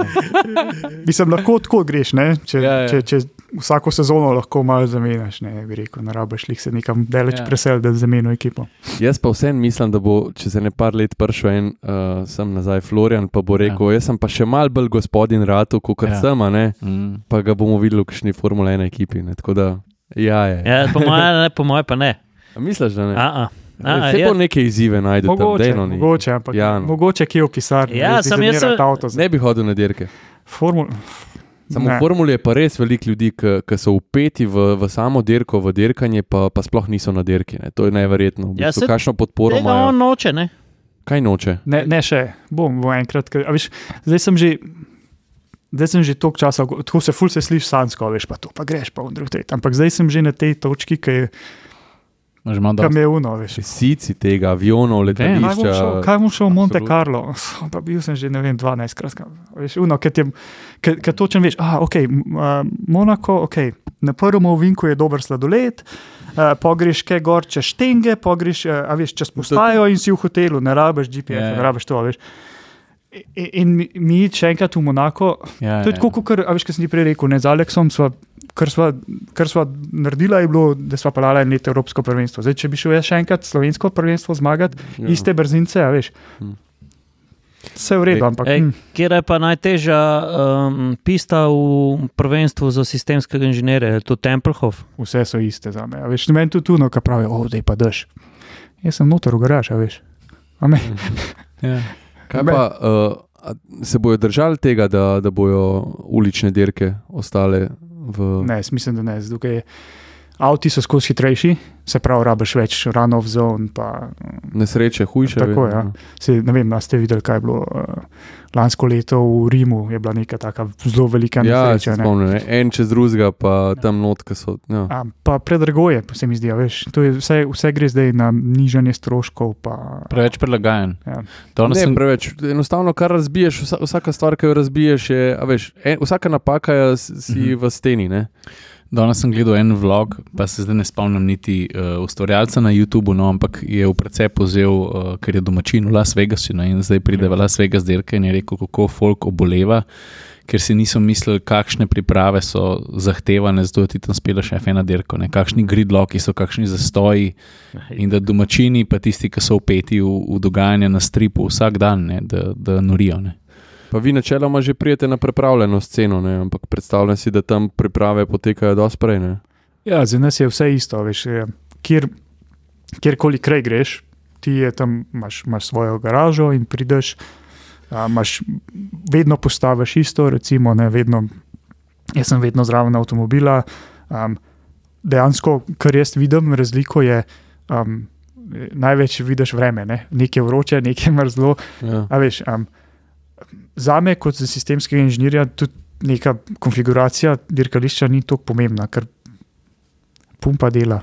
Speaker 3: Mislim, lahko tako greš, ne? če,
Speaker 1: Ja, ja.
Speaker 3: če, če vsako sezono lahko malo zamenjaš. Ne, bi rekel, ne rabiš lih se nekam daleč
Speaker 1: Ja.
Speaker 3: presel, da zamenjaš ekipo.
Speaker 2: Jaz pa vseeno mislim, da bo čez ene par let prišel en, uh, sem nazaj Florian, pa bo rekel, ja. jaz sem pa še mal bolj gospodin ratu, kot
Speaker 1: Ja.
Speaker 2: sem, a ne,
Speaker 1: Mm.
Speaker 2: pa ga bomo videli v kakšni Formule 1 ekipi. Ne? Tako da, ja, je.
Speaker 4: ja, po mojem, ne, po mojem pa ne.
Speaker 2: A misliš, da ne?
Speaker 4: A, a. A,
Speaker 2: Se
Speaker 4: ja.
Speaker 2: bo neke izzive najdel tam,
Speaker 3: Mogoče,
Speaker 2: dejno ni.
Speaker 3: mogoče, ampak
Speaker 2: Ja,
Speaker 3: ja,
Speaker 2: no.
Speaker 3: mogoče kje v pisarni.
Speaker 4: Ja, sem jaz sem-
Speaker 3: Avto, za-
Speaker 2: Ne bi hodil na dirke.
Speaker 3: Formul...
Speaker 2: Samo v
Speaker 3: Ne.
Speaker 2: formuli je pa res veliko ljudi, ki so upeti v, v samo dirko, v dirkanje, pa, pa sploh niso na dirki. Ne. To je neverjetno. V
Speaker 4: Ja,
Speaker 2: bistvu,
Speaker 4: se-
Speaker 2: kakšno podporo imajo?
Speaker 4: on noče, ne?
Speaker 2: Kaj noče?
Speaker 3: Ne, ne še, bom, bom enkrat. Ker, a veš, zdaj sem že. Zdaj sem že toliko časa, tako se ful se sliši sansko, veš pa to, pa greš pa v drug tret. Ampak zdaj sem že na tej točki, ki je Kam
Speaker 1: dosti.
Speaker 3: je uno, veš.
Speaker 2: Sici tega, avionov,
Speaker 3: šel,
Speaker 2: letališča.
Speaker 3: kaj bom šel v Monte. Carlo? Pa bil sem že, ne vem, 12 krat. Veš, uno, ker točno veš, ah, ok, a, Monako, ok, na prvem ovinku je dober sladoled, uh, pogreš kaj gor čez štenge, pogreš, uh, a veš, čez postajo in si v hotelu, ne rabiš GPS,
Speaker 1: Ja,
Speaker 3: ne rabiš to, veš. In, in mi- mi še enkrat v Monako,
Speaker 1: Ja,
Speaker 3: to je tako, kot, a veš, kaj sem ti prej rekel, ne z Aleksom, sva, kar, sva, kar sva naredila, je bilo, da sva pelala en let Evropsko prvenstvo. Zdaj, če bi šel jaz še enkrat slovensko prvenstvo zmagati,
Speaker 2: Ja.
Speaker 3: iste brzince, a veš.
Speaker 2: Hmm.
Speaker 3: Vse je v redu, ampak
Speaker 4: Ej,
Speaker 3: hm,
Speaker 4: kje je pa najtežja um, pista v prvenstvu za sistemskega inženirja? Je to Tempelhof?
Speaker 3: vse so iste za me. a Veš, meni tudi tuno, ki pravijo, oh, zdaj pa daš. Jaz sem noter v garaž, a veš. A me,
Speaker 1: Ja.
Speaker 2: Kaj pa uh, se bojo držali tega, da, da bojo ulične dirke ostale v.
Speaker 3: ne, mislim, da ne. je- Avti so skozi hitrejši, se pravi, rabiš več run-off zone. Pa,
Speaker 2: Nesreče, hujše.
Speaker 3: Tako, ja. se, ne vem, ste videli, kaj je bilo uh, lansko leto v Rimu. Je bila neka taka zelo velika
Speaker 2: Ja,
Speaker 3: nesreča.
Speaker 2: se
Speaker 3: ne.
Speaker 2: spomnim, ne. en čez drugega, pa tam notka so. Ja.
Speaker 3: A, pa predrago je, se mi zdi, a veš. Vse, vse gre zdaj na nižanje stroškov. Pa,
Speaker 1: Preveč prilagajen.
Speaker 3: Ja.
Speaker 1: Danes
Speaker 2: Ne,
Speaker 1: sem,
Speaker 2: preveč. Enostavno, kar razbiješ, vsa, vsaka stvar, ki jo razbiješ, je, a veš, en, vsaka napaka je si
Speaker 1: Mhm.
Speaker 2: v steni. Ne?
Speaker 1: Danes sem gledal en vlog, pa se zdaj ne spomnim niti uh, ustvarjalca na YouTubu, no, ampak je v precepu vzel, uh, ker je domačin v Las Vegasu no, in zdaj pride v Las Vegas dirke in je rekel, kako folk oboleva. Ker si niso mislili, kakšne priprave so zahtevane, zato ti tam speleš še ena dirka, ne? kakšni gridloki so, kakšni zastoji. In da domačini, pa tisti, ki so upeti v, v dogajanje na stripu vsak dan, ne? da, da norijo. Ne?
Speaker 2: Pa vi načeloma že prijete na pripravljeno sceno, ne? ampak predstavljam si, da tam priprave potekajo dosti prej. Ne?
Speaker 3: Ja, za nas je vse isto. Veš, je, kjer, kjerkoli kraj greš, ti tam imaš, imaš svojo garažo in prideš, a, imaš, vedno postaviš isto, recimo, ne, vedno, jaz sem vedno zraven avtomobila. Um, dejansko, kar jaz vidim, razliko je. Um, Največ vidiš vreme, ne? nekaj vroče, nekaj mrzlo.
Speaker 2: Ja.
Speaker 3: A veš, um, za me, kot za sistemskega inženirja, tudi neka konfiguracija dirkališča ni tako pomembna, ker pumpa dela.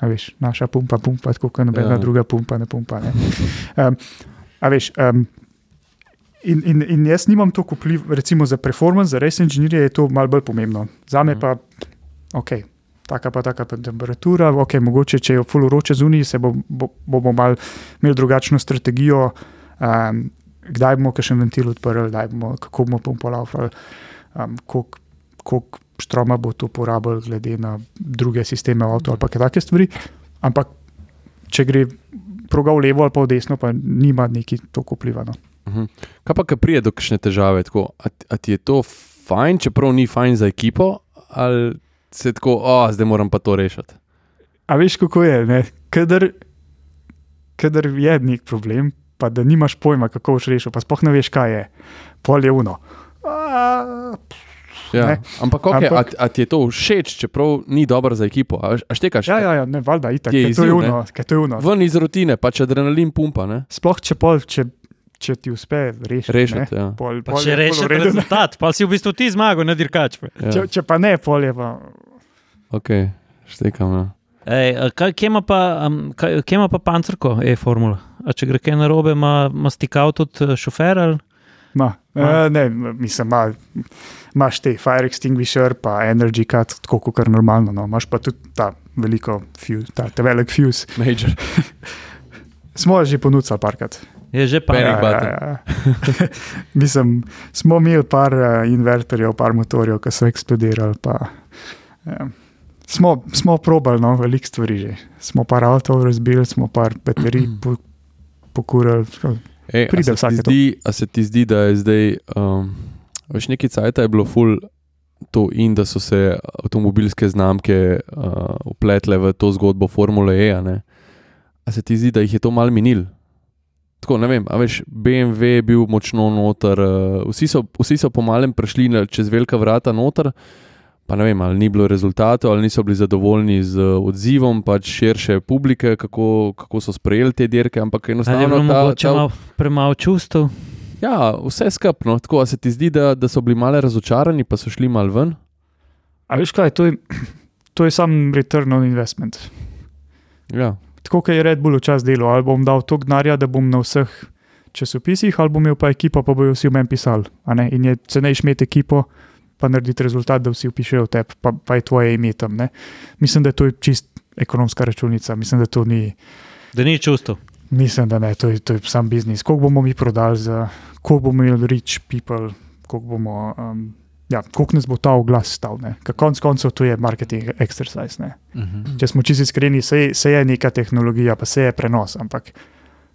Speaker 3: A veš, naša pumpa, pumpa, tako kot nobena
Speaker 2: Ja.
Speaker 3: druga pumpa, ne pumpa. Ne. Um, a veš, um, in, in, in jaz nimam toliko vpliv, recimo za performance, za res inženirje je to malo bolj pomembno. Za me
Speaker 2: Mhm.
Speaker 3: pa, ok. Taka pa taka pa temperatura, ok, mogoče če je full vroče zunaj, se bo, bo, bomo mal imeli drugačno strategijo, um, kdaj bomo še en ventil odprli, bomo, kako bomo pumpali, um, koliko, koliko štroma bo to porabil, glede na druge sisteme avto ali kaj take stvari. Ampak če gre proga v levo ali pa v desno, pa nima neki toliko vpliva. No.
Speaker 2: Mhm. Kaj pa, ki prije do kakšne težave? Tako, a, a ti je to fajn, čeprav ni fajn za ekipo, ali se tako, o, zdaj moram pa to rešiti.
Speaker 3: A veš, kako je, ne? kadar, kadar je nek problem, pa da nimaš pojma, kako boš rešil, pa spoh ne veš, kaj je, pol je uno. A,
Speaker 2: Ja.
Speaker 3: Ne.
Speaker 2: Ampak, okay,
Speaker 3: Ampak-.
Speaker 2: A, a ti je to všeč, čeprav ni dobro za ekipo? A, veš- a štekaš?
Speaker 3: Ja, ja, ja ne, valjda, itak,
Speaker 2: Je
Speaker 3: to je
Speaker 2: izziv, ne?
Speaker 3: uno, ker to je uno.
Speaker 2: Ven iz rutine, pač adrenalin pumpa, ne?
Speaker 3: Sploh če, pol, če, če ti uspe rešiti.
Speaker 2: Rešiti, ja.
Speaker 3: Pol,
Speaker 4: Pa
Speaker 3: pol
Speaker 4: če
Speaker 3: je
Speaker 4: rečeš
Speaker 3: redu, ne.
Speaker 4: rezultat, pa si v bistvu ti zmagal, ne dirkač. pa.
Speaker 2: ja.
Speaker 3: Če, če pa ne, pol je pa.
Speaker 2: Ok, štekam. Ja.
Speaker 4: Ej, kaj, kje ima pa, um, kaj, kje ima pa pancerko, e-formula? A če gre kaj narobe, ima, ima stikal tudi eh, šofer ali?
Speaker 3: Ma,
Speaker 4: Ma.
Speaker 3: uh, ne, mislim, ma, imaš te fire extinguisher, pa energy cut, tako kot normalno. No. Imaš pa tudi ta veliko fuse, ta, ta velik fuse.
Speaker 2: Major.
Speaker 3: Smo že ponudili parkrat.
Speaker 4: Je že pa.
Speaker 2: Panic
Speaker 3: Ja, ja, ja. Mislim, smo imeli par uh, inverterjev, par motorjev, ki so eksplodirali. Pa, ja. Smo, smo probali, no, veliko stvari že. Smo par avtov razbili, smo par baterij po, pokurili.
Speaker 2: Ej,
Speaker 3: Pride vsake
Speaker 2: zdi, a se ti zdi, da je zdaj, um, veš, neki cajt je bilo ful to in da so se avtomobilske znamke uh, upletle v to zgodbo Formule E. A, ne? a se ti zdi, da jih je to mal minil? Tako, ne vem, a veš, BMW je bil močno noter, uh, vsi, so, vsi so po malem prišli čez velika vrata noter, pa ne vem, ali ni bilo rezultatov, ali niso bili zadovoljni z uh, odzivom pač širše publike, kako, kako so sprejeli te dirke, ampak
Speaker 4: Ali je
Speaker 2: enostavno
Speaker 4: bilo
Speaker 2: ta,
Speaker 4: mogoče
Speaker 2: ta,
Speaker 4: malo premalo čustev?
Speaker 2: Ja, vse skupno. Tako a se ti zdi, da, da so bili malo razočarani, pa so šli malo ven.
Speaker 3: A veš kaj, to je, to je sam return on investment.
Speaker 2: Ja.
Speaker 3: Tako kot je Red Bull včasih delo, ali bom dal to gnarja, da bom na vseh časopisih, ali bom imel pa ekipo, pa bojo vsi v meni pisali. a ne. In je cenejš imeti ekipo, pa narediti rezultat, da vsi pišejo tebi, pa, pa je tvoje ime tam. Ne. Mislim, da je to čist ekonomska računica, mislim, da to ni.
Speaker 4: Da ni čustvo.
Speaker 3: Mislim, da ne, to je, to je sam biznis. Koliko bomo mi prodali, za, koliko bomo imeli rich people, koliko, bomo, um, ja, koliko nas bo ta oglas stal. Konec koncev to je marketing exercise. Ne.
Speaker 1: Mhm.
Speaker 3: Če smo čisto iskreni, se, se je neka tehnologija, pa se je prenos, ampak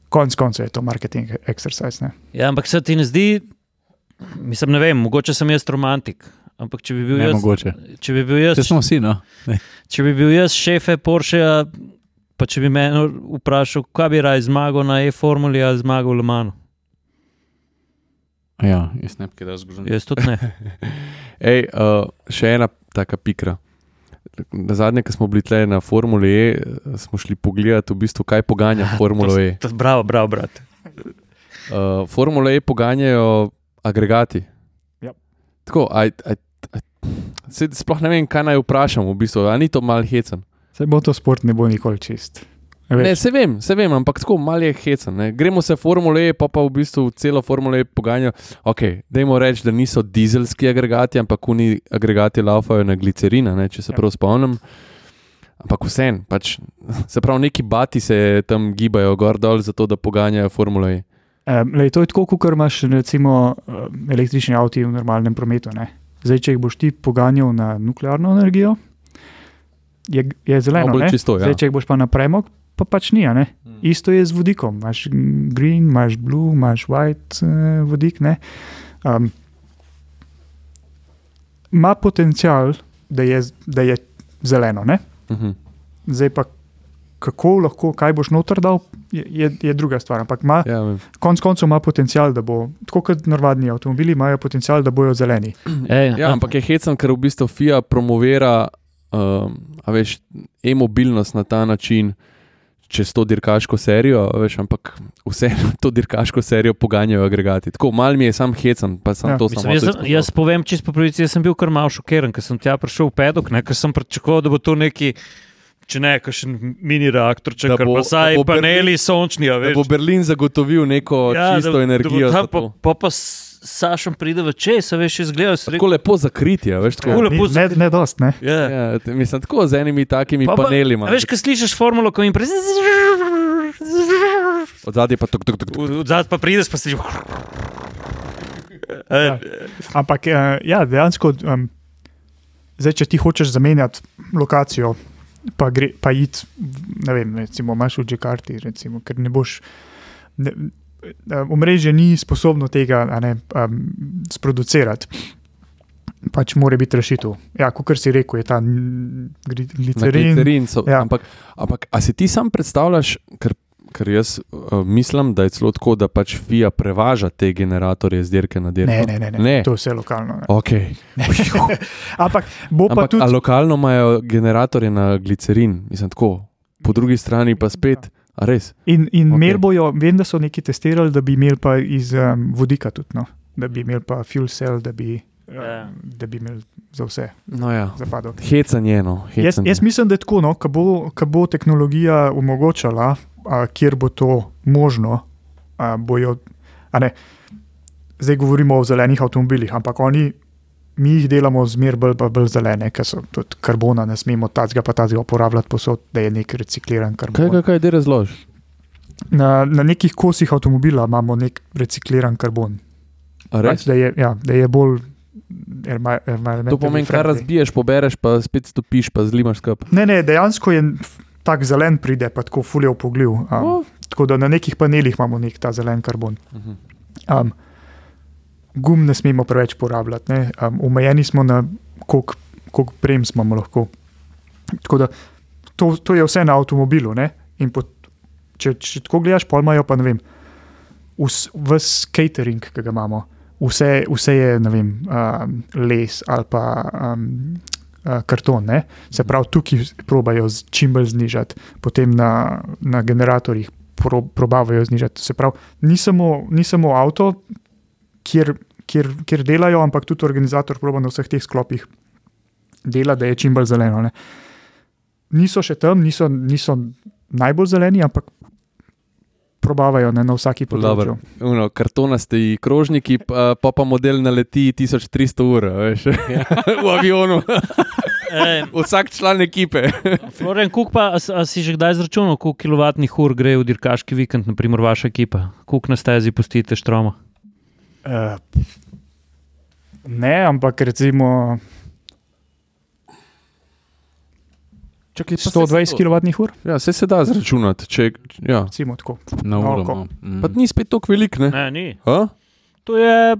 Speaker 3: konec koncev je to marketing exercise. Ne.
Speaker 4: Ja, ampak se ti ne zdi, mislim, ne vem, mogoče sem jaz romantik. Ampak če bi bil
Speaker 1: Ne,
Speaker 4: jaz,
Speaker 1: mogoče.
Speaker 4: če bi bil jaz,
Speaker 1: smo vsi, no. Ne.
Speaker 4: če bi bil jaz šefe Porsche, pa če bi me vprašal, kaj bi raje zmagal na e-formuli ali zmagal v Le Manu.
Speaker 1: Ja, jaz ne bi kaj zgoril.
Speaker 4: Jaz tudi ne.
Speaker 2: Ej, uh, še ena taka pikra. Na zadnje, ko smo bili tle na Formuli E, smo šli pogledati, v bistvu, kaj poganja Formulo E.
Speaker 4: To- Bravo, bravo, brat.
Speaker 2: Uh, Formulo E poganjajo agregati.
Speaker 3: Ja.
Speaker 2: Tako, aj, aj, aj, sploh ne vem, kaj naj vprašam, v bistvu, ali ni to mal hecen.
Speaker 3: Se bo to sport ne bo nikoli čist. A
Speaker 2: Ne, se vem, se vem, ampak tako mal je hecen. Ne. Gremo se Formule E, pa pa v bistvu celo Formule E poganjajo. Ok, dajmo reči, da niso dizelski agregati, ampak oni agregati laufajo na glicerina, ne, če se
Speaker 3: Ja.
Speaker 2: prav spomnim. Ampak vsem, pač, se pravi, neki bati se tam gibajo gor dol, zato da poganjajo Formule E.
Speaker 3: Um, lej, to je tako, kot imaš recimo električni avto v normalnem prometu. Ne? Zdaj, če jih boš ti poganjal na nuklearno energijo, je, je zeleno. Ne?
Speaker 2: čisto, ja.
Speaker 3: Zdaj, če jih boš pa na premog, pa pač ni. a ne.
Speaker 2: Mm.
Speaker 3: Isto je z vodikom. Imaš green, imaš blue, imaš white uh, vodik. ne. Um, Ma potencial, da je, da je zeleno. Ne?
Speaker 2: Uh -huh.
Speaker 3: Zdaj pa kako lahko, kaj boš noter dal, je, je, druga stvar. Ampak ima
Speaker 2: ja, vem.
Speaker 3: konec koncev ima potencial, da bo, tako kot navadni avtomobili, imajo potencial, da bojo zeleni.
Speaker 4: Ej,
Speaker 2: ja, ampak je hecen, ker v bistvu FIA promovira um, a veš, e-mobilnost na ta način. Čez to dirkaško serijo, veš, ampak vseeno to dirkaško serijo poganjajo agregati. Tako mal mi je sam hecen, pa sem
Speaker 3: Ja,
Speaker 2: to samo
Speaker 4: jaz, jaz povem čisto po pravici, jaz sem bil kar malo šokiran, ker sem tja prišel v pedok, ne, ker sem pričakoval, da bo to neki, če ne, kakšen mini reaktor, če kar
Speaker 2: bo-
Speaker 4: pa saj
Speaker 2: da bo
Speaker 4: paneli
Speaker 2: Berlin-
Speaker 4: sončni, a
Speaker 2: Da
Speaker 4: veš.
Speaker 2: bo Berlin zagotovil neko ja, čisto da, energijo.
Speaker 4: Da bo
Speaker 2: to.
Speaker 4: pa, pa, pa s Sašom pride v čes, a veš, izgleda se
Speaker 2: Tako lepo zakritje, veš, tako.
Speaker 4: Tako lepo
Speaker 3: Ni- Ne, ne dost, ne.
Speaker 4: Ja.
Speaker 2: Ja, te- mislim, tako z enimi takimi
Speaker 4: Pa
Speaker 2: pa,
Speaker 4: pa-
Speaker 2: panelima.
Speaker 4: A veš, ko slišiš formulo, ko jim prej.
Speaker 2: Od zadaj pa tuk, tuk, tuk, tuk.
Speaker 4: Od zadaj pa prideš, pa si že.
Speaker 3: Ja. Ampak uh, ja, dejansko, um, zdaj, če ti hočeš zamenjati lokacijo, pa, gre, pa iti, ne vem, recimo, imaš v Džakarti, recimo, ker ne boš. Ne, eh, Omrežje ni sposobno tega ne, um, sproducirati. Pač mora biti rešitev. Ja, kot si rekel, je ta glicerin.
Speaker 2: glicerin so,
Speaker 3: ja.
Speaker 2: ampak, ampak a si ti sam predstavljaš, ker, ker jaz uh, mislim, da je celo tako, da pač FIA prevaža te generatorje z dirke na dirko?
Speaker 3: Ne, ne, ne, ne.
Speaker 2: ne.
Speaker 3: to je vse lokalno. Ne.
Speaker 2: Okay.
Speaker 3: Ampak bo pa
Speaker 2: Ampak
Speaker 3: tudi.
Speaker 2: a lokalno imajo generatorje na glicerin, mislim tako. Po drugi strani pa spet, a res.
Speaker 3: In, in
Speaker 2: Ok.
Speaker 3: okay. imeli bojo, vem, da so neki testirali, da bi imeli pa iz um, vodika tudi, no? da bi imeli pa fuel cell, da bi,
Speaker 4: Ja.
Speaker 3: um, da bi imeli za vse
Speaker 2: No ja,
Speaker 3: zapadlo.
Speaker 2: hecen je no.
Speaker 3: Jaz, jaz mislim, da je tako, no, ko bo, ko bo tehnologija omogočala, kjer bo to možno, a, bojo. A ne, zdaj govorimo o zelenih avtomobilih, ampak oni, mi jih delamo zmeraj bolj, pa bolj zelene, ker so tudi karbona, ne smemo tazga pa tazga uporabljati posod, da je nek recikliran karbon.
Speaker 2: Kaj, kaj, kaj, da razloži?
Speaker 3: Na, na nekih kosih avtomobila imamo nek recikliran karbon. Pač, da, je, ja, da je bolj. envi- environmentally
Speaker 2: To pomeni, kar
Speaker 3: friendly.
Speaker 2: razbiješ, pobereš, pa spet stopiš, pa zlimaš skupaj.
Speaker 3: Ne, ne, dejansko je tak zelen pride, pa tako fulje upogljiv. Um,
Speaker 2: Oh.
Speaker 3: Tako da na nekih panelih imamo nek ta zelen karbon.
Speaker 2: Mhm.
Speaker 3: Um, gum ne smemo preveč porabljati, ne. um, omejeni smo na koliko prem smo lahko. Tako da to, to je vse na avtomobilu. ne. In pot, če, če tako gledaš, pa imajo pa ne vem, vs, vs catering, ki ga imamo, vse, vse je vem, um, les ali pa um, uh, karton. Ne? Se pravi, tukaj probajo čim bolj znižati, potem na, na generatorjih pro, probavajo znižati. Se pravi, ni samo, ni samo avto, kjer, kjer, kjer delajo, ampak tudi organizator proba na vseh teh sklopih dela, da je čim bolj zeleno. Ne? Niso še tam, niso, niso najbolj zeleni, ampak probavajo ne, na vsaki
Speaker 2: Dobro.
Speaker 3: področju.
Speaker 2: Uno, kartonasti krožniki, pa, pa pa model naleti 1300 ur, veš, v avionu, vsak član ekipe.
Speaker 4: Florian Kuk, pa a, a si že kdaj izračunal, koliko kilovatnih ur gre v dirkaški vikend, naprimer vaša ekipa? Koliko na stezi pustite štroma?
Speaker 3: Uh, ne, ampak recimo
Speaker 2: Čakaj,
Speaker 3: 120 kWh,
Speaker 2: Ja, vse se da zračunati. Če, ja.
Speaker 3: recimo tako.
Speaker 1: Na uro. No. Mm.
Speaker 2: Pa ni spet tako velik, ne?
Speaker 4: Ne, ni.
Speaker 2: A?
Speaker 4: To je,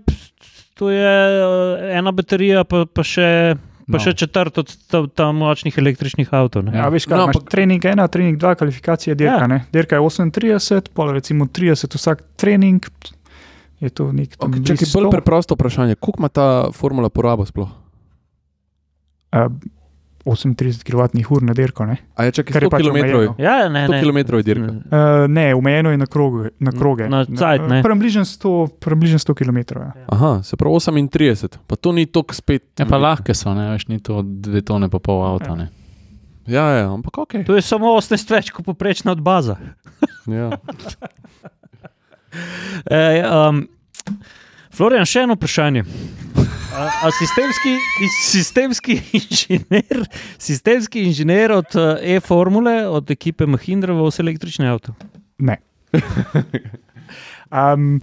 Speaker 4: to je eh, ena baterija, pa, pa še. Pa
Speaker 1: No.
Speaker 4: še četrt od ta, ta močnih električnih avtomobilov. ne.
Speaker 3: Ja, veš, kaj,
Speaker 2: No,
Speaker 3: no,
Speaker 2: ampak-
Speaker 3: trening ena, trening dva, kvalifikacija dirka.
Speaker 4: Ja.
Speaker 3: Dirka je 38, pol recimo 30 vsak trening. Je to nek
Speaker 2: Okay,
Speaker 3: tam
Speaker 2: čakaj,
Speaker 3: blizu
Speaker 2: bolj
Speaker 3: 100.
Speaker 2: preprosto vprašanje. Koliko ima ta formula porabo sploh?
Speaker 3: Uh, 38 kWh na dirko. Ne,
Speaker 2: A je čakaj
Speaker 3: Kar je
Speaker 2: 100
Speaker 3: pač
Speaker 2: km?
Speaker 3: omejeno.
Speaker 4: Ja, ne,
Speaker 2: 100
Speaker 4: ne.
Speaker 2: km je dirka.
Speaker 3: uh, ne omejeno je na, kroge, na kroge.
Speaker 4: Na cajt, ne.
Speaker 3: Približno 100, približno 100 km. Ja.
Speaker 2: Aha, se pravi 38, pa to ni tok spet.
Speaker 1: Ja, pa lahke so, ne, veš, ni to dve tone pa pol avta.
Speaker 3: Ja.
Speaker 1: Ne.
Speaker 2: Ja, ja, ampak ok.
Speaker 4: To je samo 18 več kot poprečna od baza.
Speaker 2: Ja.
Speaker 4: E, um, Florian, še eno vprašanje. A, a sistemski, sistemski, inženir, sistemski inženir od eh, e-formule, od ekipe Mahindra, vozi električni avto?
Speaker 3: Ne. Um,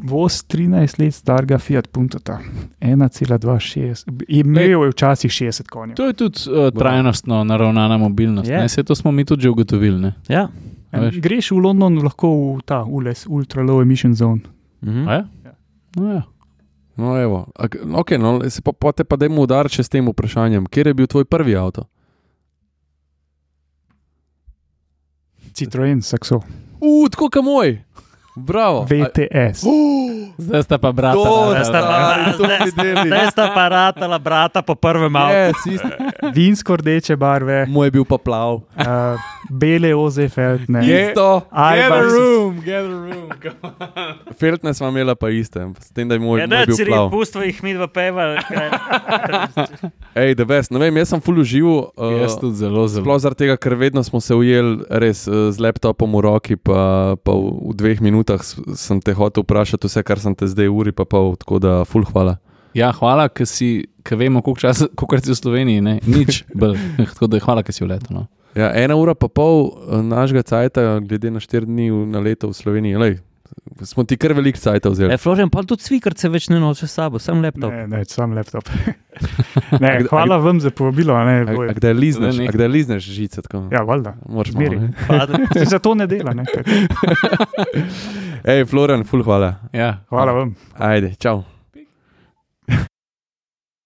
Speaker 3: Voz 13 let starega Fiat Puntota, 1,26. Imel je včasih 60 konjev.
Speaker 1: To je tudi uh, trajnostno naravnana mobilnost. Yeah. Vse to smo mi tudi že ugotovili. Ne.
Speaker 4: Ja.
Speaker 1: veš.
Speaker 3: Greš v London, lahko v ta ULES, Ultra Low Emission Zone.
Speaker 4: Mhm.
Speaker 1: A je? No, ja.
Speaker 2: No, evo. Okay, no, se pa, pa te pa dajmo udariti še s tem vprašanjem. Kje je bil tvoj prvi avto?
Speaker 3: Citroen, Saxo,
Speaker 2: Uf, tako kot moj. Bravo.
Speaker 3: VTS.
Speaker 1: Zdaj sta pa brata.
Speaker 2: To.
Speaker 4: Zdaj sta pa-
Speaker 2: to
Speaker 4: zdaj- sta pa ratala brata po prvem avtu.
Speaker 2: Yes.
Speaker 3: Vinsko rdeče barve,
Speaker 2: Moj je bil pa plav.
Speaker 3: uh, bele oze feltne.
Speaker 2: Isto.
Speaker 3: Ajbars.
Speaker 1: get a room.
Speaker 2: Feltne smo imeli pa iste, s tem, da je moj,
Speaker 4: Ja,
Speaker 2: bil
Speaker 4: ciri,
Speaker 2: plav.
Speaker 4: pustva jih mi dva peva.
Speaker 2: Ej, da veš, ne vem, jaz sem full užival. Uh,
Speaker 1: Jaz tudi zelo, zelo.
Speaker 2: Sploh zaradi tega, ker vedno smo se ujeli res eh, z laptopom v roki, pa, pa v, v dveh minutah sem te hotel vprašati vse, kar sem te zdaj uri pa pol, tako da full hvala.
Speaker 1: Ja, hvala, ker si, ker vemo, koliko časa, koliko si v Sloveniji, ne? nič bolj. Tako da hvala, ker si v letu. No.
Speaker 2: Ja, ena ura pa pol eh, našega cajta, glede na štiri dni na leto v Sloveniji. Lej, smo ti kar velik cajt vzeli.
Speaker 4: E, Florian, pa tudi svikarce več ne noče s sabo, sem laptop.
Speaker 3: Ne, ne, sam laptop. ne, hvala vam za povabilo. a Ne,
Speaker 2: A, a kdaj lizneš,
Speaker 1: Ne, ne.
Speaker 2: a kdaj lizneš žice? Tako?
Speaker 3: ja, valjda.
Speaker 2: Moraš?
Speaker 4: Pa,
Speaker 3: Zato ne dela. Ne.
Speaker 2: Ej, Florian, full hvala.
Speaker 1: Ja,
Speaker 3: hvala vam.
Speaker 2: Ajde, čau.